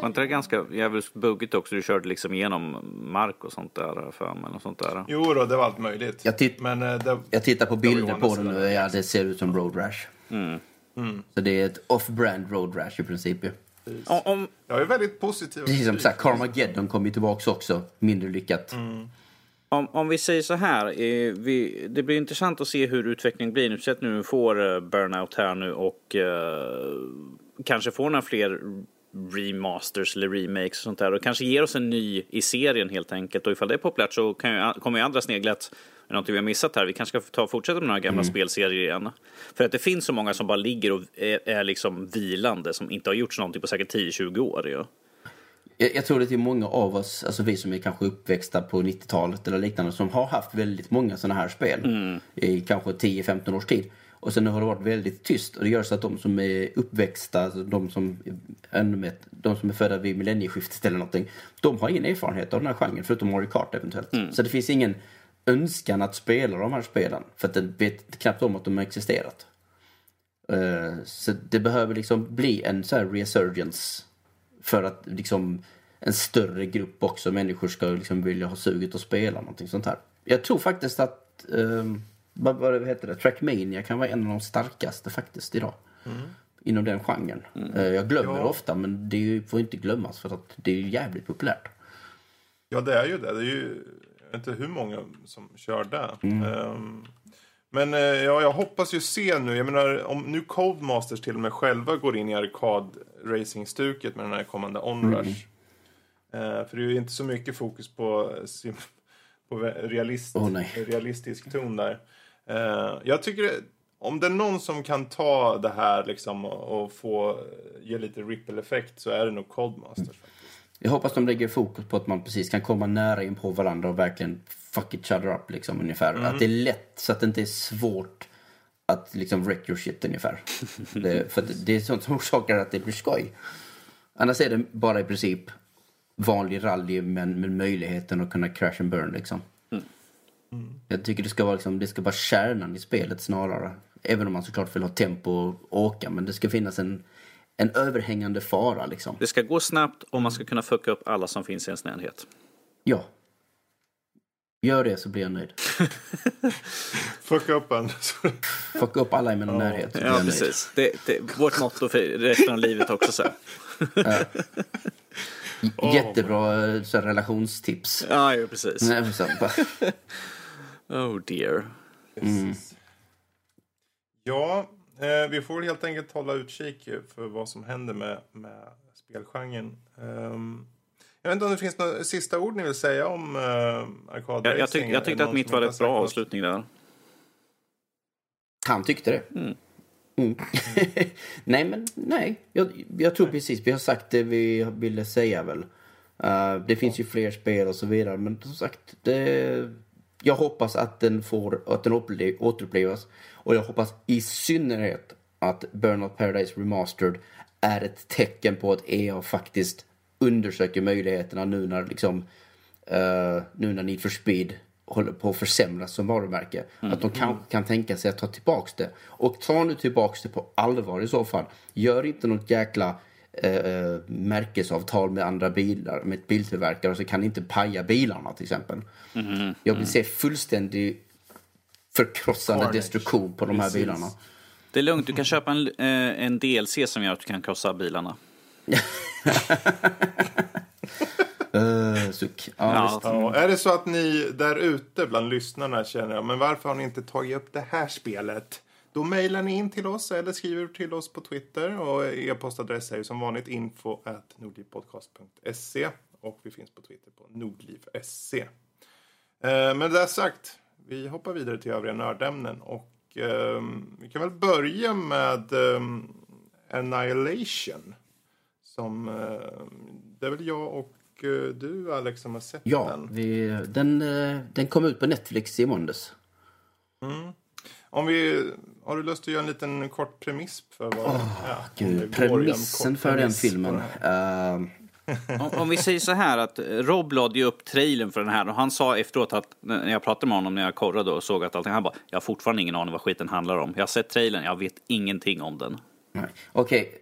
Var inte det ganska jävligt buggigt också? Du körde liksom igenom mark och sånt där för mig. Och sånt där. Jo då, det var allt möjligt. Jag, titt Men, eh, det, jag tittar på bilder på den och ja, det ser ut som Road Rash. Mm. Så det är ett off-brand Road Rash i princip. Om, om, Jag är väldigt positiv. Precis som sagt, Carmageddon kom ju tillbaka också. Mindre lyckat. om, om vi säger så här. Eh, vi, det blir intressant att se hur utvecklingen blir. Nu sett nu får eh, Burnout här nu och eh, kanske får några fler remasters eller remakes och sånt där och kanske ger oss en ny i serien helt enkelt och ifall det är populärt så kan ju, kommer ju andra snegla att är någonting vi har missat här. Vi kanske ska ta och fortsätta med några gamla spelserier igen. För att det finns så många som bara ligger och är, är liksom vilande som inte har gjorts någonting på säkert 10-20 år. Ja. Jag, jag tror det är många av oss, alltså vi som är kanske uppväxta på 90-talet eller liknande, som har haft väldigt många sådana här spel i kanske 10-15 års tid. Och sen har det varit väldigt tyst och det gör så att de som är uppväxta, alltså de som, mer, de som är födda vid millennieskiftet eller någonting, de har ingen erfarenhet av den här genren förutom Mario Kart eventuellt. Så det finns ingen önskan att spela de här spelen för att den vet knappt om att de har existerat. Eh, Så det behöver liksom bli en så här resurgence för att liksom en större grupp också människor ska liksom vilja ha suget att spela någonting sånt här. Jag tror faktiskt att um, vad, vad heter det? Trackmania kan vara en av de starkaste faktiskt idag. Inom den genren. Eh, jag glömmer Ja. det ofta men det får inte glömmas för att det är jävligt populärt. Ja, det är ju det. Det är ju jag vet inte hur många som kör det. Ehm, men eh, ja, jag hoppas ju se nu. Jag menar, om nu Codemasters till och med själva går in i arkad-racing-stuket med den här kommande Onrush. Eh, för det är ju inte så mycket fokus på, på realist, nej. realistisk ton där. Eh, jag tycker om det är någon som kan ta det här liksom och, och få ge lite ripple-effekt så är det nog Codemasters. faktiskt. Jag hoppas de lägger fokus på att man precis kan komma nära in på varandra och verkligen fuck each other up liksom ungefär. Att det är lätt så att det inte är svårt att liksom wreck your shit ungefär. det, för det, det är sånt som orsakar att det blir skoj. Annars är det bara i princip vanlig rally men med möjligheten att kunna crash and burn liksom. Jag tycker det ska vara liksom, det ska vara kärnan i spelet snarare. Även om man såklart vill ha tempo och åka men det ska finnas en, en överhängande fara liksom. Det ska gå snabbt och man ska kunna fucka upp alla som finns i ens närhet. Ja. Gör det så blir jag nöjd. Fucka upp en. Fucka upp alla i min närhet Ja, jag nöjd. precis. Det, det, vårt motto för resten av livet också. Så. Jättebra eh, så här, relationstips. Ja, ja, precis. Nej, men så, bara, Oh dear. Ja, eh, vi får helt enkelt hålla utkik för vad som händer med, med spelgenren. Um, jag vet inte om det finns några sista ord ni vill säga om uh, arkadracing? Jag, jag, tyck, jag det tyckte att mitt var rätt bra något? avslutning där. han tyckte det. Mm. nej, men nej. Jag, jag tror precis vi har sagt det vi ville säga väl. Eh, det finns ju fler spel och så vidare. Men som sagt, det, jag hoppas att den får att den återupple- återupplevas. Och jag hoppas i synnerhet att Burnout Paradise Remastered är ett tecken på att EA faktiskt undersöker möjligheterna nu när liksom eh, nu när Need for Speed håller på att försämras som varumärke. Att de kanske kan tänka sig att ta tillbaks det. Och ta nu tillbaks det på allvar i så fall. Gör inte något jäkla eh, märkesavtal med andra bilar, med ett biltillverkare så kan inte paja bilarna till exempel. Jag vill se fullständig förkrossande Carnage. destruktion på de här Precis. bilarna. Det är lugnt, du kan köpa en, eh, en DLC som gör att du kan krossa bilarna. Uh, suck. Ja. Ja, är det så att ni där ute bland lyssnarna känner men varför har ni inte tagit upp det här spelet? Då mejlar ni in till oss eller skriver till oss på Twitter och e-postadress är ju som vanligt info at nordlivpodcast.se och vi finns på Twitter på nordliv.se. Eh, med det sagt, vi hoppar vidare till övriga nördämnen och ehm, vi kan väl börja med ehm, Annihilation. Som, ehm, det är väl jag och eh, du Alex som har sett Ja, den. vi, den, eh, den kom ut på Netflix i måndags. Om vi, har du lust att göra en liten kort premiss för vad ja, om det Gud, premissen för den premiss på filmen. eh, Om, om vi säger så här att Rob lade ju upp trailern för den här och han sa efteråt att när jag pratade med honom när jag korrade och såg att allting, han bara jag har fortfarande ingen aning vad skiten handlar om. Jag har sett trailern, jag vet ingenting om den. Okej,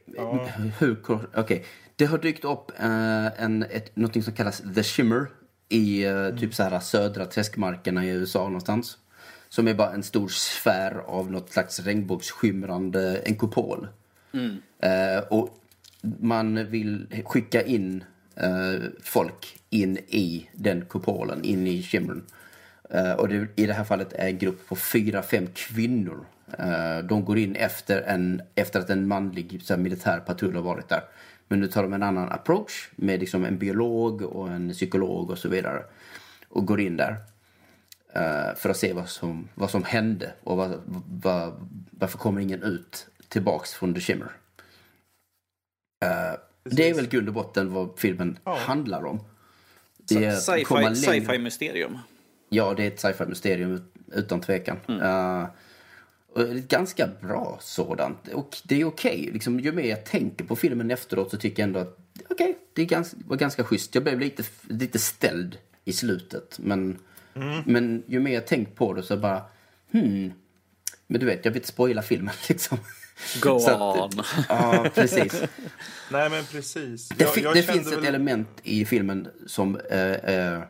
hur kort- okej. Det har dykt upp eh, en, ett, något som kallas The Shimmer i eh, typ så här södra träskmarkerna i USA någonstans. Som är bara en stor sfär av något slags regnbågsskimrande, en kupol. Eh, och man vill skicka in eh, folk in i den kupolen, in i shimmern. Eh, och det, i det här fallet är en grupp på fyra, fem kvinnor. Eh, de går in efter, en, efter att en manlig så här, militär patrull har varit där. Men nu tar de en annan approach med liksom en biolog och en psykolog och så vidare. Och går in där. Eh, för att se vad som, vad som hände och vad, vad, varför kommer ingen ut tillbaks från The Shimmer. Eh, det är väl grund och botten vad filmen handlar om. Sci-fi sci-fi mysterium. Ja, det är ett sci-fi mysterium ut- utan tvekan. Eh, och ett ganska bra sådant. Och det är okej. Liksom, ju mer jag tänker på filmen efteråt så tycker jag ändå att okej, det är gans- var ganska schysst. Jag blev lite, lite ställd i slutet. Men, men ju mer jag tänkt på det så bara hmm. Men du vet, jag vill inte spoila filmen liksom. Go Så att- on. Ja, precis. Nej, men precis. Det, fi- det kände finns ett väl- element i filmen som, eh, eh,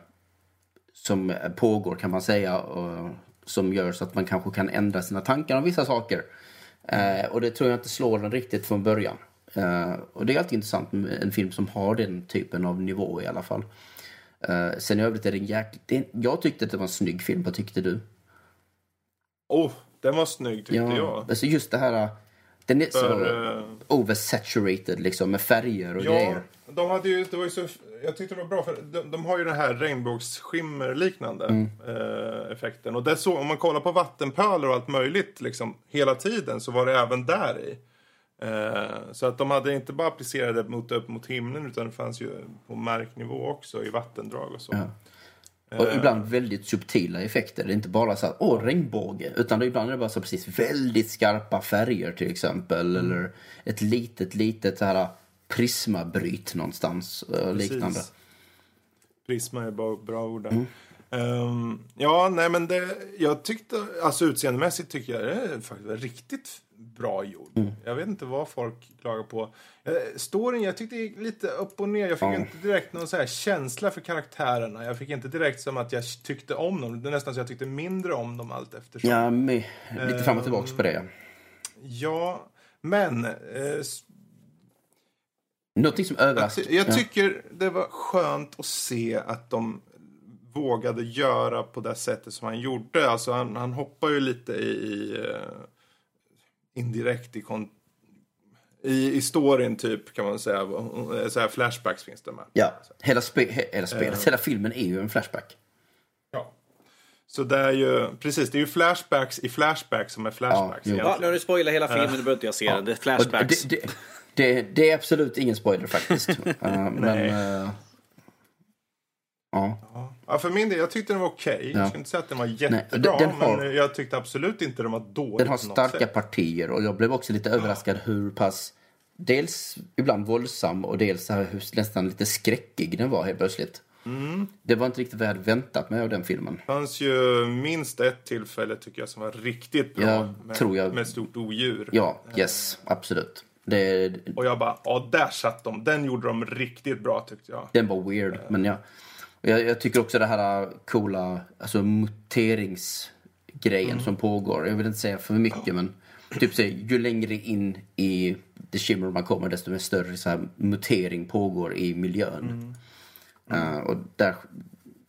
som pågår kan man säga. Och, som gör så att man kanske kan ändra sina tankar om vissa saker. Eh, och det tror jag inte slår den riktigt från början. Eh, och det är alltid intressant med en film som har den typen av nivå i alla fall. Eh, sen i övrigt är det en jäkligt... Jag tyckte att det var en snygg film. Vad tyckte du? Oh, den var snygg tyckte jag. Alltså just det här... Den är så För, eh, oversaturated liksom med färger och Ja, grejer. de hade ju, det var ju så, jag tyckte det var bra för de, de har ju den här regnbågsskimmer-liknande Mm. eh, effekten. Och det så, om man kollar på vattenpölar och allt möjligt liksom, hela tiden så var det även där i. Eh, så att de hade inte bara applicerat det mot, upp mot himlen utan det fanns ju på marknivå också i vattendrag och så. Ja. Och ibland väldigt subtila effekter. Det är inte bara så att åh, regnbåge. Utan det, ibland är det bara så precis väldigt skarpa färger till exempel. Mm. Eller ett litet, litet så här prismabryt någonstans. Och liknande. Prisma är bara bra ord där. Mm. Ehm, ja, nej men det, jag tyckte, alltså utseendemässigt tycker jag det är faktiskt riktigt bra gjord. Mm. Jag vet inte vad folk klagar på. Storyn, jag tyckte gick lite upp och ner. Jag fick Ja. inte direkt någon så här känsla för karaktärerna. Jag fick inte direkt som att jag tyckte om dem. Det är nästan så jag tyckte mindre om dem allt eftersom. Ja, med, lite fram och tillbaks på det. Ja, men eh, Någonting som Jag, överraskar. ty- jag tycker det var skönt att se att de vågade göra på det sättet som han gjorde. Alltså han, han hoppar ju lite i, i eh, indirekt i, kon, i, i storyn typ kan man säga. Så här flashbacks finns det med. Ja, hela, spe, he- hela spelet, hela filmen är ju en flashback. Ja. Så det är ju, precis, det är ju flashbacks i flashbacks som är flashbacks. Ja, nu har du spoilat hela filmen, nu behöver inte jag se den. Det är flashbacks. det, det, det, det är absolut ingen spoiler faktiskt. Uh, men... Ja. Ja, för min del, jag tyckte den var okej. Ja. Jag ska inte säga att den var jättebra, den har- men jag tyckte absolut inte den var dålig Den har starka partier och jag blev också lite överraskad hur pass dels ibland våldsam och dels hur nästan lite skräckig den var helt plötsligt. Mm. Det var inte riktigt vad jag hade väntat mig av den filmen. Det fanns ju minst ett tillfälle tycker jag som var riktigt bra. Ja, med, tror jag. med stort odjur. Ja, yes, absolut. Det, Och jag bara, ja där satt de. Den gjorde de riktigt bra tyckte jag. den var weird, men ja. Jag, jag tycker också det här coola alltså muteringsgrejen Mm. som pågår. Jag vill inte säga för mycket, men typ så, ju längre in i The Shimmer man kommer, desto mer större så här, mutering pågår i miljön. Mm. Uh, och där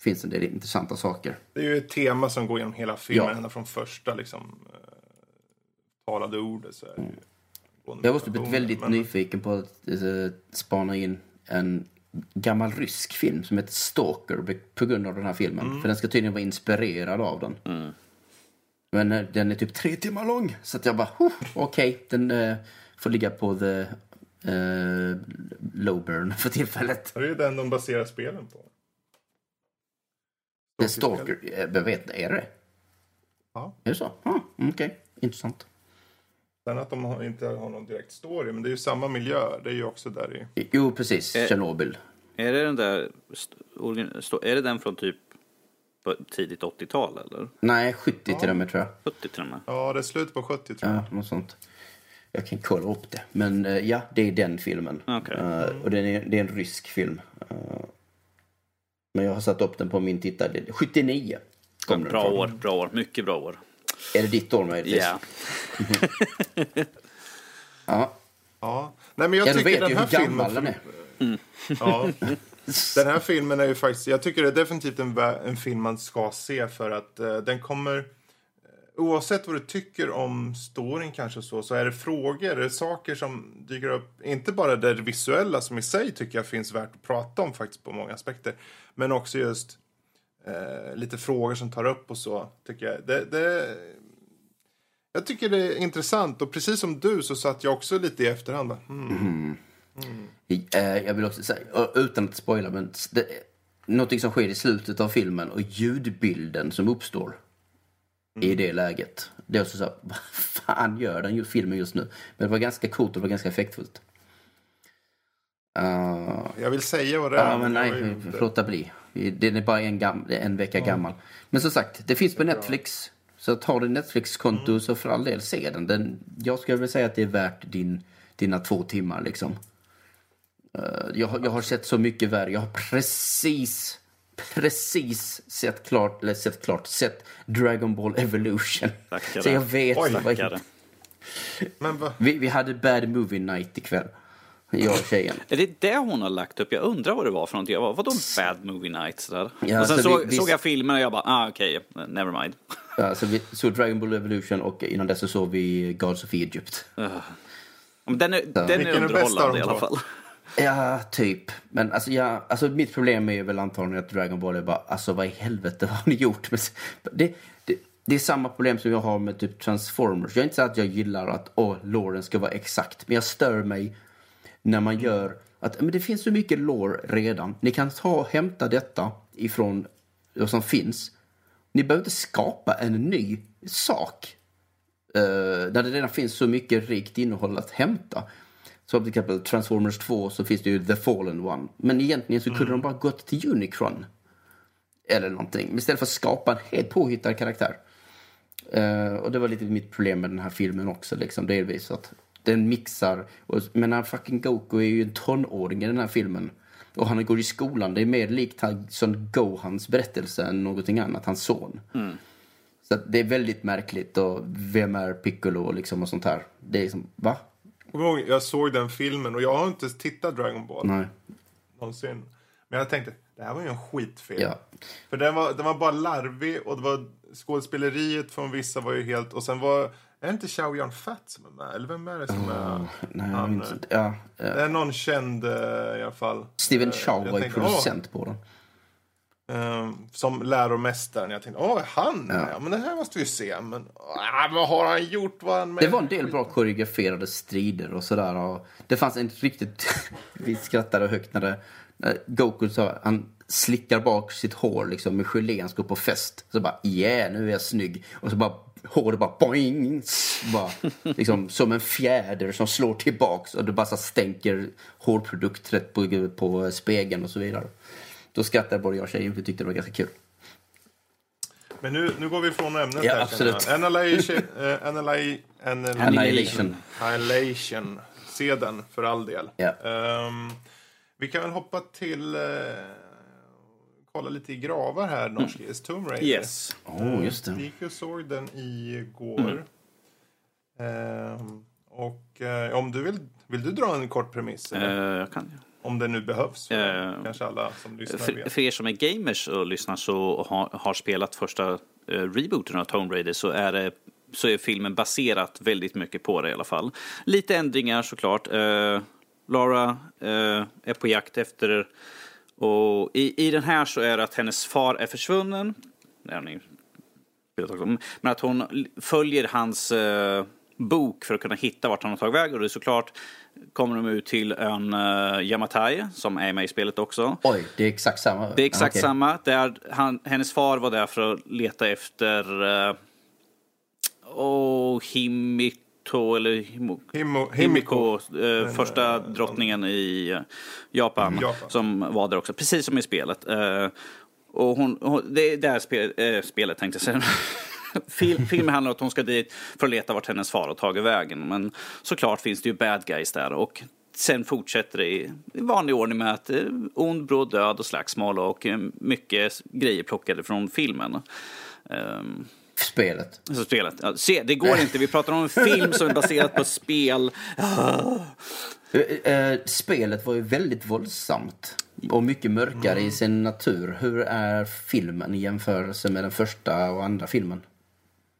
finns en del intressanta saker. Det är ju ett tema som går genom hela filmen, Ja. ända från första liksom eh, talade ordet. Så är det ju Mm. Jag har också blivit väldigt men- nyfiken på att uh, spana in en gammal rysk film som heter Stalker på grund av den här filmen. Mm. För den ska tydligen vara inspirerad av den. Men eh, den är typ tre timmar lång. Så att jag bara, "Huh, okej, den eh, får ligga på the uh, low burn för tillfället. Det är ju den de baserar spelen på. Stalker, eh, jag vet är det Ja. Är det så? Ah, okej, intressant. Sen att de har, inte har någon direkt story, men det är ju samma miljö. Det är ju också där i... Jo, precis. Eh. Tjernobyl. Är det den där... Är det den från typ tidigt 80-tal eller? Nej, 70 till och med tror jag. 70 till och med? Ja, det är slut på 70 tror jag. Ja, något sånt. Jag kan kolla upp det. Men eh, ja, det är den filmen. Okej. Eh, och den är, det är en rysk film. Men jag har satt upp den på min tittare. 79 kom Bra år, bra år. Mycket bra år. Är det ditt år möjligtvis? Ja. Ja. Ja. Nej, men jag Ja, du tycker vet ju den här hur filmen... gammal den är. Ja. Den här filmen är ju faktiskt, jag tycker det är definitivt en, en film man ska se för att eh, den kommer, eh, oavsett vad du tycker om storyn kanske så, så är det frågor, det är saker som dyker upp, inte bara det visuella som i sig tycker jag finns värt att prata om faktiskt på många aspekter, men också just eh, lite frågor som tar upp och så, tycker jag. Det, det, jag tycker det är intressant och precis som du så satt jag också lite i efterhand. bara, Hmm. Eh, Jag vill också säga, utan att spoila, men det, någonting som sker i slutet av filmen och ljudbilden som uppstår i det läget. Det är också så här, vad fan gör den filmen just nu? Men det var ganska coolt och det var ganska effektfullt. Uh, Jag vill säga vad det är. ja, men nej, låta bli. Den är bara en, gam, en vecka gammal. Men som sagt, det finns på Netflix. Så tar du Netflix-konto så för all del se den. den. Jag skulle väl säga att det är värt din, dina två timmar liksom. Eh, jag, har- jag har sett så mycket värre. Jag har precis, precis sett klart, eller sett klart, sett Dragon Ball Evolution. Tackar. Så jag vet. Oj. vad-. Men va? vi, vi hade Bad Movie Night ikväll. Jag och tjejen. Är det det hon har lagt upp? Jag undrar vad det var för någonting. Jag bara, vadå bad movie nights? Där? Ja, och sen så såg, vi- vi- såg jag filmen och jag bara, ah okej, never mind. Ja, så vi såg Dragon Ball Evolution och innan dess så såg vi Gods of Egypt. Men den är, den är Vilken är underhållande de i alla fall. Ja, typ. Men alltså, ja, alltså mitt problem är väl antagligen att Dragon Ball är bara, alltså vad i helvete har ni gjort? Men det, det, det är samma problem som jag har med typ Transformers. Jag är inte så att jag gillar att åh, loren ska vara exakt. Men jag stör mig när man gör att men det finns så mycket lore redan. Ni kan ta hämta detta ifrån vad som finns. Ni behöver inte skapa en ny sak. Uh, där det redan finns så mycket rikt innehåll att hämta. Som till exempel Transformers 2 så finns det ju The Fallen One. Men egentligen så kunde de bara gått till Unicron. Eller någonting. Men istället för att skapa en helt påhittad karaktär. Eh, och det var lite mitt problem med den här filmen också. Liksom, delvis att den mixar. Och, men han fucking Goku är ju en tonåring i den här filmen. Och han går i skolan. Det är mer likt han, som Gohans berättelse än någonting annat. Hans son. Så att det är väldigt märkligt. Och vem är Piccolo liksom och sånt här. Det är liksom, va? Jag såg den filmen och jag har inte tittat Dragon Ball Nej. någonsin. Men jag tänkte, det här var ju en skitfilm. Ja. För den var, den var bara larvig och det var skådespeleriet från vissa var ju helt... Och sen var... Är det inte Chow Fat som är med? Eller vem är det som är... Nej, jag Han, inte. Ja, Det eh, är någon känd eh, i alla fall. Steven Eh, Chow var ju producent på den. åh, eh, som läromästaren. Jag tänkte, åh, han med? Ja. men det här måste vi se. Men ah, vad har han gjort? Var han med? Det var en del bra koreograferade strider och sådär. Och det fanns en riktigt... Vi skrattade högt när det... När Goku sa han slickar bak sitt hår liksom med gelé. Han ska på fest. Så bara yeah, nu är jag snygg. Och så bara håret bara boing. Bara, liksom, som en fjäder som slår tillbaks. Och det bara stänker hårprodukt på, på spegeln och så vidare. Då skrattade både jag och tjejen för tyckte det var ganska kul. Men nu, nu går vi från ämnet Ja, här. absolut. Annihilation. eh, annihilation, annihilation. Annihilation. Se den, för all del. Ja. Ehm, vi kan väl hoppa till... eh, kolla lite i gravar här, norskis. Tomb Raider. Yes. Oh, just Vi det. gick och såg den igår. Ehm, och eh, om du vill... Vill du dra en kort premiss? Eh, jag kan. Om det nu behövs. Eh, Kanske alla som lyssnar För, vet. för er som är gamers och lyssnar så har, har spelat första eh, rebooten av Tomb Raider så är, det, så är filmen baserat väldigt mycket på det i alla fall. Lite ändringar såklart. Eh, Lara eh, är på jakt efter... Och i, I den här så är det att hennes far är försvunnen. Men att hon följer hans eh, bok för att kunna hitta vart han har tagit väg. Och det är såklart kommer de ut till ön eh, Yamatai som är med i spelet också. Oj, det är exakt samma. Det är exakt Okej. samma. Där han, hennes far var där för att leta efter uh, oh, Himito eller Himo, Himo- Himiko, Himiko. eh, första drottningen i eh, Japan, Japan. som var där också, precis som i spelet. Eh, och hon, hon, det är där spel, eh, spelet tänkte jag säga. Fil, filmen handlar om att hon ska dit för att leta vart hennes far har tagit vägen. Men såklart finns det ju bad guys där. Och sen fortsätter det i vanlig ordning med att eh, ond, bråd död och slagsmål och eh, mycket grejer plockade från filmen. Um, spelet. Så spelet. Ja, se, det går inte. Vi pratar om en film som är baserad på spel. Uh, spelet var ju väldigt våldsamt och mycket mörkare mm. i sin natur. Hur är filmen i jämförelse med den första och andra filmen?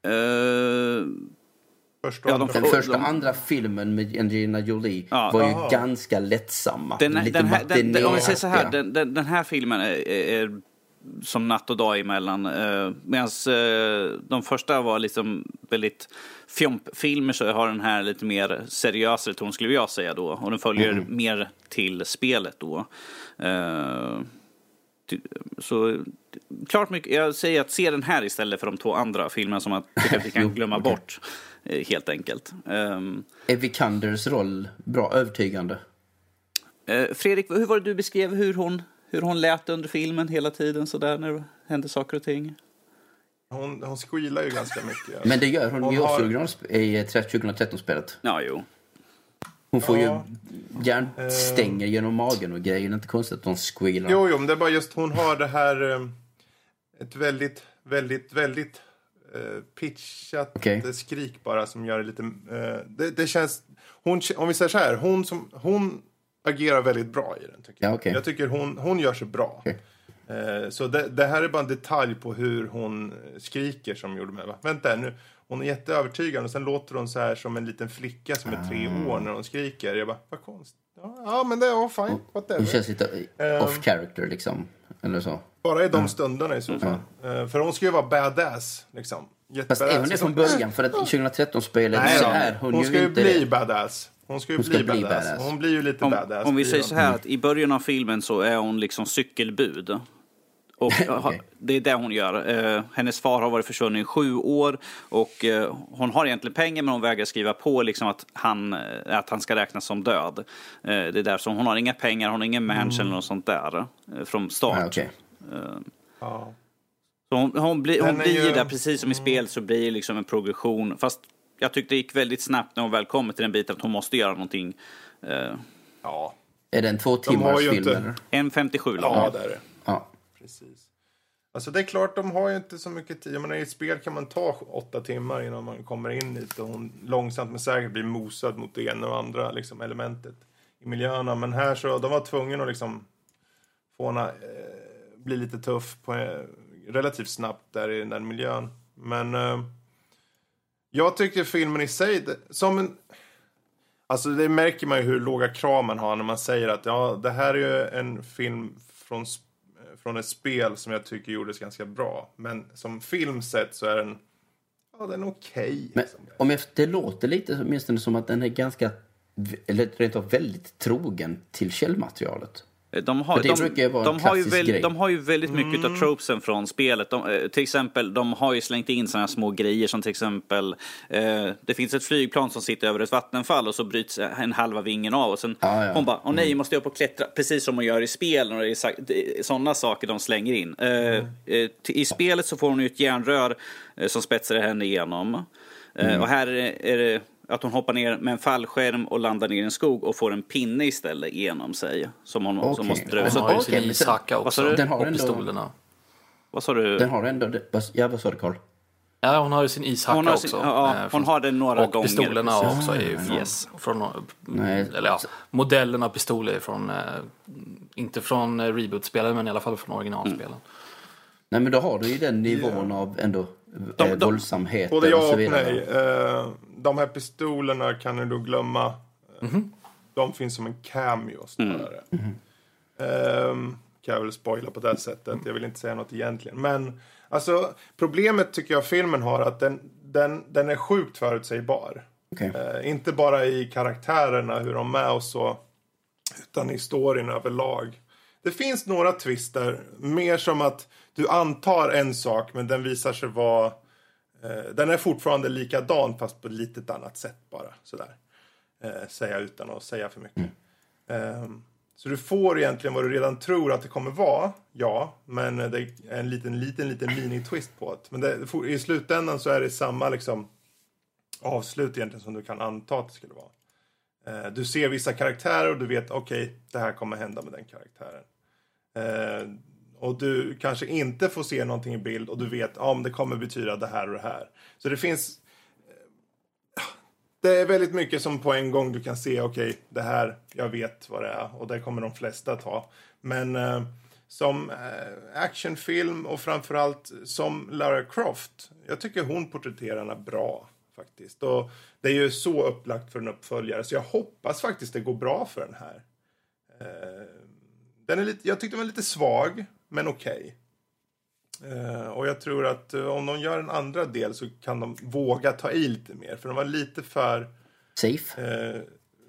Uh, första ja, de, den första och andra filmen med Angelina Jolie ja, var ju aha. ganska lättsamma. Den, lite den här, den, om vi säger så här, den, den, den här filmen är, är som natt och dag emellan. Eh, Medan eh, de första var liksom väldigt fjompfilmer så har den här lite mer seriösare ton skulle jag säga då. Och den följer mm. mer till spelet då. Eh, så klart mycket, jag säger att se den här istället för de två andra filmerna som att, att vi kan glömma okay. bort. Eh, helt enkelt. Um, är Vikanders roll bra, övertygande? Uh, Fredrik, hur var det du beskrev hur hon hur hon lät under filmen hela tiden så där när det hände saker och ting. Hon, hon squealar ju ganska mycket. Men det gör hon, hon ju också har... i 2013-spelet. Ja, jo. Hon får ja, ju järnstänger uh... genom magen och grejer. Det är inte konstigt att hon squealar. Jo, jo, men det är bara just hon har det här... Eh, ett väldigt, väldigt, väldigt uh, pitchat okay. skrik bara som gör det lite... Uh, det, det, känns... Hon, om vi säger så här, hon som... Hon agerar väldigt bra i den. Tycker jag. Ja, okay. jag tycker hon, hon gör sig bra. Okay. Eh, så det, det, här är bara en detalj på hur hon skriker som gjorde mig... Vänta nu. Hon är jätteövertygande och sen låter hon så här som en liten flicka som är tre ah. år när hon skriker. Jag bara, vad konstigt. Ja, ja men det är fine. Whatever. Hon känns lite um, off character liksom. Eller så. Bara i de mm. stunderna i så fall. Mm. För hon ska ju vara badass liksom. Fast är hon det från början? För att 2013-spelet så är hon, hon ju inte... Hon ska ju bli badass. Hon ska ju hon bli, bli badass. badass. Hon blir ju lite om, badass. Om vi säger så här att i början av filmen så är hon liksom cykelbud. Och okay. det är det hon gör. Uh, hennes far har varit försvunnen i sju år och uh, hon har egentligen pengar men hon vägrar skriva på liksom att, han, uh, att han ska räknas som död. det är där som hon har inga pengar, hon har ingen mansion mm. eller något sånt där från start. Ah, okay. ja. Så hon, hon, bli, hon blir ju där precis som i spel så blir det liksom en progression. Fast jag tyckte det gick väldigt snabbt när hon väl kommer till den biten att hon måste göra någonting. Ja. Är det en två timmars film? Inte... En 57 lång. Ja, det är det. Ja. Precis. Alltså det är klart, de har ju inte så mycket tid. Men i ett spel kan man ta åtta timmar innan man kommer in dit och hon långsamt men säkert blir mosad mot det ena och andra liksom, elementet i miljöerna. Men här så, de var tvungna att liksom få henne eh, bli lite tuff på, eh, relativt snabbt där i den miljön. Men eh, jag tycker filmen i sig, som en... Alltså det märker man ju hur låga krav man har när man säger att ja, det här är ju en film från, från ett spel som jag tycker gjordes ganska bra. Men som film sett så är den, ja den är okej. Okay, liksom. om jag, det låter lite åtminstone som att den är ganska, eller rent av väldigt trogen till källmaterialet. De har, de, de, har ju väl, de har ju väldigt mycket mm. av tropesen från spelet. De, eh, till exempel, de har ju slängt in sådana små grejer som till exempel eh, Det finns ett flygplan som sitter över ett vattenfall och så bryts en halva vingen av och sen ah, ja. hon bara, åh nej, mm. måste jag upp och klättra. Precis som man gör i spel. Och det är sådana saker de slänger in. Eh, mm. eh, I spelet så får hon ju ett järnrör eh, som spetsar henne igenom. Eh, mm. Och här är det att hon hoppar ner med en fallskärm och landar ner i en skog och får en pinne istället genom sig. Som hon okay. som måste dra. Hon har ju sin ishacka också. Den har och ändå, pistolerna. Vad sa du? Den har ändå... Ja, vad sa du Carl? Ja, hon har ju sin ishacka hon också. Ja, eh, hon har den några och gånger. Och pistolerna precis. också är ju från, yes. från Nej. eller ja, modellen av pistoler är från, eh, inte från eh, reboot-spelen men i alla fall från originalspelen. Mm. Nej men då har du ju den nivån yeah. av ändå de, de, våldsamhet Både ja och, nej. Uh, de här pistolerna kan du då glömma. Mm -hmm. De finns som en cameo snarare. Mm. -hmm. um, kan jag väl spoila på det sättet. Jag vill inte säga något egentligen. Men alltså problemet tycker jag filmen har att den, den, den är sjukt förutsägbar. Okay. Uh, inte bara i karaktärerna, hur de är och så. Utan i storyn överlag. Det finns några twister. Mer som att du antar en sak men den visar sig vara... Eh, den är fortfarande likadan fast på ett litet annat sätt bara. Sådär. Eh, säga utan att säga för mycket. Mm. Eh, Så du får egentligen vad du redan tror att det kommer vara, ja. Men det är en liten, liten, liten mini-twist på det. Men det, i slutändan så är det samma liksom avslut egentligen som du kan anta att det skulle vara. Eh, du ser vissa karaktärer och du vet okej, okay, det här kommer hända med den karaktären. Och du kanske inte får se någonting i bild och du vet om det kommer betyda det här och det här. Så det finns det är väldigt mycket som på en gång du kan se, okej, okay, det här, jag vet vad det är och det kommer de flesta ta. Men eh, som eh, actionfilm och framförallt som Lara Croft, jag tycker hon porträtterar henne bra faktiskt. Och det är ju så upplagt för en uppföljare så jag hoppas faktiskt det går bra för den här. Eh, den är lite, jag tyckte den var lite svag, men okej. Okay. Uh, och jag tror att uh, om de gör en andra del så kan de våga ta i lite mer. För de var lite för... Safe? Uh,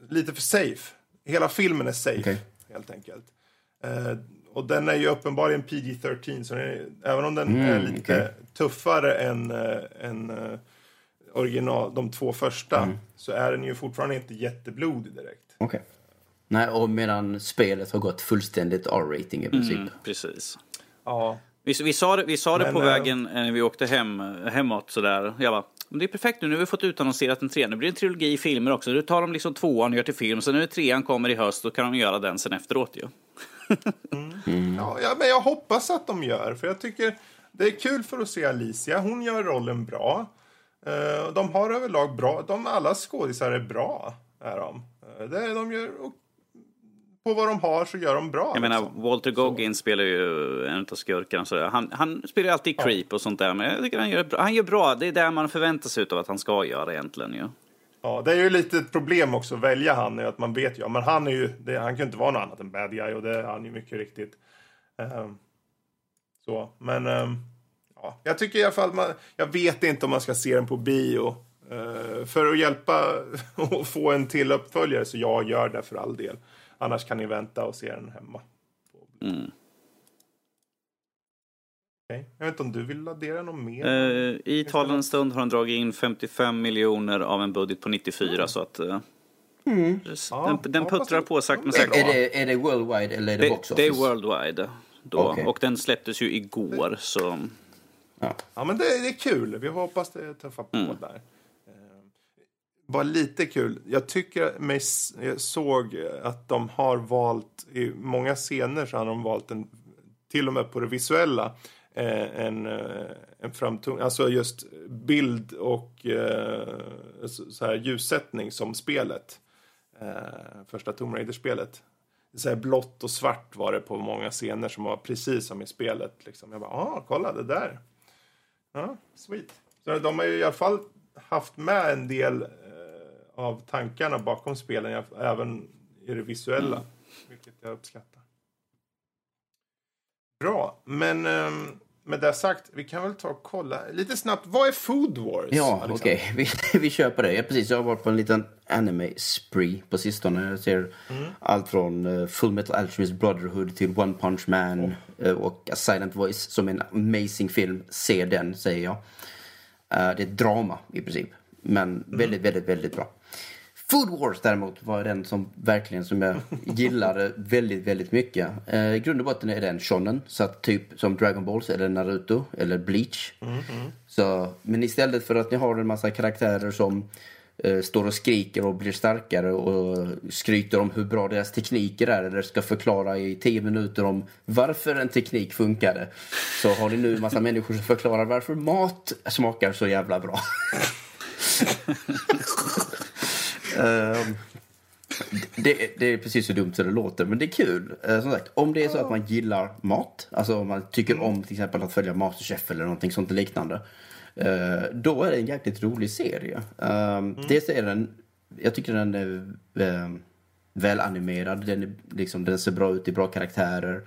lite för safe. Hela filmen är safe, okay. helt enkelt. och den är ju uppenbarligen PG-13, så är, även om den mm, är lite okay. tuffare än, än original, de två första, mm. så är den ju fortfarande inte jätteblodig direkt. Okay. Nej, och medan spelet har gått fullständigt R-rating i princip. Mm, precis. Ja. Vi, vi sa det, vi sa det Men, på äh... vägen när vi åkte hem, hemåt sådär. Jag bara, det är perfekt nu, nu har vi fått utannonserat en tre. Nu blir det en trilogi i filmer också. Nu tar de liksom tvåan och gör till film. Så nu trean kommer i höst, då kan de göra den sen efteråt ju. mm. Ja, ja, men jag hoppas att de gör. För jag tycker det är kul för att se Alicia. Hon gör rollen bra. De har överlag bra, de, alla skådisar är bra. Är de. De gör på vad de har så gör de bra. Jag liksom. menar, Walter Goggins så. spelar ju en av skurkarna. Så han, han spelar ju alltid ja. creep och sånt där. Men jag tycker han gör, han gör bra. Det är det man förväntar sig av att han ska göra egentligen ju. Ja, det är ju lite ett problem också att välja han. Att man vet ju, men han är ju, det, han kan ju inte vara något annat än bad guy och det är han ju mycket riktigt. Um, så, men um, ja, jag tycker i alla fall, man, jag vet inte om man ska se den på bio. Uh, för att hjälpa och få en till uppföljare så jag gör det för all del. Annars kan ni vänta och se den hemma. Mm. Okay. Jag vet inte om du vill addera något mer? Uh, I talande stund har han dragit in 55 miljoner av en budget på 94 mm. så att uh, mm. den, den puttrar på sakta men säkert. Är det, är det worldwide eller är det, det box office? Det är worldwide. Då. Okay. Och den släpptes ju igår så... Ja, ja men det, det är kul. Vi hoppas det tuffar på mm. där var lite kul. Jag tycker mig jag såg att de har valt, i många scener så har de valt en, till och med på det visuella, eh, en, eh, en framtung, alltså just bild och eh, så här ljussättning som spelet. Första Tomb Raider-spelet. Så här blått och svart var det på många scener som var precis som i spelet. Liksom. Jag bara, ah, kolla det där. Ja, sweet. Så de har ju i alla fall haft med en del av tankarna bakom spelen, även i det visuella. Mm. Vilket jag uppskattar. Bra, men um, med det sagt, vi kan väl ta och kolla lite snabbt. Vad är Food Wars? Ja, okej. Okay. Vi, vi på det. Ja, precis, jag har varit på en liten anime-spree på sistone. Jag ser mm. allt från uh, Full Metal Alchemist Brotherhood till One Punch Man oh. uh, och A Silent Voice som en amazing film. Se den, säger jag. Uh, det är ett drama i princip. Men mm. väldigt, väldigt, väldigt bra. Food Wars däremot var den som verkligen som jag gillade väldigt, väldigt mycket. Eh, I grund och botten är den shonen, så att typ som Dragon Balls eller Naruto eller Bleach. Mm, mm. Så, men istället för att ni har en massa karaktärer som eh, står och skriker och blir starkare och skryter om hur bra deras tekniker är eller ska förklara i tio minuter om varför en teknik funkade. Så har ni nu en massa människor som förklarar varför mat smakar så jävla bra. uh, det, det, är precis så dumt som det låter, men det är kul. Uh, som sagt, om det är så att man gillar mat, alltså om man tycker om till exempel att följa Masterchef eller någonting sånt liknande. Uh, då är det en jäkligt rolig serie. Uh, mm. Dels är den, jag tycker den är uh, välanimerad, den, är, liksom, den ser bra ut, i bra karaktärer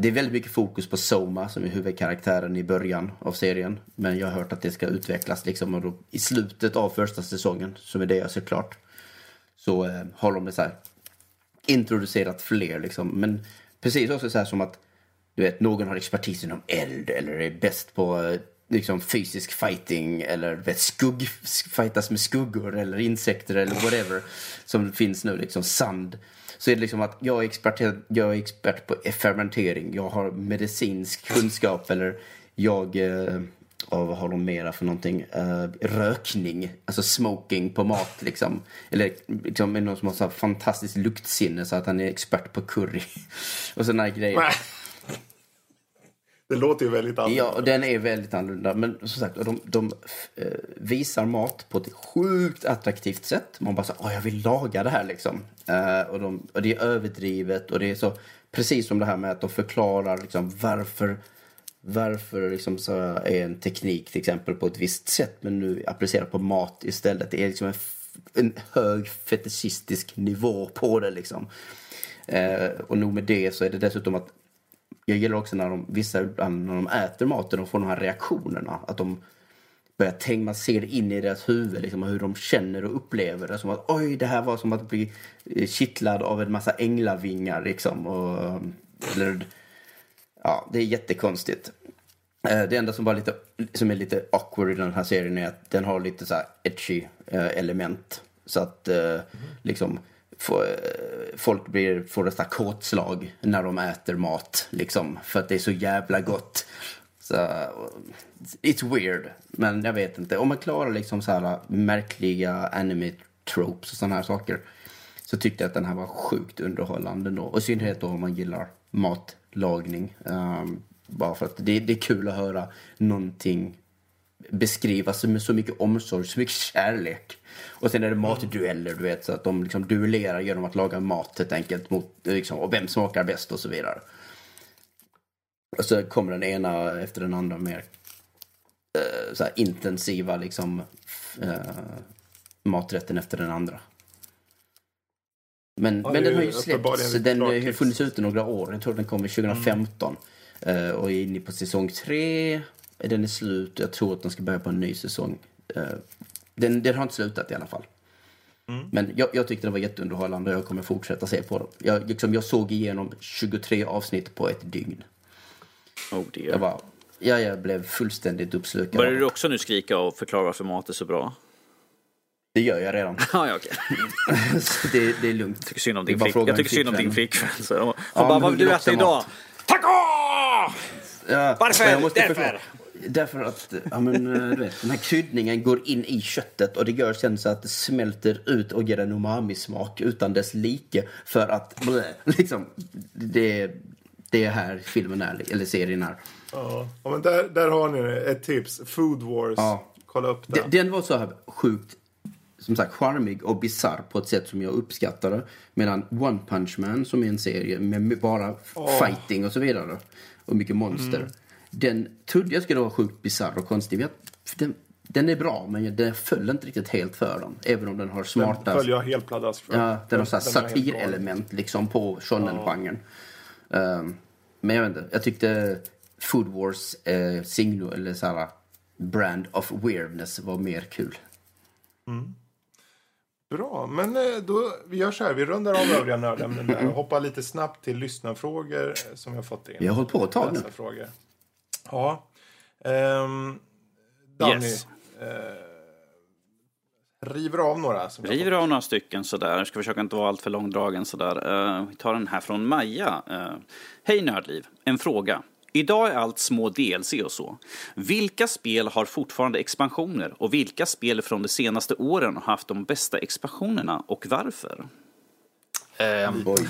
det är väldigt mycket fokus på Soma som är huvudkaraktären i början av serien. Men jag har hört att det ska utvecklas liksom och då, i slutet av första säsongen, som är det jag ser klart, så eh, har de det så här, introducerat fler liksom. Men precis också så här som att du vet, någon har expertis inom eld eller är bäst på eh, liksom fysisk fighting eller vet, skugg, fightas med skuggor eller insekter eller whatever som finns nu, liksom sand. Så är det liksom att jag är expert, jag är expert på fermentering, jag har medicinsk kunskap eller jag eh, och vad har de mera för någonting? Uh, rökning, alltså smoking på mat liksom. Eller liksom någon som har så fantastiskt luktsinne så att han är expert på curry. och sådana grejer. Det låter ju väldigt annorlunda. Ja, den är väldigt annorlunda. Men som sagt, de, de eh, visar mat på ett sjukt attraktivt sätt. Man bara så Åh, jag vill laga det här liksom. Uh, och, de, och det är överdrivet och det är så precis som det här med att de förklarar liksom varför varför liksom så är en teknik till exempel på ett visst sätt men nu applicerat på mat istället. Det är liksom en, en hög fetischistisk nivå på det liksom. Eh, och nog med det så är det dessutom att jag gillar också när de, vissa när de äter maten och får de här reaktionerna. Att de börjar tänka, man ser in i deras huvud liksom, hur de känner och upplever det. Som att oj, det här var som att bli eh, kittlad av en massa änglavingar liksom. Och, eh, eller Ja, det är jättekonstigt. Eh, det enda som, var lite, som är lite awkward i den här serien är att den har lite så här edgy element. Så att mm. liksom folk blir, får ett kåtslag när de äter mat. Liksom, för att det är så jävla gott. Så, it's weird. Men jag vet inte. Om man klarar liksom så här märkliga anime tropes och sådana här saker. Så tyckte jag att den här var sjukt underhållande då. Och i synnerhet då om man gillar matlagning. Um, bara för att det, det, är kul att höra någonting beskrivas med så mycket omsorg, så mycket kärlek. Och sen är det matdueller, du vet, så att de liksom duellerar genom att laga mat helt enkelt. Mot, liksom, och vem smakar bäst och så vidare. Och så kommer den ena efter den andra mer uh, så intensiva liksom uh, maträtten efter den andra. Men, ja, men den har ju släppts, den har ju funnits ute några år. Jag tror den kommer 2015. Mm. Uh, och är inne på säsong tre. Den är slut. Jag tror att den ska börja på en ny säsong. Den, den har inte slutat i alla fall. Mm. Men jag, jag tyckte den var jätteunderhållande och jag kommer fortsätta se på den. Jag, liksom, jag såg igenom 23 avsnitt på ett dygn. Oh dear. Jag, var, ja, jag blev fullständigt uppslukad. Börjar du också nu skrika och förklara varför mat är så bra? Det gör jag redan. ja, ja, okay. det, det, är lugnt. Jag tycker synd om din, flick. jag tycker synd om din flickvän. Hon ja, bara, vad vill du äta idag? Taco! Ja, Varför? Därför. Därför att ja, men, eh, du vet, den här kryddningen går in i köttet och det gör sen så att det smälter ut och ger en umami-smak utan dess like. För att blä, liksom, det, det är här filmen är, eller serien är. Ja, men där, där har ni ett tips. Food Wars. Ja. Kolla upp den. Den var så här sjukt som sagt charmig och bizarr på ett sätt som jag uppskattade. Medan One Punch Man som är en serie med bara oh. fighting och så vidare och mycket monster. Mm. Den trodde jag skulle vara sjukt bizarr och konstig. Den, den är bra men den föll inte riktigt helt för den. Även om den har smarta... Den följer jag helt pladask för. Ja, den har så satirelement liksom på shonen-genren. Ja. Um, men jag vet inte, jag tyckte Food Wars eh, signum, eller så här, brand of weirdness var mer kul. Mm. Bra, men eh, då, vi gör så här. Vi rundar av övriga nördämnen och hoppar lite snabbt till lyssnarfrågor eh, som vi har fått in. Vi har hållit på ett tag nu. Frågor. Ja. Um, Danny. Yes. Uh, river av några. Som river av några stycken sådär. Jag ska försöka inte vara allt för långdragen sådär. Uh, vi tar den här från Maja. Uh, Hej Nördliv. En fråga. Idag är allt små DLC och så. Vilka spel har fortfarande expansioner och vilka spel från de senaste åren har haft de bästa expansionerna och varför? Um, Boy,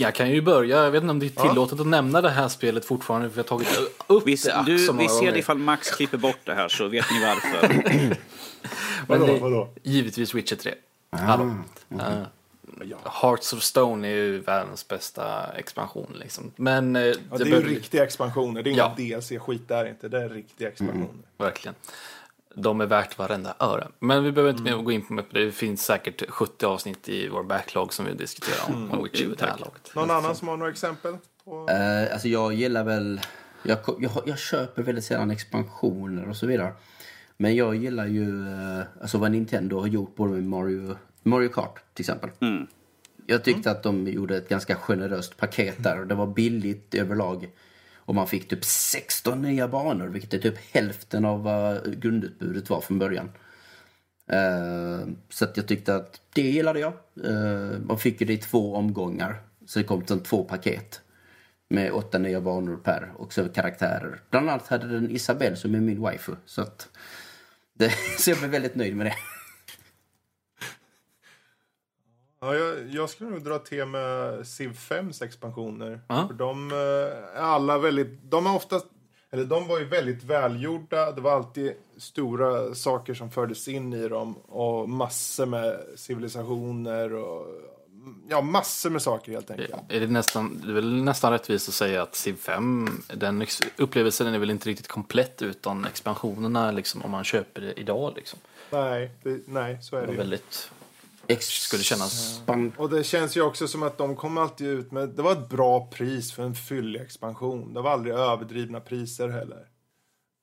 jag kan ju börja, jag vet inte om det är tillåtet ja. att nämna det här spelet fortfarande för jag har tagit upp vi, det du, Vi ser det ifall Max klipper bort det här så vet ni varför. vadå, det, vadå? Givetvis Witcher 3. Ah, Hallå. Mm. Uh, ja. Hearts of Stone är ju världens bästa expansion. Liksom. Men, eh, ja, det, det är ju riktiga expansioner. Det är ja. inga DLC-skit där inte. Det är riktiga expansioner. Mm, verkligen. De är värt varenda öre. Men vi behöver inte mm. gå in på det. Det finns säkert 70 avsnitt i vår backlog som vi diskuterar om. Mm. Witcher vid Någon annan som har några exempel? På... Uh, alltså jag gillar väl... Jag, jag, jag köper väldigt sällan expansioner och så vidare. Men jag gillar ju uh, alltså vad Nintendo har gjort både med Mario Mario Kart till exempel. Mm. Jag tyckte mm. att de gjorde ett ganska generöst paket där och det var billigt överlag. Och man fick typ 16 nya banor, vilket är typ hälften av vad grundutbudet var från början. Eh, så att jag tyckte att det gillade jag. Eh, man fick det i två omgångar. Så det kom som två paket. Med åtta nya banor per och så karaktärer. Bland annat hade den Isabelle som är min waifu. Så, att det, så jag blev väldigt nöjd med det. Ja, jag, jag skulle nog dra till med Civ 5s expansioner. Ah. För de är alla väldigt... De är oftast... Eller de var ju väldigt välgjorda. Det var alltid stora saker som fördes in i dem. Och massor med civilisationer och... Ja, massor med saker helt enkelt. Är det, nästan, det är väl nästan rättvist att säga att Civ 5, den upplevelsen är väl inte riktigt komplett utan expansionerna liksom, om man köper det idag. Liksom. Nej, det, nej så är det, det. Väldigt skulle kännas... Och det känns ju också som att de kom alltid ut med... Det var ett bra pris för en fyllig expansion. Det var aldrig överdrivna priser heller.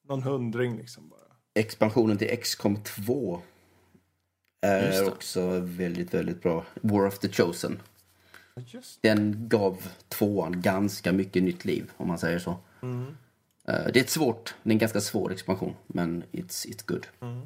Någon hundring liksom bara. Expansionen till XCOM 2 är också väldigt, väldigt bra. War of the Chosen. Den gav tvåan ganska mycket nytt liv, om man säger så. Mm. Det är ett svårt, det är en ganska svår expansion, men it's, it's good. Mm.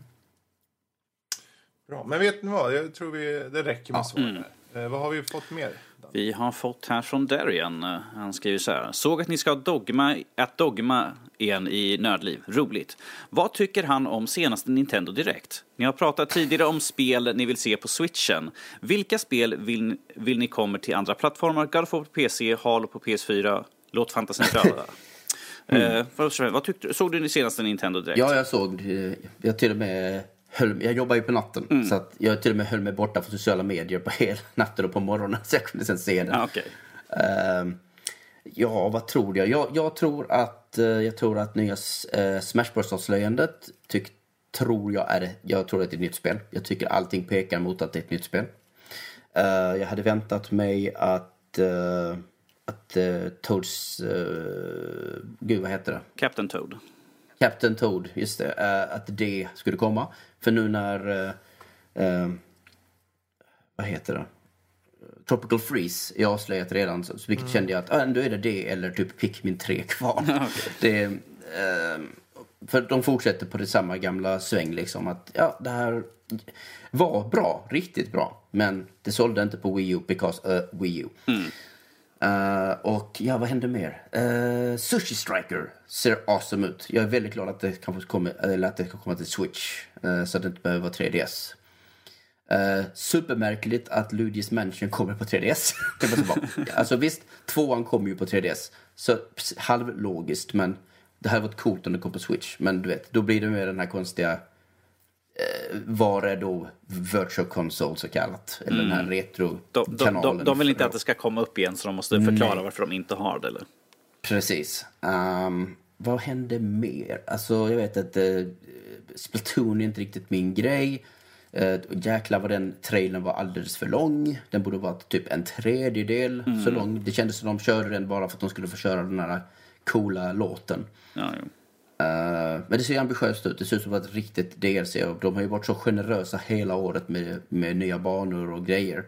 Bra. Men vet ni vad? Jag tror vi, det räcker med ja. så. Mm. Eh, vad har vi fått mer? Vi har fått här från Darian. Eh, han skriver så här. Såg att ni ska ha dogma, att dogma igen i Nördliv. Roligt. Vad tycker han om senaste Nintendo Direkt? Ni har pratat tidigare om spel ni vill se på switchen. Vilka spel vill, vill ni kommer till andra plattformar? God of War på PC, Halo på PS4. Låt fantasin flöda. mm. eh, vad, vad tyckte, såg du den senaste Nintendo Direkt? Ja, jag såg. Jag till och med höll, jag jobbar ju på natten mm. så att jag till och med höll mig borta från sociala medier på hela natten och på morgonen så jag kunde sen se den. Ah, okay. uh, ja, vad tror jag? Jag, jag tror att, uh, jag tror att nya uh, Smash Bros-avslöjandet tror jag är jag tror att det är ett nytt spel. Jag tycker allting pekar mot att det är ett nytt spel. Uh, jag hade väntat mig att att Toads... Gud, vad heter det? Captain Toad. Captain Toad, just det. Att det skulle komma. För nu när... Uh, uh, vad heter det? Tropical Freeze är avslöjat redan. Så, vilket mm. kände jag att ah, då är det det eller typ Pikmin 3 kvar. okay. det, för de fortsätter på det samma gamla sväng liksom. Att ja, det här var bra, riktigt bra. Men det sålde inte på Wii U because uh, Wii U. Mm. Uh, och ja, vad händer mer? Uh, Sushi Striker ser awesome ut. Jag är väldigt glad att det kanske kommer, eller att det kan komma till Switch. Uh, så att det inte behöver vara 3DS. Uh, supermärkligt att Luigi's Mansion kommer på 3DS. alltså visst, tvåan kommer ju på 3DS. Så halvlogiskt, men det hade varit coolt om det kom på Switch. Men du vet, då blir det mer den här konstiga var är då Virtual Console så kallat? Eller mm. den här mm. retro-kanalen. De, de, de, vill inte att det ska komma upp igen så de måste förklara Nej. varför de inte har det eller? Precis. Um, vad hände mer? Alltså jag vet att uh, Splatoon är inte riktigt min grej. Uh, jäklar vad den trailern var alldeles för lång. Den borde vara typ en tredjedel mm. så lång. Det kändes som de körde den bara för att de skulle få köra den här coola låten. Ja, men det ser ambitiöst ut. Det ser ut som ett riktigt DLC. Och de har ju varit så generösa hela året med, med nya banor och grejer.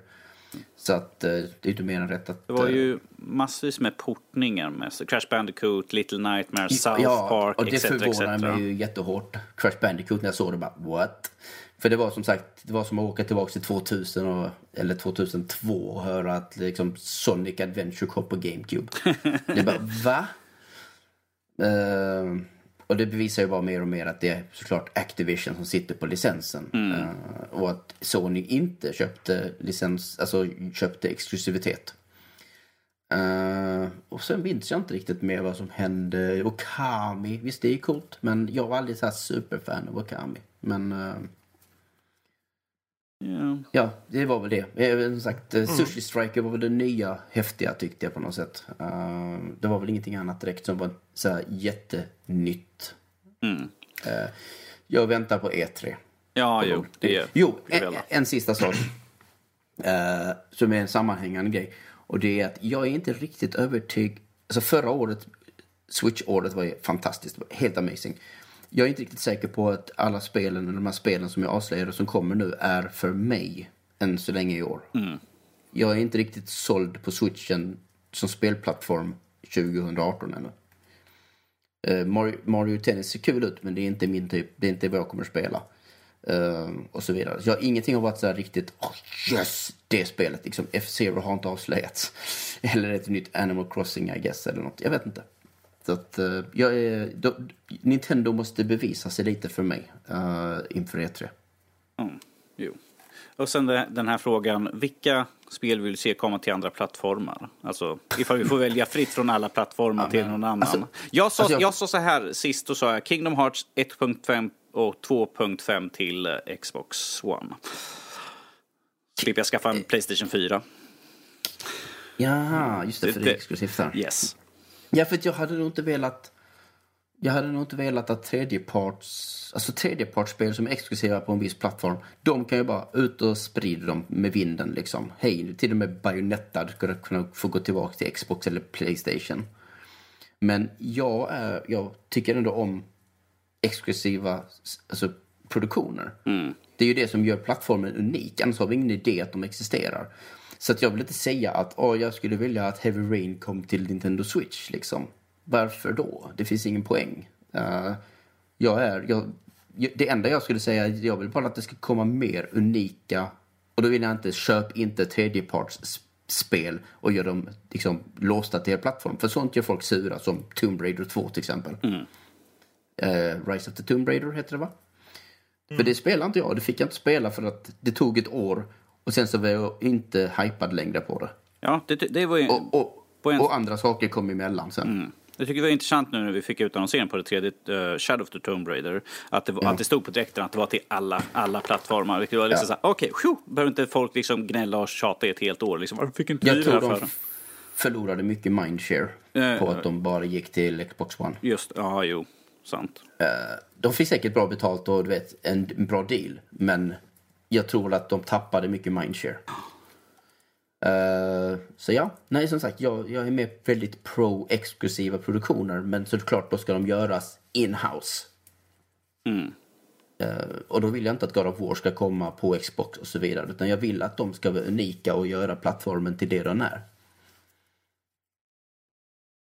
Så att uh, det är inte mer än rätt att... Det var ju massvis med portningar med Crash Bandicoot, Little Nightmares, South ja, Park, och det förvånade mig ju jättehårt. Crash Bandicoot när jag såg det bara what? För det var som sagt, det var som att åka tillbaka till 2000 och, eller 2002 och höra att liksom Sonic Adventure kom på GameCube. det bara va? Uh, och det bevisar ju bara mer och mer att det är såklart Activision som sitter på licensen. Mm. Uh, och att Sony inte köpte licens, alltså köpte exklusivitet. Uh, och sen minns jag inte riktigt mer vad som hände. Okami, visst det är coolt. Men jag var aldrig så superfan av Okami. Men... Uh, yeah. Ja, det var väl det. Som sagt, mm. Sushi Striker var väl det nya häftiga tyckte jag på något sätt. Uh, det var väl ingenting annat direkt som var så här jättenytt. Mm. Uh, jag väntar på E3. Ja, jo. Det är, jo, en, en sista sak. Uh, som är en sammanhängande grej. Och det är att jag är inte riktigt övertygad. Alltså förra året, Switch-året var fantastiskt. Helt amazing. Jag är inte riktigt säker på att alla spelen, eller de här spelen som jag avslöjade som kommer nu, är för mig än så länge i år. Mm. Jag är inte riktigt såld på switchen som spelplattform 2018 ännu. Uh, Mario, Mario Tennis ser kul ut men det är inte min typ, det är inte vad jag kommer spela. Uh, och så vidare. Så jag, ingenting har varit så här riktigt, oh yes, det spelet liksom. F-Zero har inte avslöjats. eller ett nytt Animal Crossing I guess eller något, jag vet inte. Att uh, jag är, då, Nintendo måste bevisa sig lite för mig uh, inför E3. Mm, jo. Och sen den här frågan, vilka spel vill du se komma till andra plattformar? Alltså ifall vi får välja fritt från alla plattformar till någon annan. Alltså, jag, sa, alltså jag... jag sa så här sist, då sa jag Kingdom Hearts 1.5 och 2.5 till eh, Xbox One. Slipper jag skaffa en Playstation 4. Ja, just det, för det är exklusivt där. Yes. Ja, för jag hade nog inte velat... Jag hade nog inte velat att tredjeparts... Alltså tredjepartsspel som är exklusiva på en viss plattform, de kan ju bara ut och sprida dem med vinden liksom. Hej, till och med Bayonetta skulle kunna få gå tillbaka till Xbox eller Playstation. Men jag, är, jag tycker ändå om exklusiva alltså, produktioner. Mm. Det är ju det som gör plattformen unik. Annars har vi ingen idé att de existerar. Så att jag vill inte säga att oh, jag skulle vilja att Heavy Rain kom till Nintendo Switch. Liksom. Varför då? Det finns ingen poäng. Uh, jag är, jag, det enda jag skulle säga är att jag vill bara att det ska komma mer unika och då vill jag inte köp inte tredjepartsspel och gör dem liksom låsta till er plattform. För sånt gör folk sura som Tomb Raider 2 till exempel. Mm. Uh, Rise of the Tomb Raider heter det va? Mm. För det spelade inte jag. Det fick jag inte spela för att det tog ett år och sen så var jag inte hypad längre på det. Ja, det, det var ju... Och, och, en... och andra saker kom emellan sen. Mm. Jag tycker det var intressant nu när vi fick utannonseringen på det tredje uh, Shadow of the Tomb Raider. Att det, var, ja. att det stod på direkten att det var till alla, alla plattformar. Vilket var liksom ja. så okej, okay, behöver inte folk liksom gnälla och tjata i ett helt år. Liksom, varför fick inte jag tror de förlorade mycket mindshare uh, på att de bara gick till Xbox One. Just, ja, jo, sant. Uh, de fick säkert bra betalt och du vet, en, en bra deal. Men jag tror att de tappade mycket mindshare. Uh, så ja, nej som sagt, jag, jag är med väldigt pro-exklusiva produktioner men såklart då ska de göras in-house. Mm. Uh, och då vill jag inte att God of War ska komma på Xbox och så vidare utan jag vill att de ska vara unika och göra plattformen till det den är.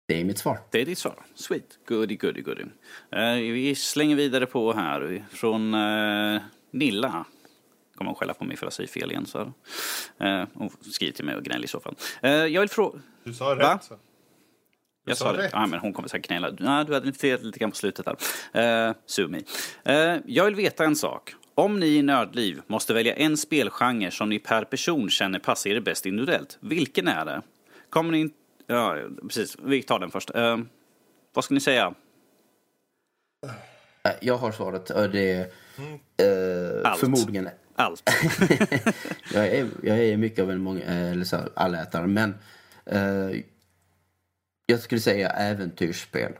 Det är mitt svar. Det är ditt svar. Sweet. Goody, goody, goody. Uh, vi slänger vidare på här från Nilla kommer hon skälla på mig för att jag säger fel igen. Så, eh, hon skriver till mig och gnäller i så fall. Eh, jag vill fråga... Du sa rätt. Va? Så. Jag sa, rätt. Ja, men hon kommer säkert gnälla. Nej, du hade lite, lite grann på slutet där. Eh, Sumi. Eh, jag vill veta en sak. Om ni i Nördliv måste välja en spelgenre som ni per person känner passar er bäst individuellt, vilken är det? Kommer ni Ja, precis. Vi tar den först. Eh, vad ska ni säga? Eh, jag har svaret. Det är eh, förmodligen allt. jag, är, jag är mycket av en många, eh, eller så, allätare, men eh, jag skulle säga äventyrsspel.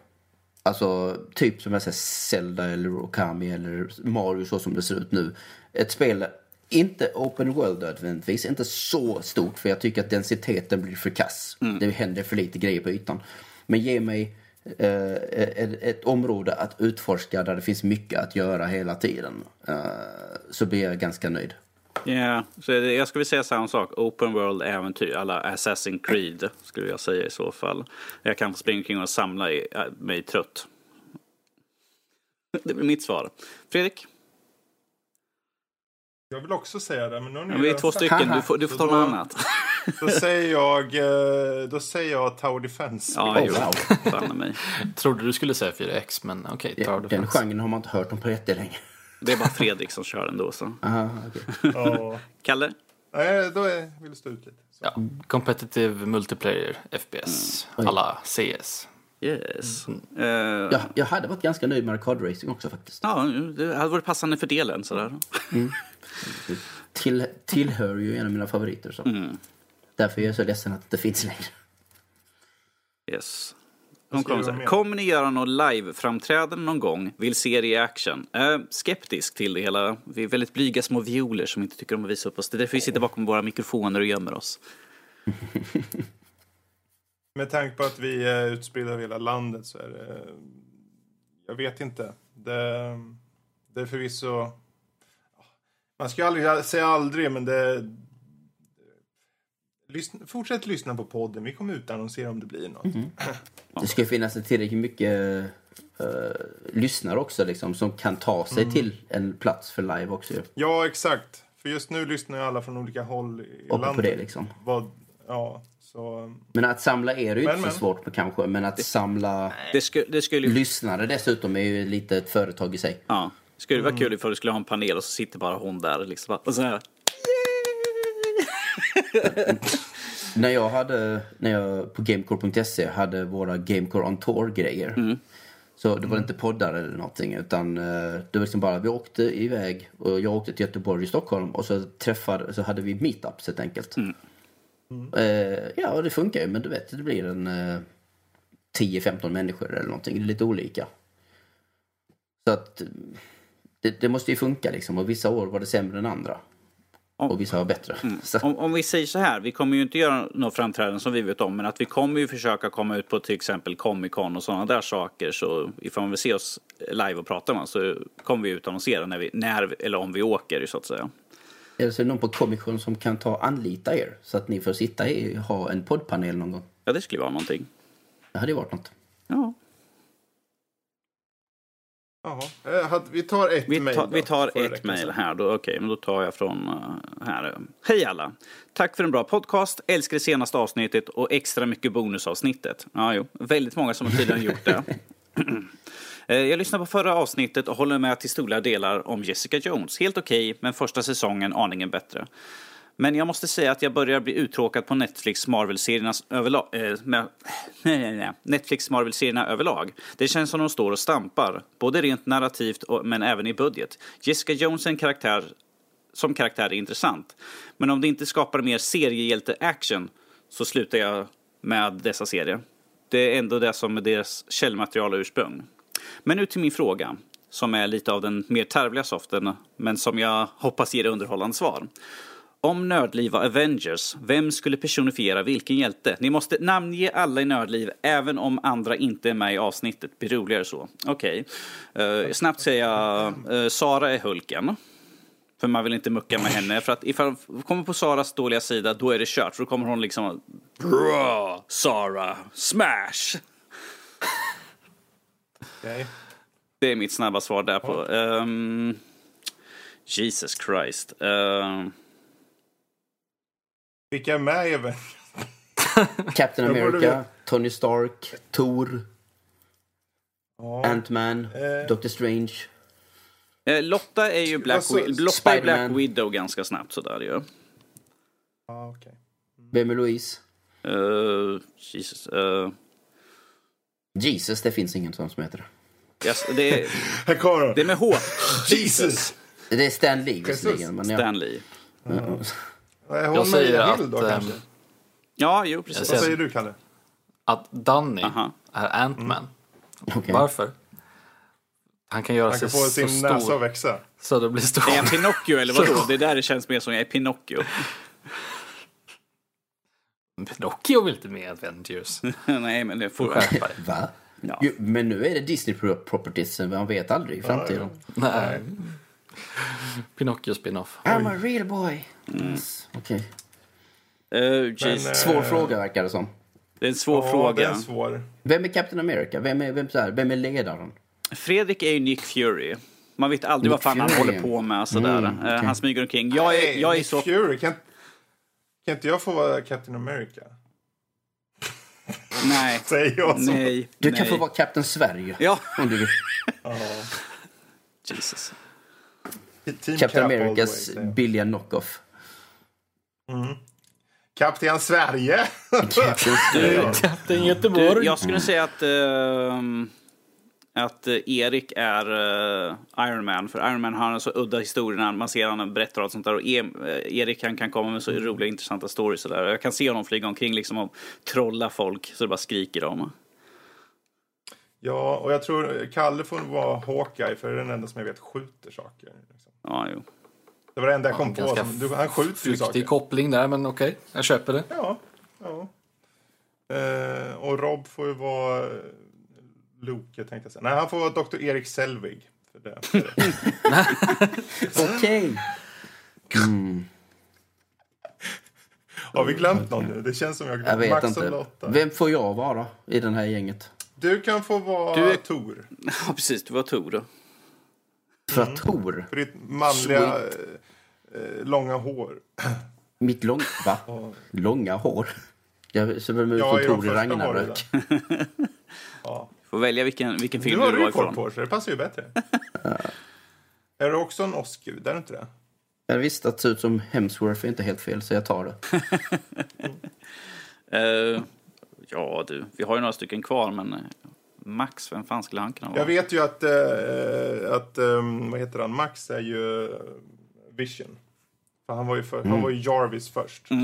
Alltså typ som jag säger Zelda eller Okami eller Mario så som det ser ut nu. Ett spel, inte open world nödvändigtvis, inte så stort för jag tycker att densiteten blir för kass. Mm. Det händer för lite grejer på ytan. Men ge mig ett, ett, område att utforska där det finns mycket att göra hela tiden. Eh, så blir jag ganska nöjd. Ja, yeah. så jag skulle säga samma sak. Open world äventyr, alla Assassin's Creed skulle jag säga i så fall. Jag kan springa omkring och samla mig trött. Det blir mitt svar. Fredrik? Jag vill också säga det, men nu ja, Vi är två stycken, du får, du får ta något annat. Då säger jag, eh, då säger jag Tower Defense. Ja, oh. Wow. mig. Trodde du skulle säga 4X, men okej, okay, Tower ja, Den genren har man inte hört om på jättelänge. Det är bara Fredrik som kör ändå. Så. Aha, okay. Kalle? Nej, då är, vill du stå ut lite. Så. Ja, competitive multiplayer, FPS, mm. alla CS. Yes. Mm. Uh, ja, jag hade varit ganska nöjd med Arcade Racing också faktiskt. Ja, det hade varit passande för delen sådär. Mm. Till, tillhör ju en av mina favoriter. Så. Mm. Därför är jag så ledsen att det finns längre. Yes. kommer, kommer ni göra något live-framträdande någon gång? Vill se det i action? Äh, skeptisk till det hela. Vi är väldigt blyga små violer som inte tycker om att visa upp oss. Det är därför vi sitter bakom våra mikrofoner och gömmer oss. Med tanke på att vi är utspridda över hela landet så är det... Jag vet inte. Det, det är förvisso... Man ska aldrig säga aldrig, men det... Lyssna, fortsätt lyssna på podden. Vi kommer utannonsera om det blir något. Mm. Det ska finnas tillräckligt mycket eh, lyssnare också liksom, som kan ta sig Mm. till en plats för live också. Ja, exakt. För just nu lyssnar ju alla från olika håll i Uppe landet. på det liksom. Vad, ja, så... Men att samla er är ju Men, inte men. så svårt kanske, men att samla Det, sku, det lyssnare dessutom är ju lite ett företag i sig. ja, det skulle Mm. vara kul ifall du skulle ha en panel och så sitter bara hon där liksom. Och så här. När jag hade, när jag på Gamecore.se hade våra Gamecore on Tour-grejer. Så det var inte poddar eller någonting utan eh, det var liksom bara vi åkte iväg och jag åkte till Göteborg och Stockholm och så träffade, så hade vi meetups helt enkelt. Eh, ja, och det funkar ju men du vet det blir en eh, 10-15 människor eller någonting. Det är lite olika. Så att det, det måste ju funka liksom och vissa år var det sämre än andra. Om- Och vissa var bättre. Så, Om, om vi säger så här, vi kommer ju inte göra några framträdanden som vi vet om, men att vi kommer ju försöka komma ut på till exempel Comic Con och sådana där saker. Så ifall man vill se oss live och prata med oss så kommer vi utannonsera när, vi, när eller om vi åker så att säga. Eller så är det någon på Comic Con som kan ta anlita er så att ni får sitta i ha en poddpanel någon gång. Ja, det skulle vara någonting. Det hade ju varit något. Ja. Jaha. Eh, Vi tar ett Vi, mejl tar- vi tar ett mejl här då. Okej, men då tar jag från eh, här. Hej alla! Tack för en bra podcast. Älskar det senaste avsnittet och extra mycket bonusavsnittet. Ja, jo. Väldigt många som har tydligen gjort det. Eh, Jag lyssnade på förra avsnittet och håller med till stora delar om Jessica Jones. Helt okej, men första säsongen aningen bättre. Men jag måste säga att jag börjar bli uttråkad på Netflix Marvel-seriernas överlag. Eh, nej, nej, nej. Netflix Marvel-serierna överlag. Det känns som de står och stampar, både rent narrativt och, men även i budget. Jessica Jones är en karaktär som karaktär är intressant. Men om det inte skapar mer seriehjälte-action så slutar jag med dessa serier. Det är ändå det som är deras källmaterial och ursprung. Men nu till min fråga, som är lite av den mer tarvliga soften, men som jag hoppas ger underhållande svar. Om Nördliv var Avengers, vem skulle personifiera vilken hjälte? Ni måste namnge alla i Nördliv, även om andra inte är med i avsnittet. Blir roligare så. Okej. Eh, snabbt säga, uh, Sara är Hulken. För man vill inte mucka med henne. För att ifall man kommer på Saras dåliga sida, då är det kört. För då kommer hon liksom... Bra, Sara, smash! Okej. Det är mitt snabba svar där på. Ehm, Jesus Christ. Ehm, Vilka är med i Avengers? Captain America. Tony Stark, Thor, Ja. Ant-Man, Eh. Doctor Strange. eh, Lotta är ju Black, Alltså, Wi- Lotta är Black. Widow ganska snabbt sådär ju. Ja, okej. Vem är Louise? Uh, Jesus. eh, Jesus, det finns ingen sån som heter det. yes, det, är, Här kommer det de. är med H. Jesus! Det är Stan Lee visserligen. Ja. Stanley. Är hon Jag säger Maria att, Hill då kanske? Ja, jo precis. Vad säger du, Kalle? Att Danny Aha. är Ant-Man. Okej. Varför? Han kan göra Han sig kan få så sin näsa att stor växa. så det blir stor. Är jag Pinocchio eller vadå? Det där det känns mer som jag är Pinocchio. Pinocchio vill inte med Avengers. Nej, men det får Skärpa dig. Va? Ja. Jo, men nu är det Disney Pro- Properties, så man vet aldrig i framtiden. Nej. Pinocchio spin-off. I'm a real boy. Yes. Okej. Uh, Jesus. eh, Svår fråga verkar det som. Det är en svår det fråga. är svår. Vem är Captain America? Vem är, vem, så här, vem är ledaren? Fredrik är ju Nick Fury. Man vet aldrig vad Nick fan han Fury. håller på med. Sådär. Mm, Eh, okej. Han smyger omkring. Jag är, jag är Nick så... Fury, kan, kan inte jag få vara Captain America? Nej. Säger jag så. Nej. Du nej. kan få vara Captain Sverige. Ja. Om du vill. Jesus. Team Captain way, Americas billiga knock-off. Kapten Sverige! Kapten Göteborg. Du, jag skulle säga att, ehm, att eh, Erik är eh, Iron Man. För Iron Man har en så udda historia när man ser honom berätta och sånt där. Och eh, Erik han kan komma med så roliga intressanta stories. Och där. Jag kan se honom flyga omkring liksom och trolla folk så det bara skriker om. ja, och jag tror Kalle får vara Hawkeye för det är den enda som jag vet skjuter saker. Ja, jo. Det var det enda jag kom på. Som, du, han skjuter ju saker. koppling där, men okej. Jag köper det. Ja, ja. Eh, och Rob får ju vara eh, Loke tänkte jag säga. Nej, han får vara Dr. Erik Selvig. För det. Okej. Har vi glömt någon nu? Det känns som jag glömt. Jag vet Max och inte. Lotta. Vem får jag vara i det här gänget? Du kan få vara Du är- Tor. Ja, precis. Du var Tor. För att Tor, För ditt manliga eh, långa hår. mitt lång, va? långa hår. Jag ser väl ut som Tor i Ragnarök. Ja. Får välja vilken, vilken Nu film har du du var ju koll ifrån. på så det passar ju bättre. Är du också en åskgud? Är du inte det? Jag visste att det ser ut som Hemsworth är inte helt fel, så jag tar det. Eh, ja, du. Vi har ju några stycken kvar, men Max, vem fan skulle han kunna vara? Jag vet ju att, eh, att eh, vad heter han, Max är ju eh, Vision. För han var ju, för, han var ju Jarvis först. Så,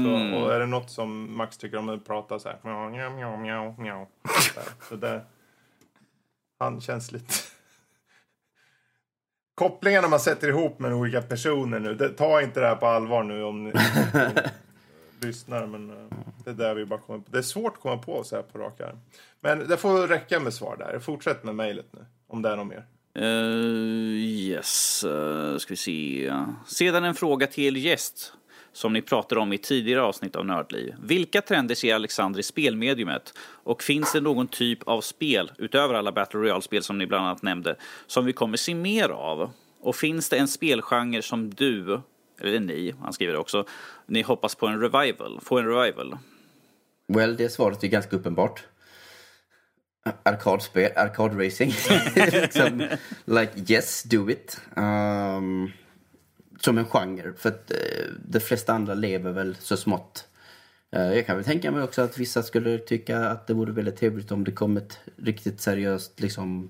och är det något som Max tycker om att prata så här. Mjau, mjau, mjau, mjau, mjau. Så här. Så det, han känns lite... Kopplingarna man sätter ihop med olika personer nu. Det, ta inte det här på allvar nu om ni lyssnar. Men eh, det är där vi bara kommer på. Det är svårt att komma på så här på rak arm. Men det får räcka med svar där. Fortsätt med mejlet nu. Om det är något mer. Uh, yes, uh, ska vi se. Sedan en fråga till gäst som ni pratade om i tidigare avsnitt av Nördliv. Vilka trender ser Alexander i spelmediumet? Och finns det någon typ av spel, utöver alla Battle Royale-spel som ni bland annat nämnde, som vi kommer se mer av? Och finns det en spelgenre som du, eller ni, han skriver det också, ni hoppas på en revival, få en revival? Well, det svaret är ganska uppenbart. Arkadspel, arkadracing. liksom, like yes, do it. Um, som en genre. För att uh, de flesta andra lever väl så smått. Uh, jag kan väl tänka mig också att vissa skulle tycka att det vore väldigt trevligt om det kom ett riktigt seriöst liksom,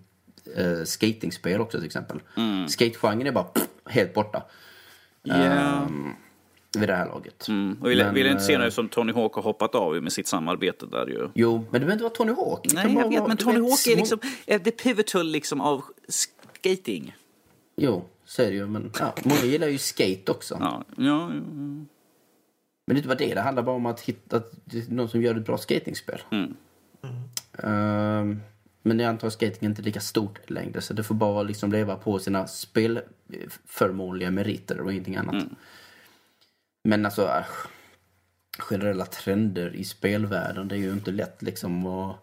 uh, skatingspel också till exempel. Mm. Skategenren är bara pff, helt borta Yeah. um, vid det här laget. Mm. Och vill, Men, vill inte se eh, nu som Tony Hawk har hoppat av med sitt samarbete där ju. Jo, men det behöver inte vara Tony Hawk. Det Nej, jag vet, vara, men Tony vet, Hawk är liksom eh, det pivotal liksom av skating. Jo, så är det ju. Men ja, många gillar ju skate också. Ja, ja, ja. Men det är inte bara det. Det handlar bara om att hitta någon som gör ett bra skatingspel. Mm. Ehm, men jag antar att skating är inte lika stort längre. Så det får bara liksom leva på sina spelförmånliga meriter och ingenting annat. Mm. Men alltså, äh, generella trender i spelvärlden, det är ju inte lätt liksom att...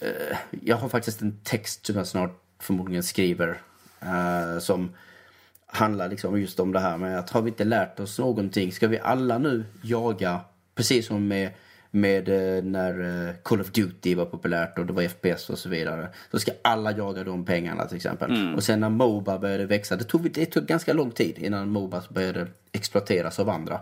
Eh, jag har faktiskt en text som jag snart förmodligen skriver eh, som handlar liksom just om det här med att har vi inte lärt oss någonting? Ska vi alla nu jaga, precis som med, med eh, när eh, Call of Duty var populärt och det var FPS och så vidare. Så ska alla jaga de pengarna till exempel. Och sen när Moba började växa, det tog, det tog ganska lång tid innan Moba började exploateras av andra.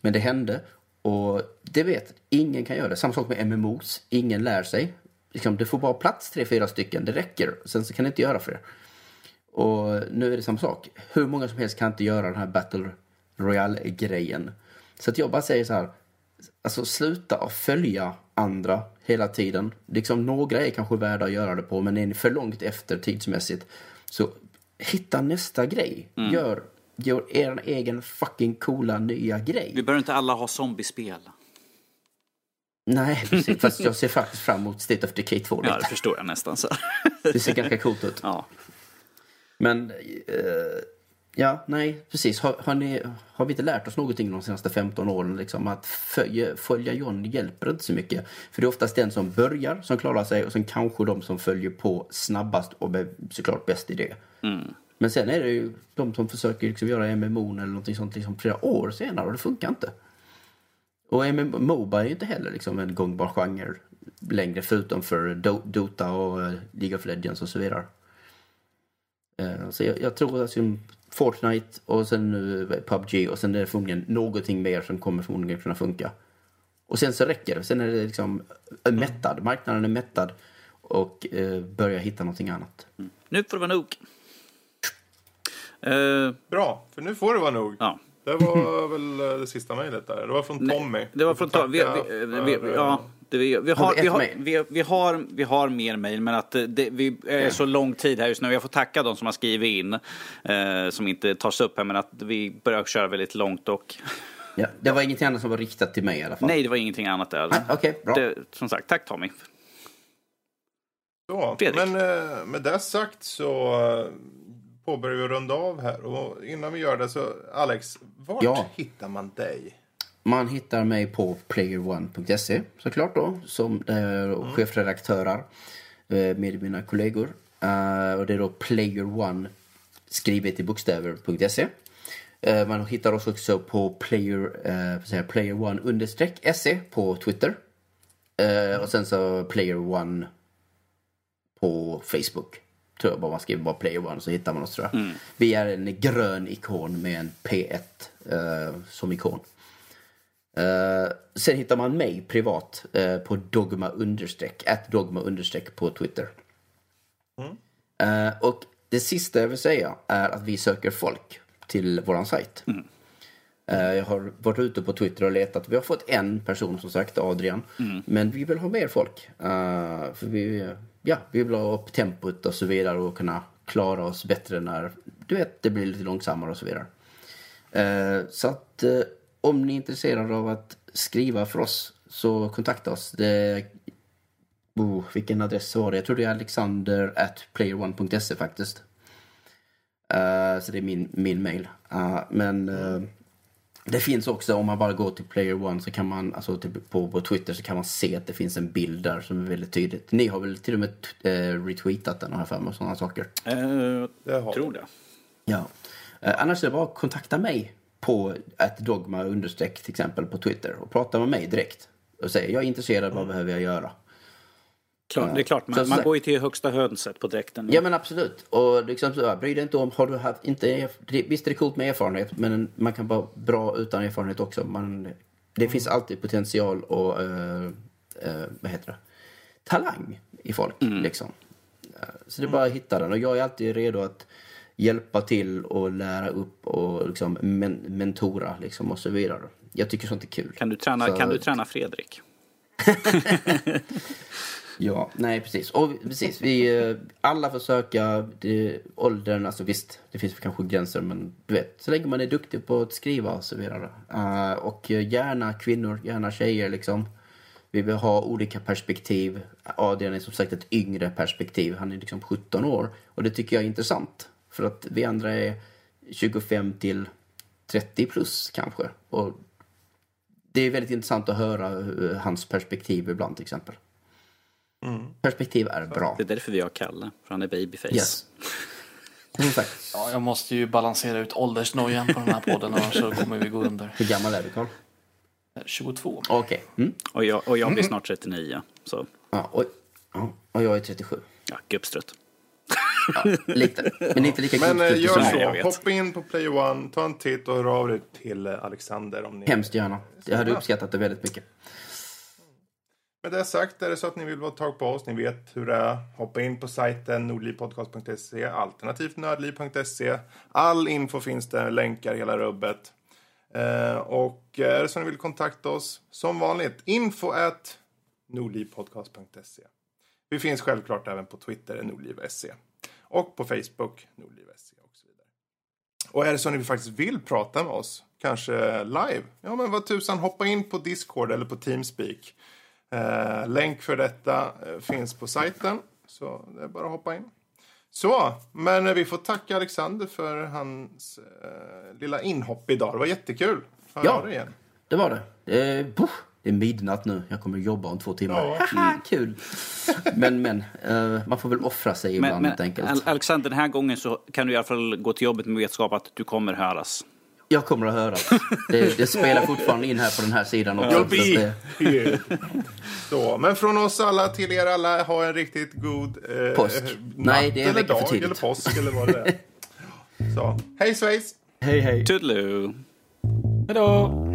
Men det hände och det vet, ingen kan göra det. Samma sak med MMOs, ingen lär sig. Liksom, det får bara plats tre, fyra stycken, det räcker. Sen så kan det inte göra fler. Och nu är det samma sak. Hur många som helst kan inte göra den här Battle Royale-grejen. Så att jag bara säger så här. Alltså sluta att följa andra hela tiden. Liksom några är kanske värda att göra det på men är ni för långt efter tidsmässigt så hitta nästa grej. Gör, gör er egen fucking coola nya grej. Vi behöver inte alla ha zombiespel. Nej, precis. Fast jag ser faktiskt fram emot State of Decay 2 Ja, det förstår jag nästan. Så. Det ser ganska coolt ut. Ja. Men, eh, ja, nej, precis. Har, har, ni, har vi inte lärt oss någonting de senaste 15 åren? Liksom, att följa, följa John hjälper inte så mycket. För det är oftast den som börjar som klarar sig och sen kanske de som följer på snabbast och är såklart bäst i det. Men sen är det ju de som försöker liksom göra MMO eller någonting sånt liksom flera år senare och det funkar inte. Och MMO, Moba är ju inte heller liksom en gångbar genre längre förutom för Do- Dota och League of Legends och så vidare. Eh, Så jag, jag tror att Fortnite och sen nu PubG och sen är det förmodligen någonting mer som kommer förmodligen kunna funka. Och sen så räcker det. Sen är det liksom eh, mättad. Marknaden är mättad och eh, börjar hitta någonting annat. Nu får det vara nog. Eh, Bra, för nu får det vara nog. ja. Det var väl eh, det sista mejlet där. Det var från Tommy. Det var från Tom. Vi, tacka vi, vi, eh, ja, det, vi, vi, Har vi har, vi, vi, har, vi har mer mejl, men att det, det, vi är så lång tid här just nu. Jag får tacka de som har skrivit in, eh, som inte tas upp här, men att vi börjar köra väldigt långt och... Ja, det var ingenting annat som var riktat till mig i alla fall. Nej, det var ingenting annat där. Nej, Okej, bra. Det, som sagt, tack Tommy. Så, Fredrik. men eh, med det sagt så eh, påbörjar vi runda av här. Och innan vi gör det så, Alex, vart Ja. hittar man dig? Man hittar mig på playerone.se såklart då, som där jag är chefredaktörar. eh, med mina kollegor. Uh, och det är då player one skrivet i bokstäver.se. Man hittar oss också på player, player one understreck se på Twitter. Och sen så player one på Facebook. Tror jag bara man skriver bara player one så hittar man oss tror jag. Mm. Vi är en grön ikon med en P1 som ikon. Uh, sen hittar man mig privat uh, på dogma understreck, at dogma understreck på Twitter. Mm. Uh, och det sista jag vill säga är att vi söker folk till våran sajt. Mm. jag har varit ute på Twitter och letat. Vi har fått en person som sagt, Adrian. Mm. Men vi vill ha mer folk. för vi, ja, vi vill ha upp tempot och så vidare och kunna klara oss bättre när du vet, det blir lite långsammare och så vidare. så att om ni är intresserade av att skriva för oss så kontakta oss. Det, oh, vilken adress var det? Jag tror det är alexander at playerone.se faktiskt. Uh, så det är min, min mail. Uh, men uh, det finns också, om man bara går till Player One så kan man, alltså till, på, på Twitter så kan man se att det finns en bild där som är väldigt tydligt. Ni har väl till och med uh, retweetat den här för mig och sådana saker? Uh, jag tror det. Ja. annars är det bara att kontakta mig på ett dogma understreck till exempel på Twitter och prata med mig direkt och säga jag är intresserad, vad behöver jag göra? Klart, det är klart, man, så, man går ju till högsta hönset på dräkten. Ja men absolut. Och liksom, så, bry dig inte om, har du haft, inte, visst är det coolt med erfarenhet men man kan vara bra utan erfarenhet också. Man, det finns alltid potential och, uh, uh, vad heter det, talang i folk. Mm. Liksom. Så det är bara att hitta den och jag är alltid redo att hjälpa till och lära upp och liksom men mentora liksom och så vidare. Jag tycker sånt är kul. Kan du träna, så... kan du träna Fredrik? ja, nej precis. Och precis, vi eh, alla försöka, det, åldern, alltså visst, det finns kanske gränser men du vet, så länge man är duktig på att skriva och så vidare. Uh, och gärna kvinnor, gärna tjejer liksom. Vi vill ha olika perspektiv. Adrian är som sagt ett yngre perspektiv. Han är liksom 17 år. Och det tycker jag är intressant. För att vi andra är 25 till 30 plus kanske. Och det är väldigt intressant att höra hans perspektiv ibland till exempel. Mm. Perspektiv är bra. Det är därför vi har Kalle, för han är babyface. Yes. Ja, jag måste ju balansera ut åldersnojan på den här podden annars så kommer vi gå under. Hur gammal är du Karl? 22. Okej. Okay. Mm. Och, jag, och jag blir snart 39. Så. Ja, och, och jag är 37. Ja, gubbstrutt. Ja, lite. Men inte lika Men äh, gör så. Hoppa in på Play One, ta en titt och hör av dig till eh, Alexander. Om ni Hemskt gärna. Jag hade uppskattat det väldigt mycket. Med det sagt, är det så att ni vill vara tag på oss, ni vet hur det är. Hoppa in på sajten nordlivpodcast.se, alternativt nördliv.se. All info finns där, länkar, hela rubbet. Eh, och är det så att ni vill kontakta oss, som vanligt, info at nordlivpodcast.se. Vi finns självklart även på Twitter, nordliv.se. Och på Facebook, nordliv.se och så vidare. Och är det så att ni faktiskt vill prata med oss, kanske live, ja men vad tusan, hoppa in på Discord eller på Teamspeak. Eh, länk för detta eh, finns på sajten, så det är bara att hoppa in. Så, men vi får tacka Alexander för hans eh, lilla inhopp idag. Det var jättekul. Hör ja, det, igen. det var det. Eh, det är midnatt nu, jag kommer jobba om två timmar. Ja. Haha, kul! Men, men, uh, man får väl offra sig men, ibland men, helt enkelt. Alexander, den här gången så kan du i alla fall gå till jobbet med vetskap att du kommer höras. Jag kommer att höras. Det, det spelar fortfarande in här på den här sidan också. You'll be det... Så, men från oss alla till er alla, ha en riktigt god eh, Påsk. Nej, det är en vecka för tidigt. eller påsk eller vad det är. Så, hej svejs! Hej hej! Toodaloo! Hejdå!